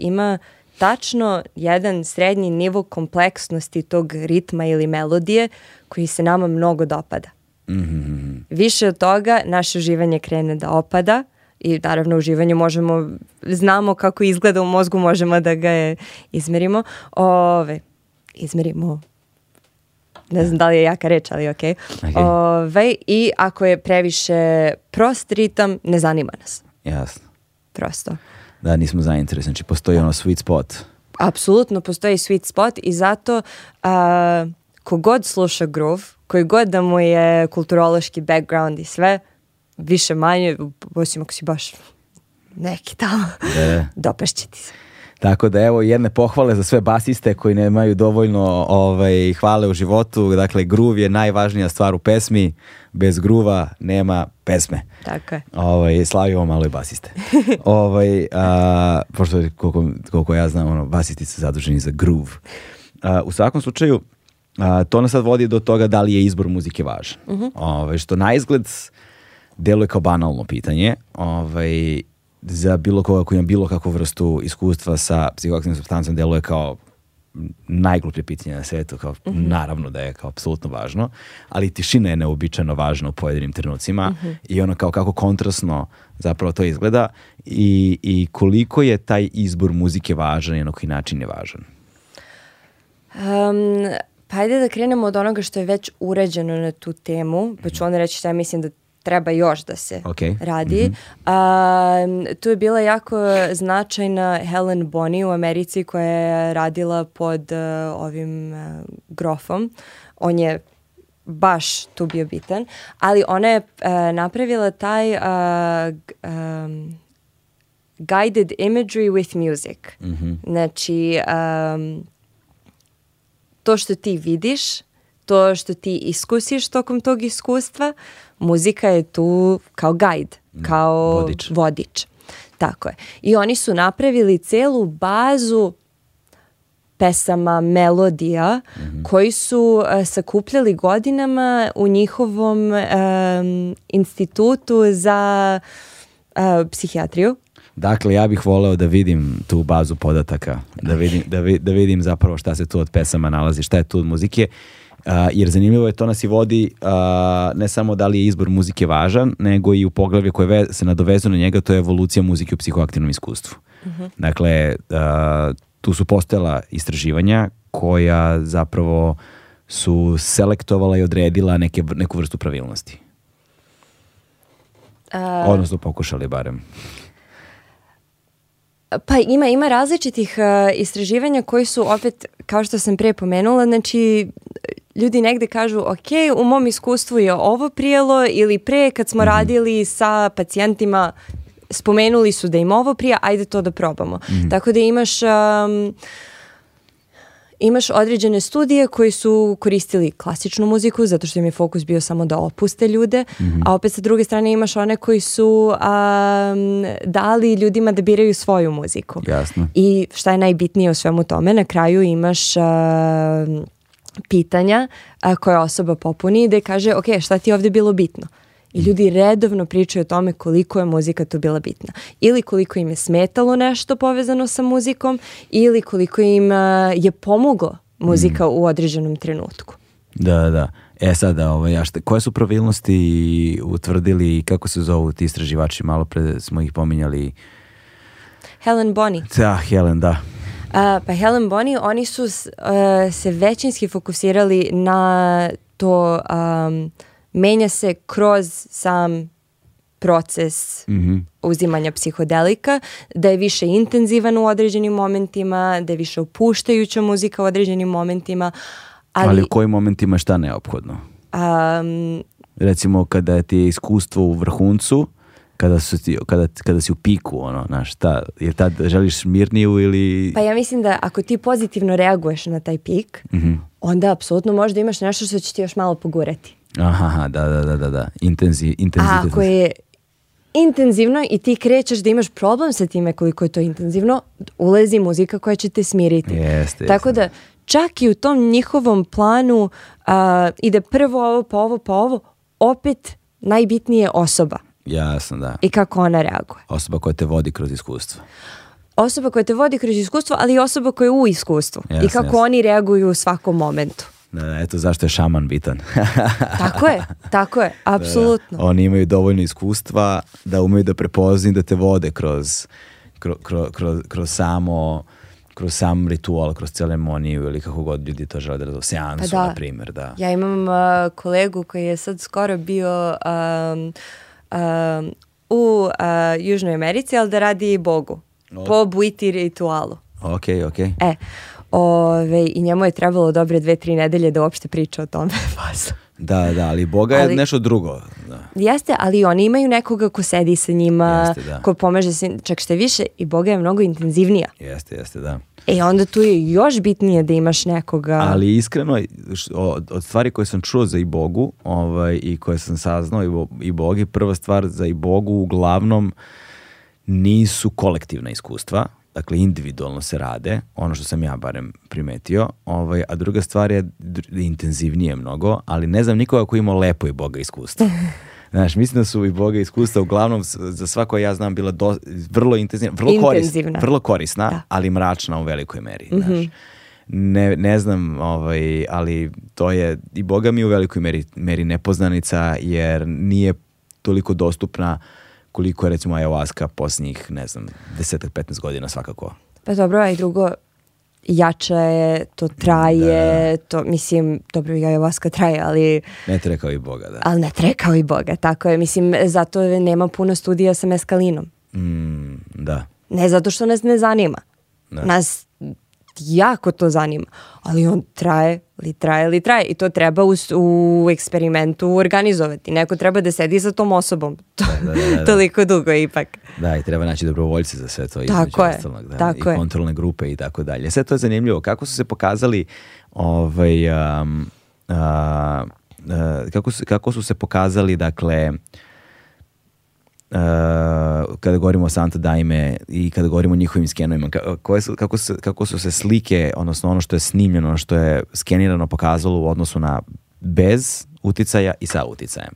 ima tačno jedan srednji nivo kompleksnosti tog ritma ili melodije koji se nama mnogo dopada. Mm -hmm. Više od toga naše uživanje krene da opada i naravno uživanje možemo, znamo kako izgleda u mozgu, možemo da ga je izmerimo. Ove, izmerimo ne znam da li je jaka reč, ali ok. okay. Ove, I ako je previše prost ritam, ne zanima nas. Jasno. Prosto da nismo zainteresni. Znači postoji ono sweet spot. Apsolutno postoji sweet spot i zato a, kogod sluša groove, koji god da mu je kulturološki background i sve, više manje, osim ako si baš neki tamo, e. [LAUGHS] dopešće ti se. Tako da evo jedne pohvale za sve basiste koji nemaju dovoljno ovaj, hvale u životu. Dakle, groove je najvažnija stvar u pesmi bez gruva nema pesme. Tako je. Ovaj, slavimo malo i basiste. [LAUGHS] ovaj, a, pošto koliko, koliko ja znam, ono, basisti su zaduženi za groove. A, u svakom slučaju, a, to nas sad vodi do toga da li je izbor muzike važan. Uh mhm. -huh. ovaj, što na izgled deluje kao banalno pitanje ovaj, za bilo koga koji ima bilo kakvu vrstu iskustva sa psihoaktivnim substancom deluje kao najgluplje pitanje na svetu, kao, mm -hmm. naravno da je kao apsolutno važno, ali tišina je neobičajno važna u pojedinim trenucima mm -hmm. i ono kao kako kontrasno zapravo to izgleda i, i koliko je taj izbor muzike važan i na koji način je važan? Um, pa ajde da krenemo od onoga što je već uređeno na tu temu, pa ću mhm. onda reći šta mislim da treba još da se okay. radi. Mm -hmm. Tu je bila jako značajna Helen Bonnie u Americi koja je radila pod e, ovim e, grofom. On je baš tu bio bitan, ali ona je e, napravila taj um, guided imagery with music. Mm -hmm. Znači, um, to što ti vidiš, to što ti iskusiš tokom tog iskustva, muzika je tu kao guide, mm, kao vodič. vodič. Tako je. I oni su napravili celu bazu pesama, melodija mm -hmm. koji su uh, sakupljali godinama u njihovom um, institutu za uh, psihijatriju. Dakle, ja bih voleo da vidim tu bazu podataka, da vidim, da, vi, da vidim zapravo šta se tu od pesama nalazi, šta je tu od muzike Uh, jer zanimljivo je to nas i vodi uh, ne samo da li je izbor muzike važan, nego i u poglavlje koje se nadovezu na njega, to je evolucija muzike u psihoaktivnom iskustvu. Uh mhm. -huh. Dakle, uh, tu su postojala istraživanja koja zapravo su selektovala i odredila neke, neku vrstu pravilnosti. Odnosno pokušali barem. Pa ima, ima različitih uh, istraživanja koji su opet, kao što sam prije pomenula, znači ljudi negde kažu ok, u mom iskustvu je ovo prijelo ili pre kad smo mm -hmm. radili sa pacijentima spomenuli su da im ovo prija, ajde to da probamo. Mm -hmm. Tako da imaš... Um, imaš određene studije koji su koristili klasičnu muziku zato što im je fokus bio samo da opuste ljude, mm -hmm. a opet sa druge strane imaš one koji su um, dali ljudima da biraju svoju muziku. Jasno. I šta je najbitnije u svemu tome, na kraju imaš um, pitanja a, koje osoba popuni da je kaže ok, šta ti je ovde bilo bitno? I ljudi redovno pričaju o tome koliko je muzika tu bila bitna. Ili koliko im je smetalo nešto povezano sa muzikom, ili koliko im a, je pomoglo muzika mm. u određenom trenutku. Da, da. E sada, ovaj, a šta, koje su pravilnosti utvrdili i kako se zovu ti istraživači? Malo pre smo ih pominjali. Helen Bonny. Da, Helen, da. A, pa Helen Bonny, oni su uh, se većinski fokusirali na to um, menja se kroz sam proces mm -hmm. uzimanja psihodelika, da je više intenzivan u određenim momentima, da je više opuštajuća muzika u određenim momentima. Ali, ali u kojim momentima šta neophodno? Um, Recimo kada ti je iskustvo u vrhuncu, kada, su ti, kada, kada si u piku, ono, znaš, šta, je tad želiš mirniju ili... Pa ja mislim da ako ti pozitivno reaguješ na taj pik, mm -hmm. onda apsolutno možda imaš nešto što će ti još malo pogurati. Aha, da, da, da, da, Intenzi, intenzivno. A ako je intenzivno i ti krećeš da imaš problem sa time koliko je to intenzivno, ulezi muzika koja će te smiriti. Jeste, Tako da čak i u tom njihovom planu uh, ide prvo ovo, pa ovo, pa ovo, opet najbitnije osoba. Jasno, da. I kako ona reaguje. Osoba koja te vodi kroz iskustvo. Osoba koja te vodi kroz iskustvo, ali i osoba koja je u iskustvu. Jasno, I kako jasno. oni reaguju u svakom momentu. Da, da, eto zašto je šaman bitan. [LAUGHS] tako je, tako je, apsolutno. Da, da. Oni imaju dovoljno iskustva da umeju da prepoznaju da te vode kroz, kroz, kroz, kroz samo kroz sam ritual, kroz ceremoniju ili kako god ljudi to žele da razvoju, seansu, pa da. na primjer. Da. Ja imam uh, kolegu koji je sad skoro bio um, um, u uh, Južnoj Americi, ali da radi i Bogu. Oh. Po buiti ritualu. Ok, ok. E, ove, i njemu je trebalo dobre dve, tri nedelje da uopšte priča o tome. [LAUGHS] Da, da, ali Boga je ali, nešto drugo. Da. Jeste, ali oni imaju nekoga ko sedi sa njima, jeste, da. ko pomaže se, čak što više i Boga je mnogo intenzivnija. Jeste, jeste, da. E onda tu je još bitnije da imaš nekoga. Ali iskreno, od stvari koje sam čuo za i Bogu ovaj, i koje sam saznao i Bogi, prva stvar za i Ibogu uglavnom nisu kolektivna iskustva, dakle individualno se rade, ono što sam ja barem primetio, ovaj, a druga stvar je intenzivnije mnogo, ali ne znam nikoga ko ima lepo i boga iskustva. [LAUGHS] Znaš, mislim da su i Boga iskustva uglavnom za svako ja znam bila do, vrlo intenzivna, vrlo intenzivna. korisna, vrlo korisna da. ali mračna u velikoj meri. Mm -hmm. Znaš. Ne, ne znam, ovaj, ali to je i Boga mi u velikoj meri, meri nepoznanica jer nije toliko dostupna koliko je recimo ayahuasca posljednjih, ne znam, desetak, 15 godina svakako. Pa dobro, a i drugo, jača je, to traje, da. to mislim, dobro i ajavaska traje, ali... Ne trekao i Boga, da. Ali ne trekao i Boga, tako je. Mislim, zato nema puno studija sa meskalinom. Mm, da. Ne zato što nas ne zanima. Da. Nas jako to zanima, ali on traje li traje li traje i to treba u, u eksperimentu organizovati. Neko treba da sedi sa tom osobom [LAUGHS] to, da da, da, da, da, toliko dugo ipak. Da, i treba naći dobrovoljce za sve to tako je, ostalog, da, tako i kontrolne je. grupe i tako dalje. Sve to je zanimljivo. Kako su se pokazali ovaj, um, uh, uh, kako, su, kako su se pokazali dakle Uh, kada govorimo o Santa Daime i kada govorimo o njihovim skenovima, koje su, kako, se, kako su se slike, odnosno ono što je snimljeno, ono što je skenirano pokazalo u odnosu na bez uticaja i sa uticajem.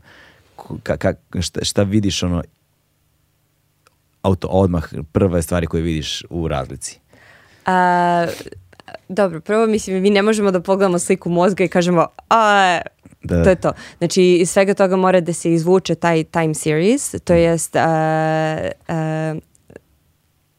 Ka, ka, šta, šta vidiš ono auto, odmah prve stvari koje vidiš u razlici? A, dobro, prvo mislim mi ne možemo da pogledamo sliku mozga i kažemo a, Da. To je to. Znači, iz svega toga mora da se izvuče taj time series, to mm. jest uh, uh,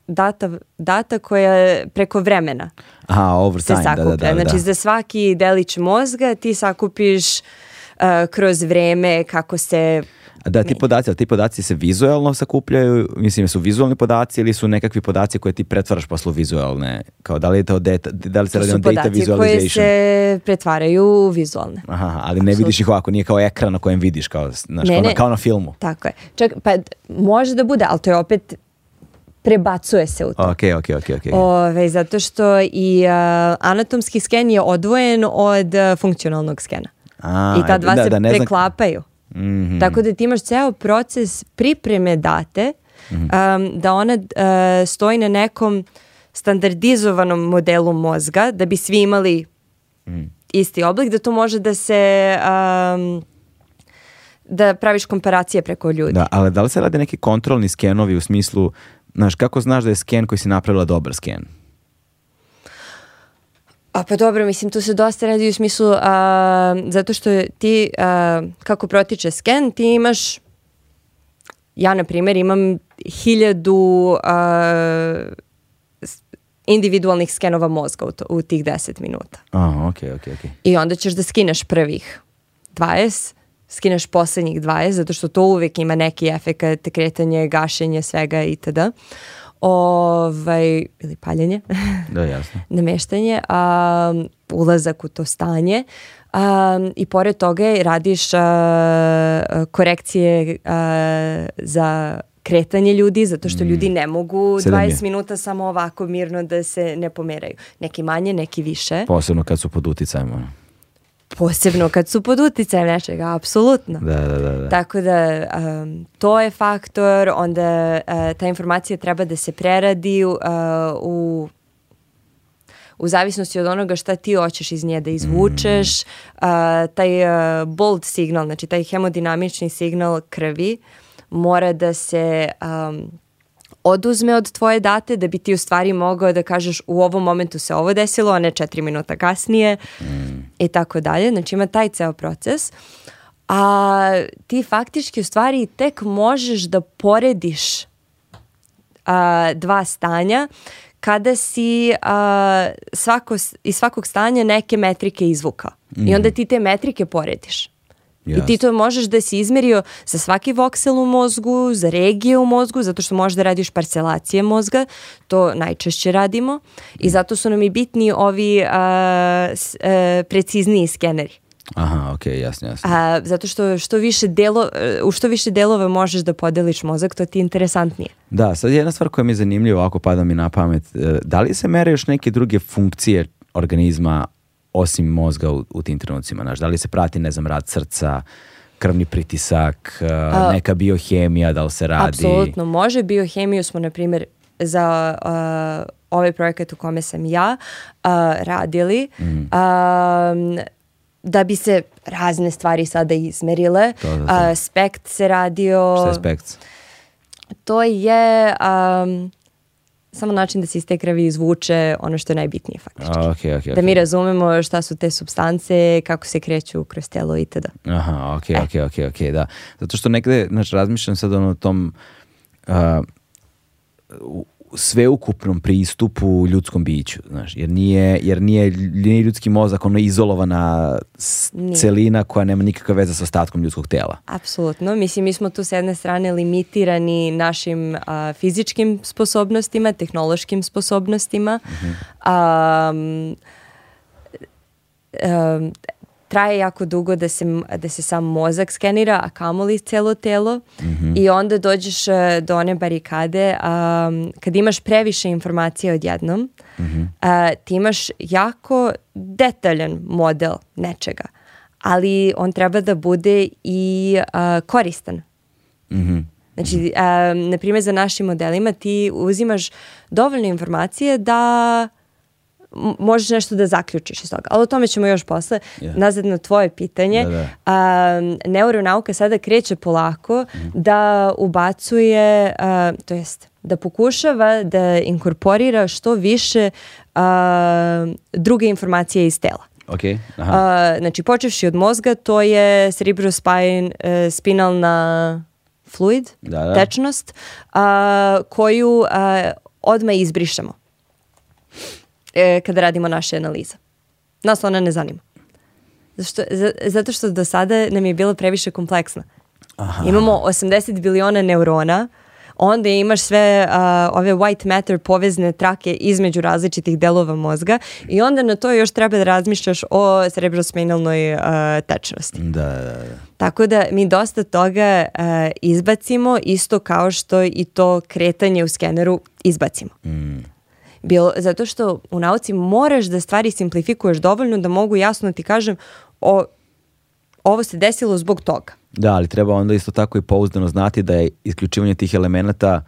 data, data koja preko vremena Aha, over time, se da, da, sakuplja. Da, da, da, znači, za svaki delić mozga ti sakupiš uh, kroz vreme kako se Da, ti podaci, ali ti podaci se vizualno sakupljaju, mislim su vizualni podaci ili su nekakvi podaci koje ti pretvaraš poslu vizualne, kao da li je to data, da li se radi o data visualization? To su podaci koje se pretvaraju u vizualne. Aha, ali ne vidiš ih ovako, nije kao ekran na kojem vidiš, kao, znaš, ne, kao, na, kao na filmu. Tako je. Čak, pa može da bude, ali to je opet prebacuje se u to. Ok, ok, ok. okay. Ove, zato što i uh, anatomski sken je odvojen od uh, funkcionalnog skena. A, I ta dva da, se da, ne preklapaju. Znam Mm -hmm. Tako da ti imaš ceo proces pripreme date mhm. um, da ona uh, stoji na nekom standardizovanom modelu mozga da bi svi imali mhm. isti oblik da to može da se um, da praviš komparacije preko ljudi. Da, ali da li se rade neki kontrolni skenovi u smislu, znaš, kako znaš da je sken koji si napravila dobar sken? A pa dobro, mislim, tu se dosta radi u smislu, a, zato što ti, a, kako protiče sken, ti imaš, ja na primjer imam hiljadu a, individualnih skenova mozga u, to, u tih 10 minuta. A, okej, okay, okej, okay, okay. I onda ćeš da skineš prvih 20, skineš poslednjih 20, zato što to uvek ima neki efekt, kretanje, gašenje, svega itd ovaj, ili paljenje, da, jasno. [LAUGHS] nameštanje, a, ulazak u to stanje a, i pored toga radiš a, korekcije a, za kretanje ljudi, zato što mm. ljudi ne mogu 20 minuta samo ovako mirno da se ne pomeraju. Neki manje, neki više. Posebno kad su pod uticajem. Ono posebno kad su pod uticajem nečega, apsolutno. Da, da, da, da, Tako da um, to je faktor, onda uh, ta informacija treba da se preradi uh, u u zavisnosti od onoga šta ti hoćeš iz nje da mm. izvučeš, mm. uh, taj uh, bold signal, znači taj hemodinamični signal krvi mora da se um, oduzme od tvoje date da bi ti u stvari mogao da kažeš u ovom momentu se ovo desilo, a ne četiri minuta kasnije i tako dalje. Znači ima taj ceo proces. A ti faktički u stvari tek možeš da porediš a, dva stanja kada si a, svako, iz svakog stanja neke metrike izvukao. Mm. I onda mhm. ti te metrike porediš. Yes. I ti to možeš da si izmerio za svaki voksel u mozgu, za regije u mozgu, zato što možeš da radiš parcelacije mozga, to najčešće radimo i zato su nam i bitni ovi a, s, a, e, precizniji skeneri. Aha, ok, jasno, jasno. A, zato što, što više delo, e, u što više delova možeš da podeliš mozak, to ti je interesantnije. Da, sad jedna stvar koja mi je zanimljiva, ovako pada mi na pamet, e, da li se mere još neke druge funkcije organizma osim mozga u, u tim trenucima? Znaš, da li se prati, ne znam, rad srca, krvni pritisak, eh, A, neka biohemija, da li se radi? Apsolutno, može. Biohemiju smo, na primjer, za uh, ovaj projekat u kome sam ja uh, radili. Mm. Um, da bi se razne stvari sada izmerile. To, to, to. Uh, spekt se radio... Šta je spekt? To je... Um, samo način da se iz te krvi izvuče ono što je najbitnije faktički. A, okay, okay, da mi razumemo šta su te substance, kako se kreću kroz telo i tada. Aha, ok, e. ok, ok, ok, da. Zato što negde, znači, razmišljam sad ono o tom, uh, u, sveukupnom pristupu ljudskom biću, znaš, jer nije, jer nije, nije ljudski mozak ono izolovana nije. celina koja nema nikakve veze sa ostatkom ljudskog tela. Apsolutno, mislim mi smo tu s jedne strane limitirani našim a, fizičkim sposobnostima, tehnološkim sposobnostima, uh mhm. -huh. a, Um, traje jako dugo da se, da se sam mozak skenira, a kamoli celo telo mm -hmm. i onda dođeš e, do one barikade um, kad imaš previše informacija odjednom, mm -hmm. uh, ti imaš jako detaljan model nečega, ali on treba da bude i uh, koristan. Mm -hmm. Znači, um, na primjer, za našim modelima ti uzimaš dovoljno informacije da možeš nešto da zaključiš iz toga. Ali o tome ćemo još posle. Yeah. Nazad na tvoje pitanje. Da, da. A, neuronauka sada kreće polako mm. da ubacuje, a, to jest da pokušava da inkorporira što više uh, druge informacije iz tela. Okay, aha. Uh, znači počevši od mozga, to je cerebrospine, eh, spinalna fluid, da, da. tečnost, uh, koju a, eh, odmah izbrišemo e, kada radimo naše analize. Nas ona ne zanima. Zašto, zato što do sada nam je bila previše kompleksna. Aha. Imamo 80 biliona neurona, onda imaš sve a, ove white matter povezne trake između različitih delova mozga i onda na to još treba da razmišljaš o cerebrosmenalnoj a, tečnosti. Da, da, da. Tako da mi dosta toga a, izbacimo isto kao što i to kretanje u skeneru izbacimo. Mhm. Bil, zato što u nauci moraš da stvari simplifikuješ dovoljno da mogu jasno ti kažem o, ovo se desilo zbog toga. Da, ali treba onda isto tako i pouzdano znati da je isključivanje tih elemenata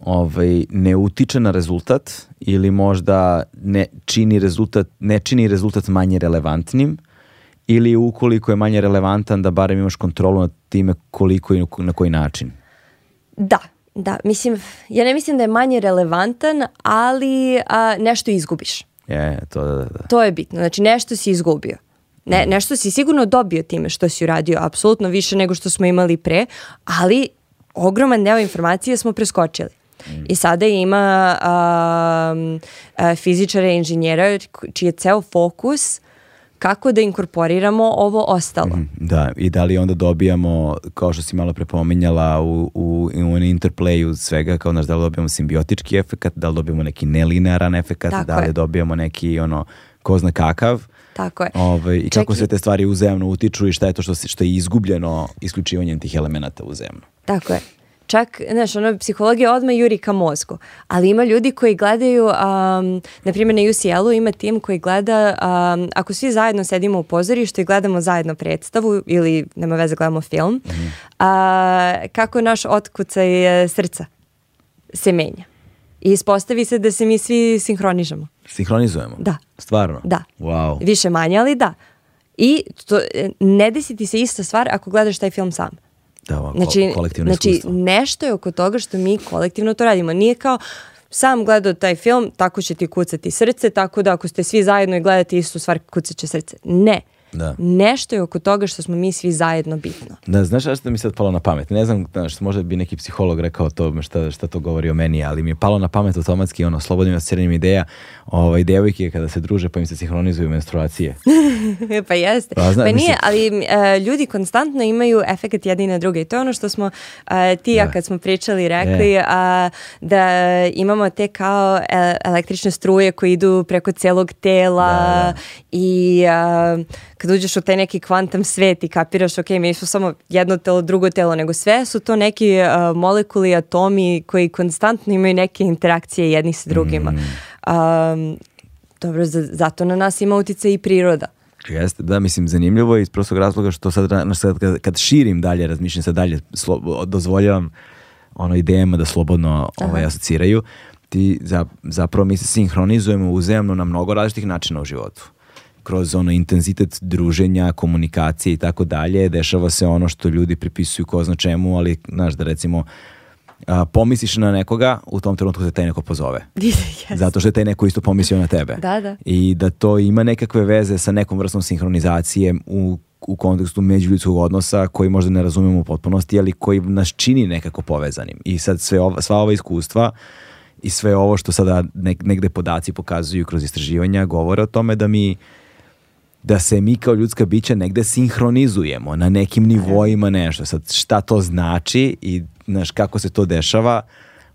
ovaj, ne utiče na rezultat ili možda ne čini rezultat, ne čini rezultat manje relevantnim ili ukoliko je manje relevantan da barem imaš kontrolu nad time koliko i na koji način. Da, Da, mislim, ja ne mislim da je manje relevantan, ali a, nešto izgubiš. Je, to, da, da, da. to je bitno, znači nešto si izgubio. Ne, mhm. nešto si sigurno dobio time što si uradio, apsolutno više nego što smo imali pre, ali ogroman deo informacije smo preskočili. Mhm. I sada ima uh, a, fizičara i inženjera čiji je ceo fokus kako da inkorporiramo ovo ostalo. Mhm, da, i da li onda dobijamo, kao što si malo prepominjala, u, u, u interplayu svega, kao naš, da li dobijamo simbiotički efekat, da li dobijamo neki nelinearan efekat, Tako da li je. dobijamo neki ono, ko zna kakav. Tako je. Ovaj, I Ček, kako se te stvari uzemno utiču i šta je to što, što je izgubljeno isključivanjem tih elemenata uzemno. Tako je čak, znaš, ono, psihologija odmah juri ka mozgu. Ali ima ljudi koji gledaju, um, na primjer na UCL-u ima tim koji gleda, um, ako svi zajedno sedimo u pozorištu i gledamo zajedno predstavu ili, nema veze, gledamo film, mhm. a, kako naš otkucaj e, srca se menja. I ispostavi se da se mi svi sinhronižemo. Sinhronizujemo? Da. Stvarno? Da. Wow. Više manje, ali da. I to, e, ne desiti se ista stvar ako gledaš taj film sam deo znači, ko znači, kolektivno znači, iskustvo. Znači, nešto je oko toga što mi kolektivno to radimo. Nije kao sam gledao taj film, tako će ti kucati srce, tako da ako ste svi zajedno i gledate istu stvar, kucat će srce. Ne. Da. Nešto je oko toga što smo mi svi zajedno bitno. Da, znaš šta mi sad palo na pamet? Ne znam, znaš, možda bi neki psiholog rekao to, šta, šta to govori o meni, ali mi je palo na pamet automatski ono, slobodnim asociranjem ideja ovaj, devojke kada se druže pa im se sinhronizuju menstruacije. [LAUGHS] pa jeste. Pa, zna, pa nije, mislim... ali uh, ljudi konstantno imaju efekt jedni na druge i to je ono što smo uh, ti ja da. kad smo pričali rekli uh, da imamo te kao električne struje koje idu preko celog tela da, da. i kad uđeš u taj neki kvantam svet i kapiraš, ok, mi smo samo jedno telo, drugo telo, nego sve su to neki uh, molekuli, atomi koji konstantno imaju neke interakcije jedni sa drugima. Mm. Um, dobro, zato na nas ima utjecaj i priroda. Jeste, da, mislim, zanimljivo je iz prostog razloga što sad, kad, kad širim dalje, razmišljam sad dalje, slo, dozvoljavam ono idejama da slobodno Aha. Ovaj, asociraju, ti za, zapravo mi se sinhronizujemo uzemno na mnogo različitih načina u životu kroz ono intenzitet druženja, komunikacije i tako dalje, dešava se ono što ljudi pripisuju ko zna čemu, ali znaš da recimo a, pomisliš na nekoga, u tom trenutku se taj neko pozove. yes. [LAUGHS] Zato što je taj neko isto pomislio na tebe. da, da. I da to ima nekakve veze sa nekom vrstom sinhronizacije u u kontekstu međuljudskog odnosa koji možda ne razumemo u potpunosti, ali koji nas čini nekako povezanim. I sad sve ova, sva ova iskustva i sve ovo što sada negde podaci pokazuju kroz istraživanja govore o tome da mi uh, da se mi kao ljudska bića negde sinhronizujemo na nekim nivoima nešto. Sad, šta to znači i znaš, kako se to dešava,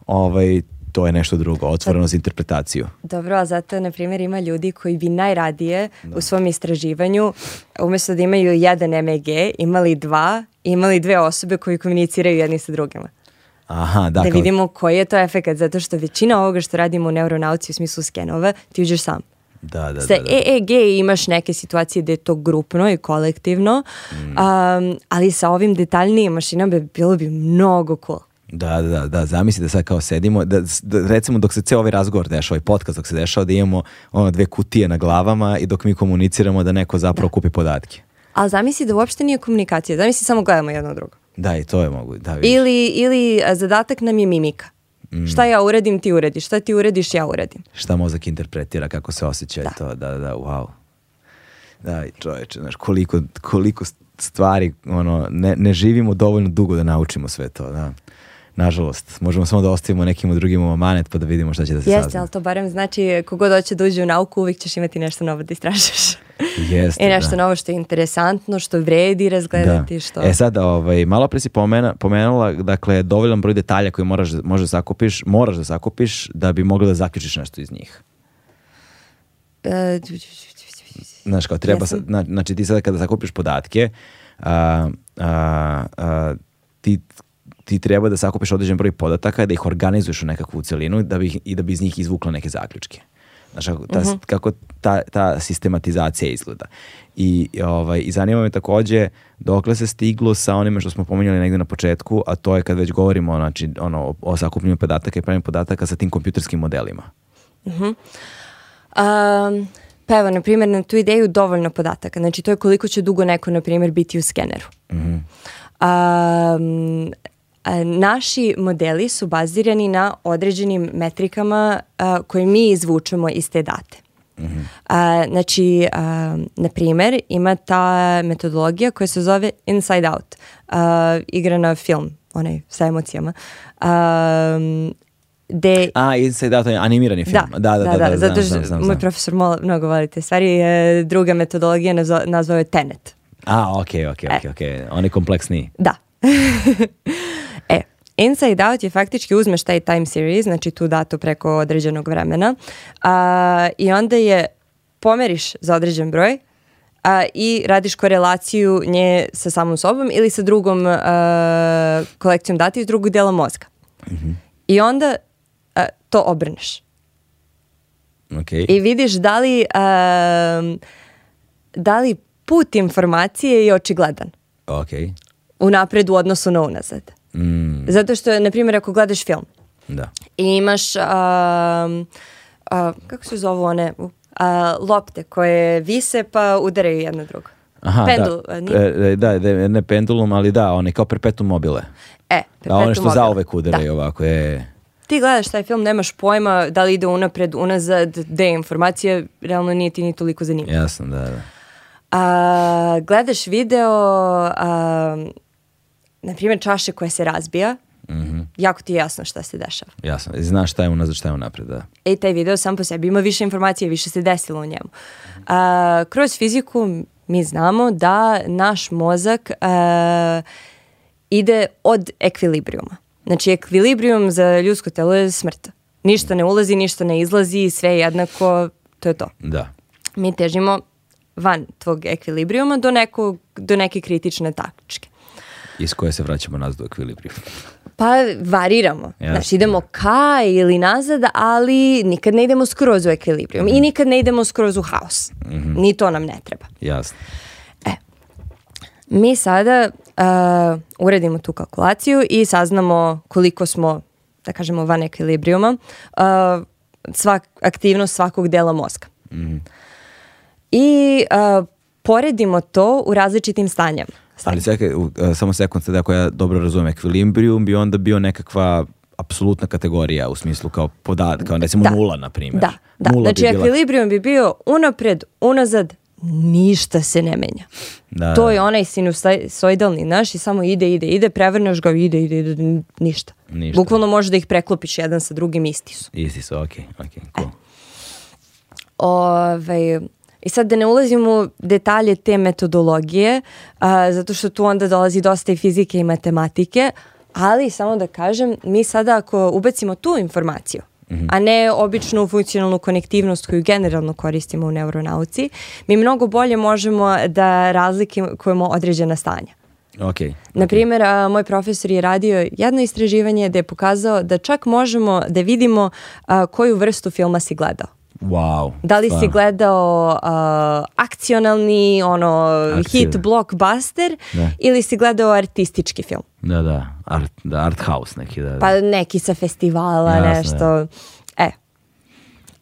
ovaj, to je nešto drugo, otvoreno za interpretaciju. Dobro, a zato, na primjer, ima ljudi koji bi najradije da. u svom istraživanju, umesto da imaju jedan MEG, imali dva, imali dve osobe koji komuniciraju jedni sa drugima. Aha, da, da vidimo koji je to efekt, zato što većina ovoga što radimo u neuronauci u smislu skenova, ti uđeš sam. Da, da, Sa da, da. EEG imaš neke situacije gde je to grupno i kolektivno, mm. um, ali sa ovim detaljnijim mašinama bi bilo bi mnogo cool. Da, da, da, zamisli da sad kao sedimo, da, da recimo dok se ceo ovaj razgovor dešava, ovaj podcast dok se dešava, da imamo ono dve kutije na glavama i dok mi komuniciramo da neko zapravo da. kupi podatke. Ali zamisli da uopšte nije komunikacija, zamisli samo gledamo jedno drugo. Da, i to je mogu. Da, vidiš. ili, ili zadatak nam je mimika. Mm. Šta ja uredim, ti urediš. Šta ti urediš, ja uredim. Šta mozak interpretira, kako se osjeća da. i to. Da, da, wow. Da, čoveče, znaš, koliko, koliko stvari, ono, ne, ne živimo dovoljno dugo da naučimo sve to, da nažalost, možemo samo da ostavimo nekim drugim amanet pa da vidimo šta će da se Jeste, sazna. ali to barem znači kogod hoće da uđe u nauku uvijek ćeš imati nešto novo da istražiš. Jeste, I da. nešto da. novo što je interesantno, što vredi razgledati. Da. Što... E sad, ovaj, malo pre si pomena, pomenula, dakle, dovoljan broj detalja koje moraš, da, možeš da sakupiš, moraš da sakupiš da bi mogla da zaključiš nešto iz njih. E, Znaš, kao treba, sa, znači ti sada kada sakupiš podatke, a, a, a, ti ti treba da sakupiš određen broj podataka, da ih organizuješ u nekakvu celinu da bi, i da bi iz njih izvukla neke zaključke. Znaš, kako ta, uh mhm. -huh. kako ta, ta sistematizacija izgleda. I, ovaj, I zanima me takođe dokle se stiglo sa onime što smo pominjali negde na početku, a to je kad već govorimo znači, ono, o sakupljenju podataka i pravim podataka sa tim kompjuterskim modelima. Uh -huh. um, pa evo, na primjer, na tu ideju dovoljno podataka. Znači, to je koliko će dugo neko, na primjer, biti u skeneru. Uh -huh. um, naši modeli su bazirani na određenim metrikama koje mi izvučemo iz te date. Mm a, znači, a, na primjer, ima ta metodologija koja se zove Inside Out, uh, igra na film, onaj sa emocijama. A, de... A, Inside Out animirani film. Da, da, da. da, da, da, da zato što moj profesor mol, mnogo voli te stvari. E, druga metodologija nazva, nazvao je Tenet. A, okej, okay, okej, okay, e. okej, okay, okej. On je kompleksniji. Da. [LAUGHS] Inside Out je faktički uzmeš taj time series, znači tu datu preko određenog vremena a, i onda je pomeriš za određen broj a, i radiš korelaciju nje sa samom sobom ili sa drugom a, kolekcijom dati iz drugog dela mozga. Mm -hmm. I onda a, to obrneš. Okay. I vidiš da li, a, da li put informacije je očigledan. Okay. U napred u odnosu na unazad. Mm. Zato što, na primjer, ako gledaš film da. i imaš, a, a, kako se zovu one, uh, lopte koje vise pa udaraju jedna drugo. Aha, da. Pendul, da. Nije? E, e, da, da, ne pendulum, ali da, one kao perpetuum mobile. E, perpetuum da, one što mobile. zaovek udaraju da. ovako, je... Ti gledaš taj film, nemaš pojma da li ide unapred, unazad, gde je informacija, realno nije ti ni toliko zanimljiva. Jasno, da, da. A, gledaš video a, na primjer čaše koja se razbija, mm -hmm. jako ti je jasno šta se dešava. Jasno, znaš šta je unazad, šta je unapred, da. E, taj video sam po sebi ima više informacije, više se desilo u njemu. A, kroz fiziku mi znamo da naš mozak a, e, ide od ekvilibrijuma. Znači, ekvilibrijum za ljudsko telo je smrt. Ništa ne ulazi, ništa ne izlazi, sve je jednako, to je to. Da. Mi težimo van tvog ekvilibrijuma do, nekog, do neke kritične tačke iz koje se vraćamo nazad u ekvilibriju? Pa variramo. Jasne. Znači idemo da. ka ili nazad, ali nikad ne idemo skroz u ekvilibrijum mm i mhm. nikad ne idemo skroz u haos. Mm -hmm. Ni to nam ne treba. Jasno. E, mi sada uh, uredimo tu kalkulaciju i saznamo koliko smo, da kažemo, van ekvilibrijuma, uh, svak, aktivnost svakog dela mozga. Mm I uh, poredimo to u različitim stanjama. Ali čekaj, e, samo sekund sada ako ja dobro razumem, ekvilibrium bi onda bio nekakva apsolutna kategorija u smislu kao podat, kao recimo da. nula na primjer. Da, da. Nula znači bi bila... bi bio unapred, unazad, ništa se ne menja. Da. To je onaj sinusoidalni naš i samo ide, ide, ide, prevrneš ga, ide, ide, ide, ništa. ništa. Bukvalno može da ih preklopiš jedan sa drugim, isti su. Isti su, okej, okay, okej, okay, cool. E. Ove, ovaj, I sad da ne ulazimo u detalje te metodologije, a, zato što tu onda dolazi dosta i fizike i matematike, ali samo da kažem, mi sada ako ubacimo tu informaciju, mhm. a ne običnu funkcionalnu konektivnost koju generalno koristimo u neuronauci, mi mnogo bolje možemo da razlikujemo određena stanja. Okay. Naprimjer, a, moj profesor je radio jedno istraživanje da je pokazao da čak možemo da vidimo a, koju vrstu filma si gledao. Wow. Da li stvarno. si gledao uh, akcionalni ono Akcije. hit blockbuster da. ili si gledao artistički film? Da, da, art, da, art house neki. Da, da. Pa neki sa festivala, Jasne, nešto. E,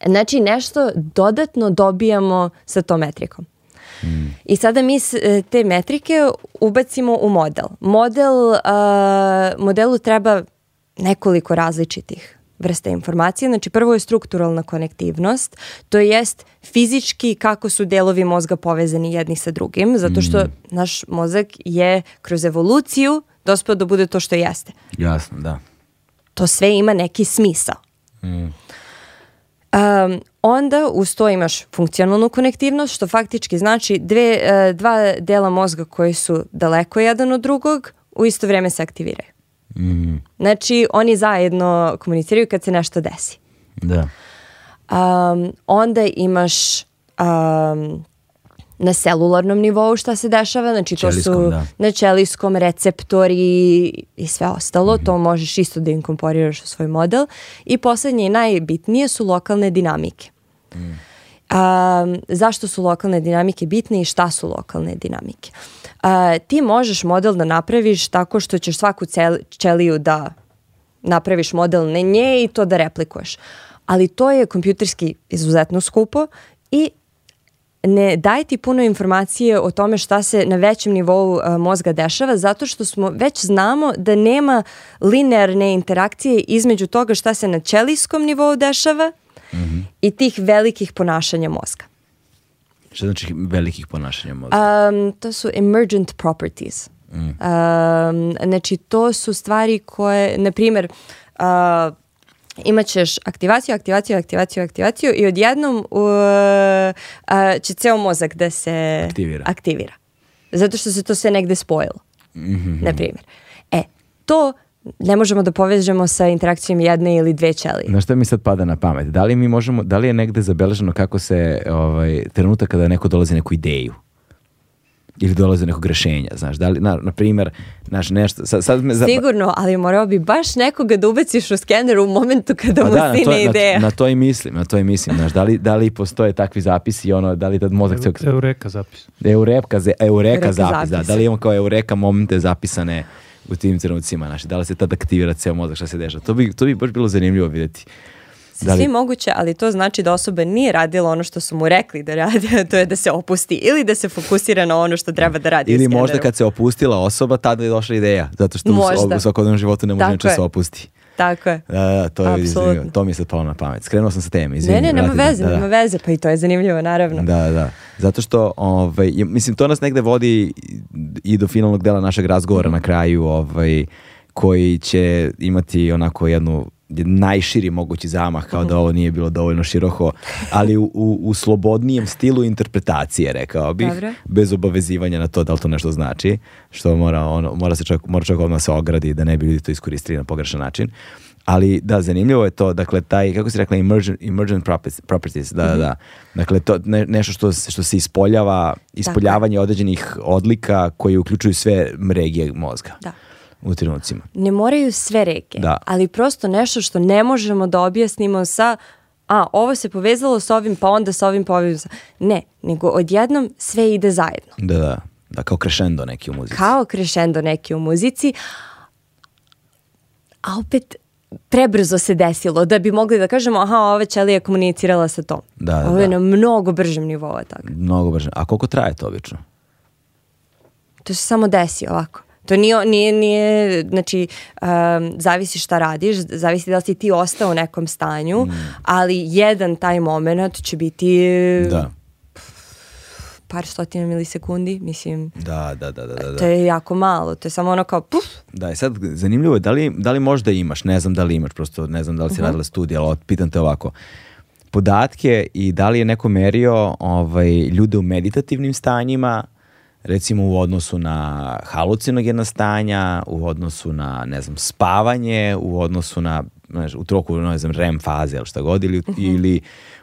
znači nešto dodatno dobijamo sa tom metrikom. Mm. I sada mi e, te metrike ubacimo u model. Model, uh, modelu treba nekoliko različitih vrste informacije. Znači prvo je strukturalna konektivnost, to jest fizički kako su delovi mozga povezani jedni sa drugim, zato što mm. naš mozak je kroz evoluciju dospeo da bude to što jeste. Jasno, da. To sve ima neki smisao. Mm. Um, onda uz to imaš funkcionalnu konektivnost, što faktički znači dve, e, dva dela mozga koji su daleko jedan od drugog, u isto vreme se aktiviraju. Mm. Znači, oni zajedno komuniciraju kad se nešto desi. Da. Um, onda imaš um, na celularnom nivou šta se dešava, znači to su da. na čeliskom receptori i sve ostalo, mm -hmm. to možeš isto da inkomporiraš u svoj model. I poslednje i najbitnije su lokalne dinamike. Mm. Um, zašto su lokalne dinamike bitne i šta su lokalne dinamike? a, ti možeš model da napraviš tako što ćeš svaku cel, ćeliju da napraviš model na nje i to da replikuješ. Ali to je kompjuterski izuzetno skupo i ne daje ti puno informacije o tome šta se na većem nivou a, mozga dešava zato što smo već znamo da nema linearne interakcije između toga šta se na ćelijskom nivou dešava mm -hmm. i tih velikih ponašanja mozga. Šta znači velikih ponašanja mozga? Um, to su emergent properties. Mm. Um, znači, to su stvari koje, na primjer, uh, imaćeš aktivaciju, aktivaciju, aktivaciju, aktivaciju i odjednom uh, uh, će ceo mozak da se aktivira. aktivira. Zato što se to sve negde spojilo. Mm -hmm. Na primjer. E, to ne možemo da povežemo sa interakcijom jedne ili dve ćelije. Na šta mi sad pada na pamet? Da li mi možemo, da li je negde zabeleženo kako se ovaj, trenutak kada neko dolazi neku ideju? ili dolazi do nekog rešenja, znaš, da li, na, na primjer, znaš, nešto, sad, sad me... Zap... Sigurno, ali morao bi baš nekoga da ubaciš u skener u momentu kada pa mu da, stine na to, ideja. Na, na to i mislim, na to i mislim, znaš, da li, da li postoje takvi zapisi, ono, da li tad mozak... Eureka zapis. Eureka, eureka, eureka zapis, zapis, da, da li imamo kao eureka momente zapisane u tim trenucima, znaš, da li se tad aktivira ceo mozak, šta se dešava. To bi, to bi baš bilo zanimljivo videti. Da li... Svi moguće, ali to znači da osoba nije radila ono što su mu rekli da radi, to je da se opusti ili da se fokusira na ono što treba da radi. Ili možda kad se opustila osoba, tada je došla ideja, zato što možda. u svakodnevnom životu ne može dakle. se opusti. Tako je. Da, da, to, je, izvijem, to mi je sad palo na pamet. Skrenuo sam sa teme, izvijem. Ne, ne, nema veze, da, da, nema veze, pa i to je zanimljivo, naravno. Da, da, zato što, ovaj, mislim, to nas negde vodi i do finalnog dela našeg razgovora na kraju, ovaj, koji će imati onako jednu najširi mogući zamah, kao da mhm. ovo nije bilo dovoljno široko, ali u, u, u slobodnijem stilu interpretacije, rekao bih, Dobre. bez obavezivanja na to da li to nešto znači, što mora, ono, mora, se čovjek, mora čovjek odmah se ogradi da ne bi ljudi to iskoristili na pogrešan način. Ali da, zanimljivo je to, dakle, taj, kako si rekla, emergent, emergent properties, da, mm -hmm. da, dakle, to ne, nešto što, što se ispoljava, ispoljavanje Tako. određenih odlika koje uključuju sve regije mozga. Da u trenucima. Ne moraju sve reke, da. ali prosto nešto što ne možemo da objasnimo sa a ovo se povezalo sa ovim, pa onda sa ovim, pa ovim. Ne, nego odjednom sve ide zajedno. Da, da, da kao krešendo neki u muzici. Kao krešendo neki u muzici, a opet prebrzo se desilo da bi mogli da kažemo aha, ova ćelija komunicirala sa tom. Da, da, ovo je da. na mnogo bržem nivou. Tako. Mnogo bržem. A koliko traje to obično? To se samo desi ovako. To nije, nije, nije znači, um, zavisi šta radiš, zavisi da li si ti ostao u nekom stanju, mm. ali jedan taj moment će biti da. par stotina milisekundi, mislim. Da, da, da, da, da. To je jako malo, to je samo ono kao puf. Da, i sad zanimljivo je, da li, da li možda imaš, ne znam da li imaš, prosto ne znam da li si uh -huh. radila studija, ali pitam te ovako podatke i da li je neko merio ovaj, ljude u meditativnim stanjima recimo u odnosu na halucinogena stanja, u odnosu na, ne znam, spavanje, u odnosu na, znaš, u toku, ne znam, REM faze ili šta god, ili, uh mhm. -huh. ili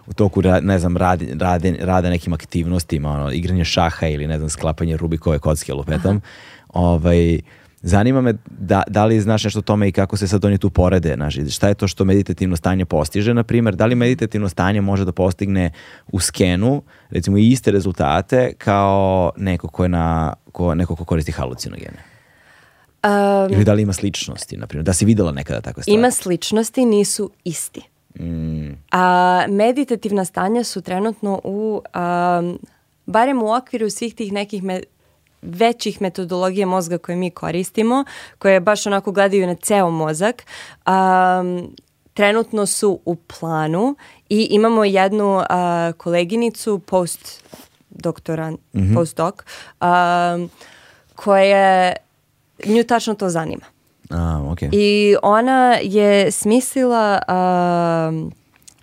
u toku, ne znam, rade, rade, rade nekim aktivnostima, ono, igranje šaha ili, ne znam, sklapanje Rubikove kocke lupetom, Aha. ovaj, uh, Zanima me da, da li znaš nešto o tome i kako se sad oni tu porede, znaš, šta je to što meditativno stanje postiže, na primjer, da li meditativno stanje može da postigne u skenu, recimo, iste rezultate kao neko ko, je na, ko, neko ko koristi halucinogene? Um, Ili da li ima sličnosti, na primjer, da si videla nekada takve stvari? Ima sličnosti, nisu isti. Mm. A, meditativna stanja su trenutno u, a, um, barem u okviru svih tih nekih me, većih metodologija mozga koje mi koristimo, koje baš onako gledaju na ceo mozak, um, trenutno su u planu i imamo jednu uh, koleginicu post doktoran, mm -hmm. postdoc, um, koja nju tačno to zanima. A, okay. I ona je smislila uh,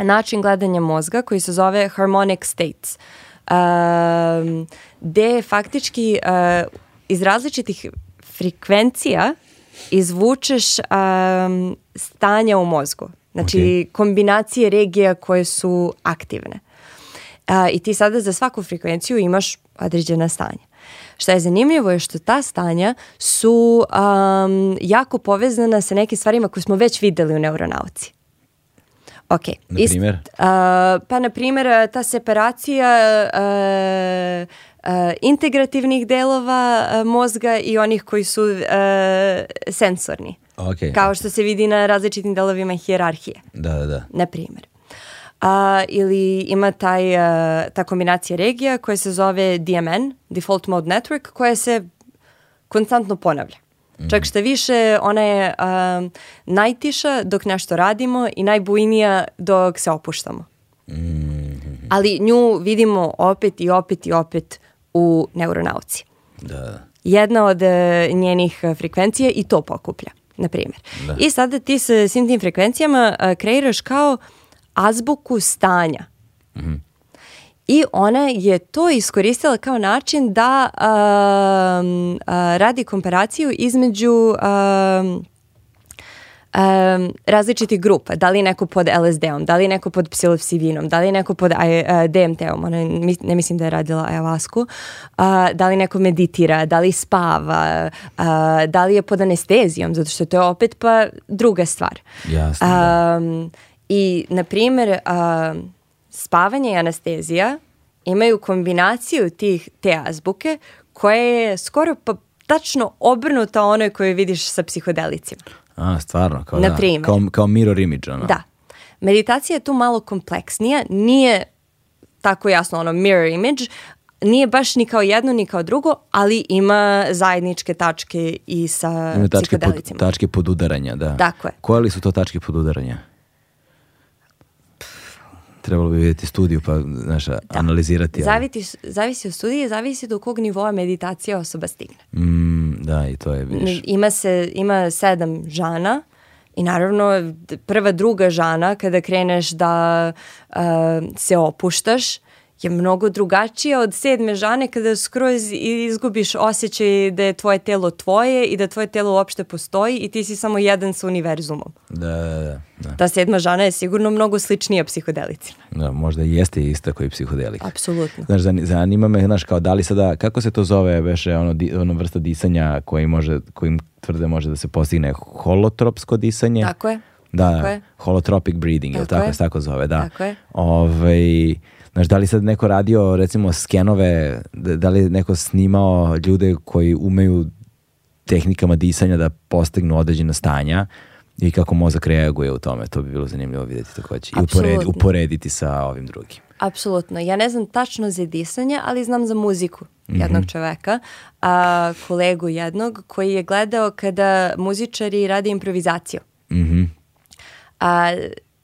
način gledanja mozga koji se zove harmonic states. Uh, um, gde faktički uh, iz različitih frekvencija izvučeš um, stanja u mozgu. Znači okay. kombinacije regija koje su aktivne. Uh, I ti sada za svaku frekvenciju imaš određena stanja. Šta je zanimljivo je što ta stanja su um, jako povezana sa nekim stvarima koje smo već videli u neuronauci. Ok. Na primjer? Ist, uh, pa na primjer uh, ta separacija a, uh, a, integrativnih delova mozga i onih koji su sensorni. Okay, kao okay. što se vidi na različitim delovima hijerarhije. Da, da, da. Na primjer. A, ili ima taj, a, ta kombinacija regija koja se zove DMN, Default Mode Network, koja se konstantno ponavlja. Mm. Čak šta više, ona je um, najtiša dok nešto radimo i najbujnija dok se opuštamo. Mhm. Ali nju vidimo opet i opet i opet u neuronauci. Da. Jedna od e, njenih frekvencija i to pokuplja, na primjer. Da. I sada ti sa svim tim frekvencijama e, kreiraš kao azbuku stanja. Mhm i ona je to iskoristila kao način da um, uh, radi komparaciju između um, um, različitih grupa, da li neko pod LSD-om, da li neko pod psilopsivinom, da li neko pod uh, DMT-om, ona ne mislim da je radila ajavasku, uh, da li neko meditira, da li spava, uh, da li je pod anestezijom, zato što to je opet pa druga stvar. Jasno. Da. Um, I, na primer, uh, spavanje i anestezija imaju kombinaciju tih, te azbuke koja je skoro pa tačno obrnuta onoj koju vidiš sa psihodelicima. A, stvarno, kao, da, kao, kao mirror image. Ona. Da. Meditacija je tu malo kompleksnija, nije tako jasno ono mirror image, nije baš ni kao jedno ni kao drugo, ali ima zajedničke tačke i sa ima tačke psihodelicima. Pod, tačke podudaranja, da. je. Koje li su to tačke podudaranja? trebalo bi vidjeti studiju pa znaš, da. analizirati. Ali... Zaviti, zavisi od studije, zavisi do kog nivoa meditacija osoba stigne. Mm, da, i to je, vidiš. Ima, se, ima sedam žana, i naravno prva druga žana kada kreneš da uh, se opuštaš je mnogo drugačija od sedme žane kada skroz izgubiš osjećaj da je tvoje telo tvoje i da tvoje telo uopšte postoji i ti si samo jedan sa univerzumom. Da, da, da. da. Ta sedma žana je sigurno mnogo sličnija psihodelicima. Da, možda i jeste ista koji psihodelik. Apsolutno. Znaš, zanima me, znaš, kao da li sada, kako se to zove, veše, ono, di, ono vrsta disanja koji može, kojim tvrde može da se postigne holotropsko disanje. Tako je. Da, tako je. holotropic breathing, tako je li tako, je. tako zove, da. Tako je. Ove, Znaš, da li sad neko radio recimo skenove, da li neko snimao ljude koji umeju tehnikama disanja da postignu određena stanja i kako mozak reaguje u tome. To bi bilo zanimljivo videti takođe. I uporediti, uporediti sa ovim drugim. Apsolutno. Ja ne znam tačno za disanje, ali znam za muziku mhm. jednog mm -hmm. čoveka, a, kolegu jednog, koji je gledao kada muzičari rade improvizaciju. Mm -hmm. a,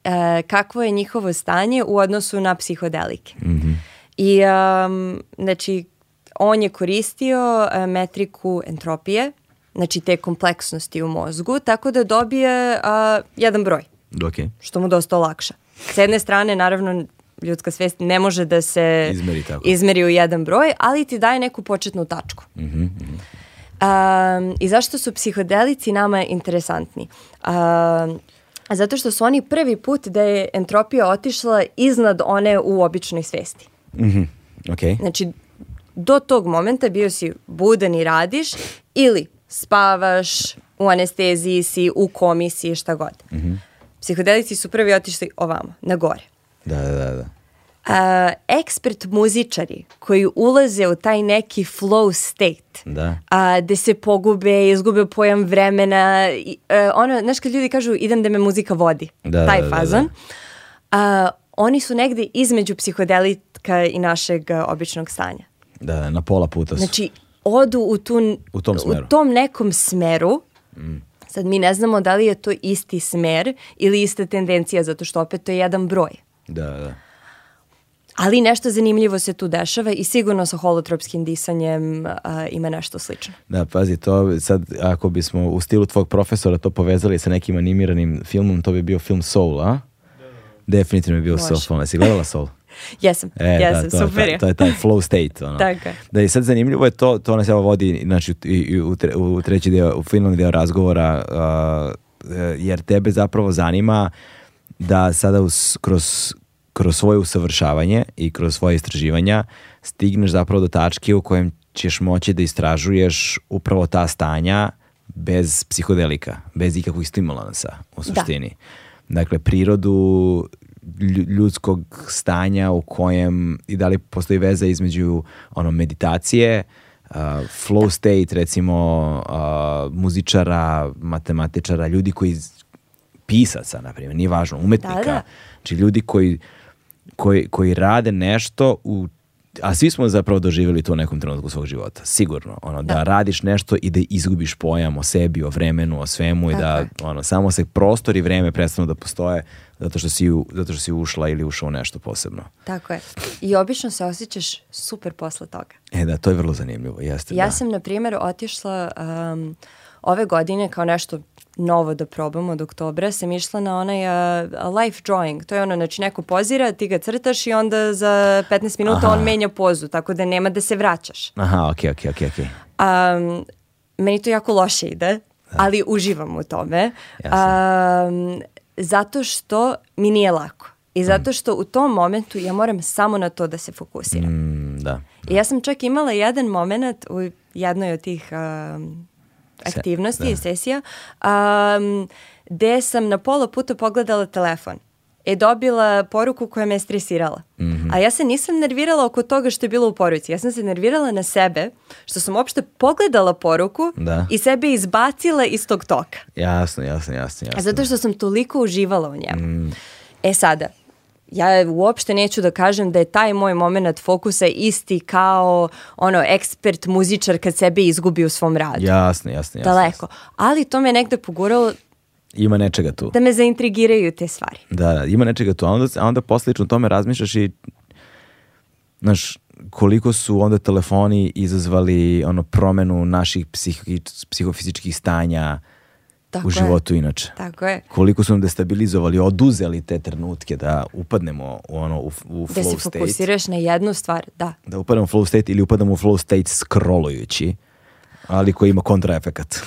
e, kakvo je njihovo stanje u odnosu na psihodelike. Mm -hmm. I um, znači on je koristio uh, metriku entropije, znači te kompleksnosti u mozgu, tako da dobije uh, jedan broj. Okay. Što mu dosta olakša. S jedne strane, naravno, ljudska svest ne može da se izmeri, tako. izmeri u jedan broj, ali ti daje neku početnu tačku. Mm -hmm. Um, I zašto su psihodelici nama interesantni? Um, Zato što su oni prvi put da je entropija otišla iznad one u običnoj svesti. Mm -hmm. okay. Znači, do tog momenta bio si budan i radiš ili spavaš, u anesteziji si, u komisiji, šta god. Mm -hmm. Psihodelici su prvi otišli ovamo, na gore. Da, da, da. da uh, ekspert muzičari koji ulaze u taj neki flow state, da. a, gde se pogube, izgube pojam vremena, i, a, e, ono, znaš kad ljudi kažu idem da me muzika vodi, da, taj da, da, da. fazon, a, oni su negde između psihodelika i našeg e, običnog stanja. Da, da, na pola puta su. Znači, odu u, tu, u, tom, smeru. u tom nekom smeru, mm. sad mi ne znamo da li je to isti smer ili ista tendencija, zato što opet to je jedan broj. Da, da. Ali nešto zanimljivo se tu dešava i sigurno sa holotropskim disanjem a, ima nešto slično. Da, pazi, to sad ako bismo u stilu tvog profesora to povezali sa nekim animiranim filmom, to bi bio film Soul, a? Definitivno bi bio Može. Soul film. Jesi gledala Soul? [LAUGHS] Jesam, e, da, jesam, da, to super je. je. To, je taj flow state. Ono. Da i sad zanimljivo je to, to nas evo vodi znači, i, u, tre, u treći deo, u finalni deo razgovora, uh, jer tebe zapravo zanima da sada us, kroz kroz svoje usavršavanje i kroz svoje istraživanja stigneš zapravo do tačke u kojem ćeš moći da istražuješ upravo ta stanja bez psihodelika, bez ikakvih stimulansa u da. suštini. Da. Dakle, prirodu ljudskog stanja u kojem i da li postoji veza između ono meditacije, uh, flow da. state recimo uh, muzičara, matematičara, ljudi koji pisaca na primjer, nije važno, umetnika. Da, da. Znači ljudi koji uh, koji, koji rade nešto u a svi smo zapravo doživjeli to u nekom trenutku svog života, sigurno, ono, da, da radiš nešto i da izgubiš pojam o sebi, o vremenu, o svemu Tako i da, ono, samo se prostor i vreme prestanu da postoje zato što, si, zato što si ušla ili ušao nešto posebno. Tako je. I obično se osjećaš super posle toga. E da, to je vrlo zanimljivo, jeste. Ja da. sam, na primjer, otišla... Um, ove godine kao nešto novo da probamo od oktobra, sam išla na onaj uh, life drawing. To je ono, znači neko pozira, ti ga crtaš i onda za 15 minuta Aha. on menja pozu, tako da nema da se vraćaš. Aha, okej, okay, okej, okay, okej. Okay. Um, meni to jako loše ide, da. ali uživam u tome. Um, zato što mi nije lako. I mm. zato što u tom momentu ja moram samo na to da se fokusiram. Mm, da, da. I ja da. sam čak imala jedan moment u jednoj od tih um, aktivnosti da. sesija, um, gde sam na pola puta pogledala telefon je dobila poruku koja me je stresirala. Mm -hmm. A ja se nisam nervirala oko toga što je bilo u poruci. Ja sam se nervirala na sebe, što sam uopšte pogledala poruku da. i sebe izbacila iz tog toka. Jasno, jasno, jasno. jasno. A zato što sam toliko uživala u njemu. Mm. E sada, ja uopšte neću da kažem da je taj moj moment fokusa isti kao ono ekspert muzičar kad sebe izgubi u svom radu. Jasno, jasno, jasno. Daleko. Ali to me negde poguralo ima nečega tu. Da me zaintrigiraju te stvari. Da, da ima nečega tu. A onda, a onda poslično tome razmišljaš i znaš, koliko su onda telefoni izazvali ono promenu naših psihofizičkih stanja, Tako u životu je. inače. Tako je. Koliko su nam destabilizovali, oduzeli te trenutke da upadnemo u ono u, u da flow state. Da se fokusiraš na jednu stvar, da. Da upadamo u flow state ili upadamo u flow state scrollujući, ali koji ima kontraefekat.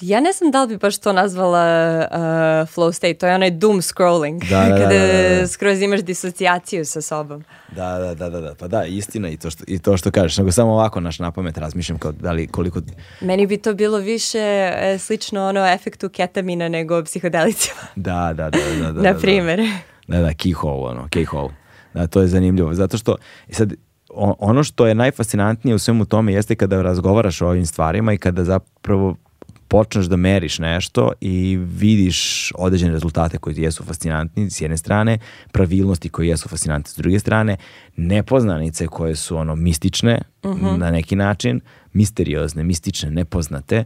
Ja ne znam da li bi baš to nazvala uh, flow state, to je onaj doom scrolling, da, da, da kada da, da, da, da. skroz imaš disocijaciju sa sobom. Da, da, da, da, da, pa da, istina i to što, i to što kažeš, nego samo ovako naš napamet razmišljam kao da li koliko... Meni bi to bilo više e, slično ono efektu ketamina nego psihodelicima. [LAUGHS] Da, da, da, da, da. da Na primjer. Da, da, da keyhole, ono, keyhole. Da, to je zanimljivo, zato što, sad, ono što je najfascinantnije u svemu tome jeste kada razgovaraš o ovim stvarima i kada zapravo počneš da meriš nešto i vidiš određene rezultate koji jesu fascinantni s jedne strane, pravilnosti koji jesu fascinantni s druge strane, nepoznanice koje su ono mistične uh mhm. -huh. na neki način, misteriozne, mistične, nepoznate,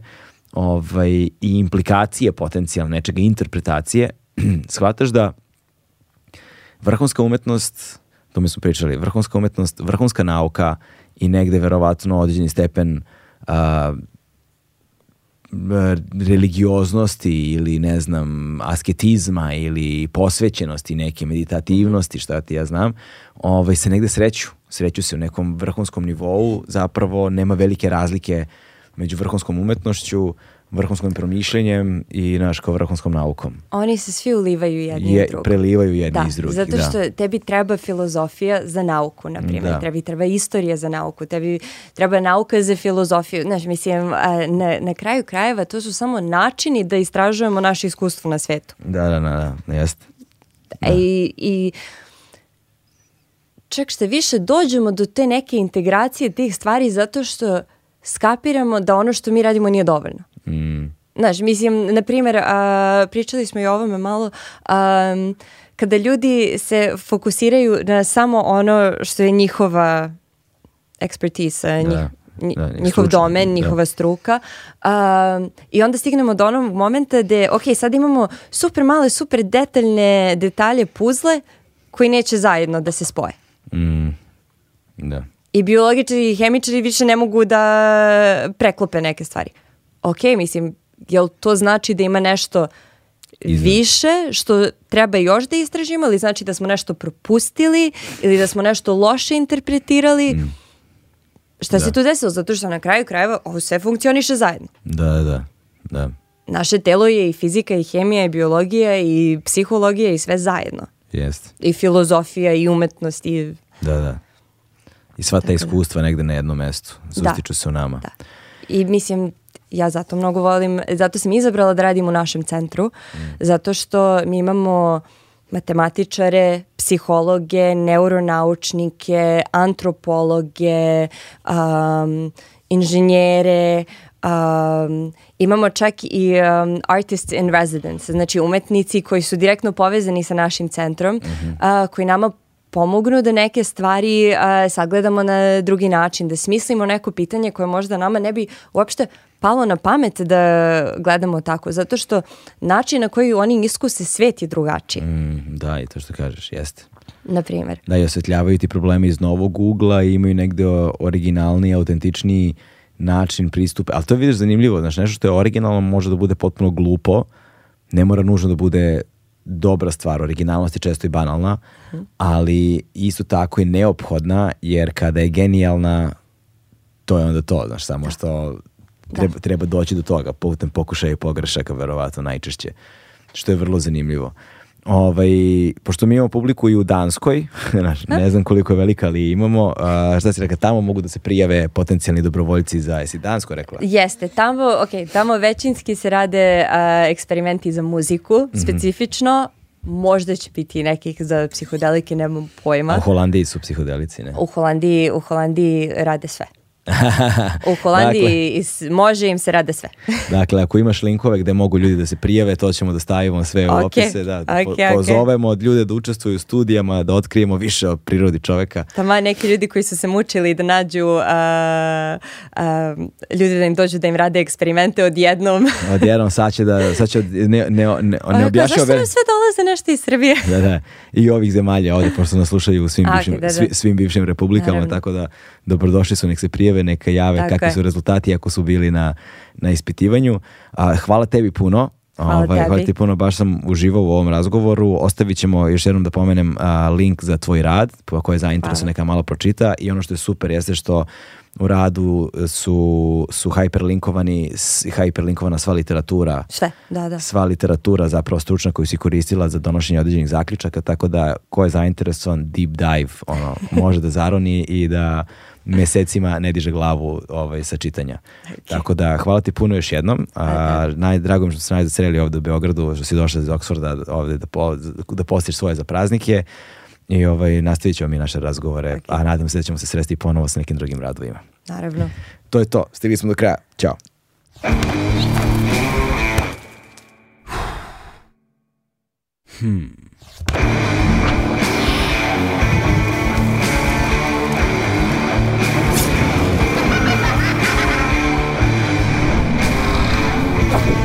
ovaj, i implikacije potencijalne nečega, interpretacije, [CLEARS THROAT] shvataš da vrhunska umetnost, to tome smo pričali, vrhunska umetnost, vrhunska nauka i negde verovatno određeni stepen uh, E, religioznosti ili ne znam asketizma ili posvećenosti neke meditativnosti šta ti ja znam ovaj, se negde sreću sreću se u nekom vrhunskom nivou zapravo nema velike razlike među vrhunskom umetnošću vrhunskom promišljenjem i naš kao vrhunskom naukom. Oni se svi ulivaju jedni Je, i drugi. Prelivaju jedni da, iz drugih, zato da. što da. tebi treba filozofija za nauku, na primjer. Da. Tebi treba istorija za nauku, tebi treba nauka za filozofiju. Znaš, mislim, na, na kraju krajeva to su samo načini da istražujemo naše iskustvo na svetu. Da, da, da, da, jeste. E, da. I, i čak što više dođemo do te neke integracije tih stvari zato što skapiramo da ono što mi radimo nije dovoljno. Mm. Znaš, mislim, na primjer, a, pričali smo i o ovome malo, a, kada ljudi se fokusiraju na samo ono što je njihova ekspertiza, da, njih, da. njihov stručni, domen, da. njihova da. struka uh, i onda stignemo do onog momenta gde, ok, sad imamo super male, super detaljne detalje puzle koji neće zajedno da se spoje. Mm, da. I biologičari i hemičari više ne mogu da preklope neke stvari ok, mislim, jel to znači da ima nešto Izvim. više što treba još da istražimo ili znači da smo nešto propustili ili da smo nešto loše interpretirali mm. šta da. se tu desilo zato što na kraju krajeva ovo sve funkcioniše zajedno da, da, da, da naše telo je i fizika i hemija i biologija i psihologija i sve zajedno Jest. i filozofija i umetnost i... da, da i sva ta Tako da. iskustva da. negde na jednom mestu da. sustiču da. se u nama da. i mislim ja zato mnogo volim, zato sam izabrala da radim u našem centru, mm. zato što mi imamo matematičare, psihologe, neuronaučnike, antropologe, um, inženjere, um, imamo čak i um, artists in residence, znači umetnici koji su direktno povezani sa našim centrom, mm -hmm. uh, koji nama pomognu da neke stvari uh, sagledamo na drugi način, da smislimo neko pitanje koje možda nama ne bi uopšte palo na pamet da gledamo tako, zato što način na koji oni iskuse svet je drugačiji. Mm, da, i to što kažeš, jeste. Na primjer. Da, i osvetljavaju ti probleme iz novog ugla i imaju negde originalniji, autentičniji način pristupa. Ali to je vidiš zanimljivo, znaš, nešto što je originalno može da bude potpuno glupo, ne mora nužno da bude dobra stvar, originalnost je često i banalna, mm. ali isto tako je neophodna, jer kada je genijalna, to je onda to, znaš, samo da. što Da. Treba, treba doći do toga, putem pokušaja i pogrešaka, verovatno najčešće, što je vrlo zanimljivo. Ovaj, pošto mi imamo publiku i u Danskoj, [LAUGHS] da. ne znam koliko je velika, ali imamo, a, šta si rekla, tamo mogu da se prijave potencijalni dobrovoljci za, jesi Dansko rekla? Jeste, tamo, ok, tamo većinski se rade a, eksperimenti za muziku, mm -hmm. specifično, možda će biti nekih za psihodelike, nemam pojma. U Holandiji su psihodelici, ne? U Holandiji, u Holandiji rade sve. [LAUGHS] U Holandiji dakle, može im se rade sve. [LAUGHS] dakle, ako imaš linkove gde mogu ljudi da se prijave, to ćemo da stavimo sve u opise, da, da, okay, po, pozovemo od ljude da učestvuju u studijama, da otkrijemo više o prirodi čoveka. Tama neki ljudi koji su se mučili da nađu uh, uh, ljudi da im dođu da im rade eksperimente odjednom. [LAUGHS] odjednom, sad će da, sad će ne, ne, ne, ne pa objašnjava. Zašto nam sve dolaze nešto iz Srbije? da, da, i ovih zemalja ovde, pošto nas slušaju u svim, okay, bivšim, da, da. svim bivšim republikama, Naravno. tako da dobrodošli su, nek se prijave prijave, neka jave Tako kakvi je. su rezultati ako su bili na, na ispitivanju. A, hvala tebi puno. Hvala, ovaj, hvala ti puno, baš sam uživao u ovom razgovoru. Ostavit ćemo, još jednom da pomenem, a, link za tvoj rad, po je zainteresovan neka malo pročita. I ono što je super jeste što u radu su, su hyperlinkovani, hyperlinkovana sva literatura. Sve, da, da. Sva literatura zapravo stručna koju si koristila za donošenje određenih zaključaka, tako da ko je zainteresovan, deep dive, ono, [LAUGHS] može da zaroni i da mesecima ne diže glavu ovaj, sa čitanja. Okay. Tako da, hvala ti puno još jednom. A, najdrago mi što se najde sreli ovde u Beogradu, što si došla iz Oksforda ovde da, po, da postiš svoje za praznike i ovaj, nastavit ćemo mi naše razgovore, okay. a nadam se da ćemo se sresti ponovo sa nekim drugim radovima. Naravno. To je to. Stigli smo do kraja. Ćao. Hmm. Thank you.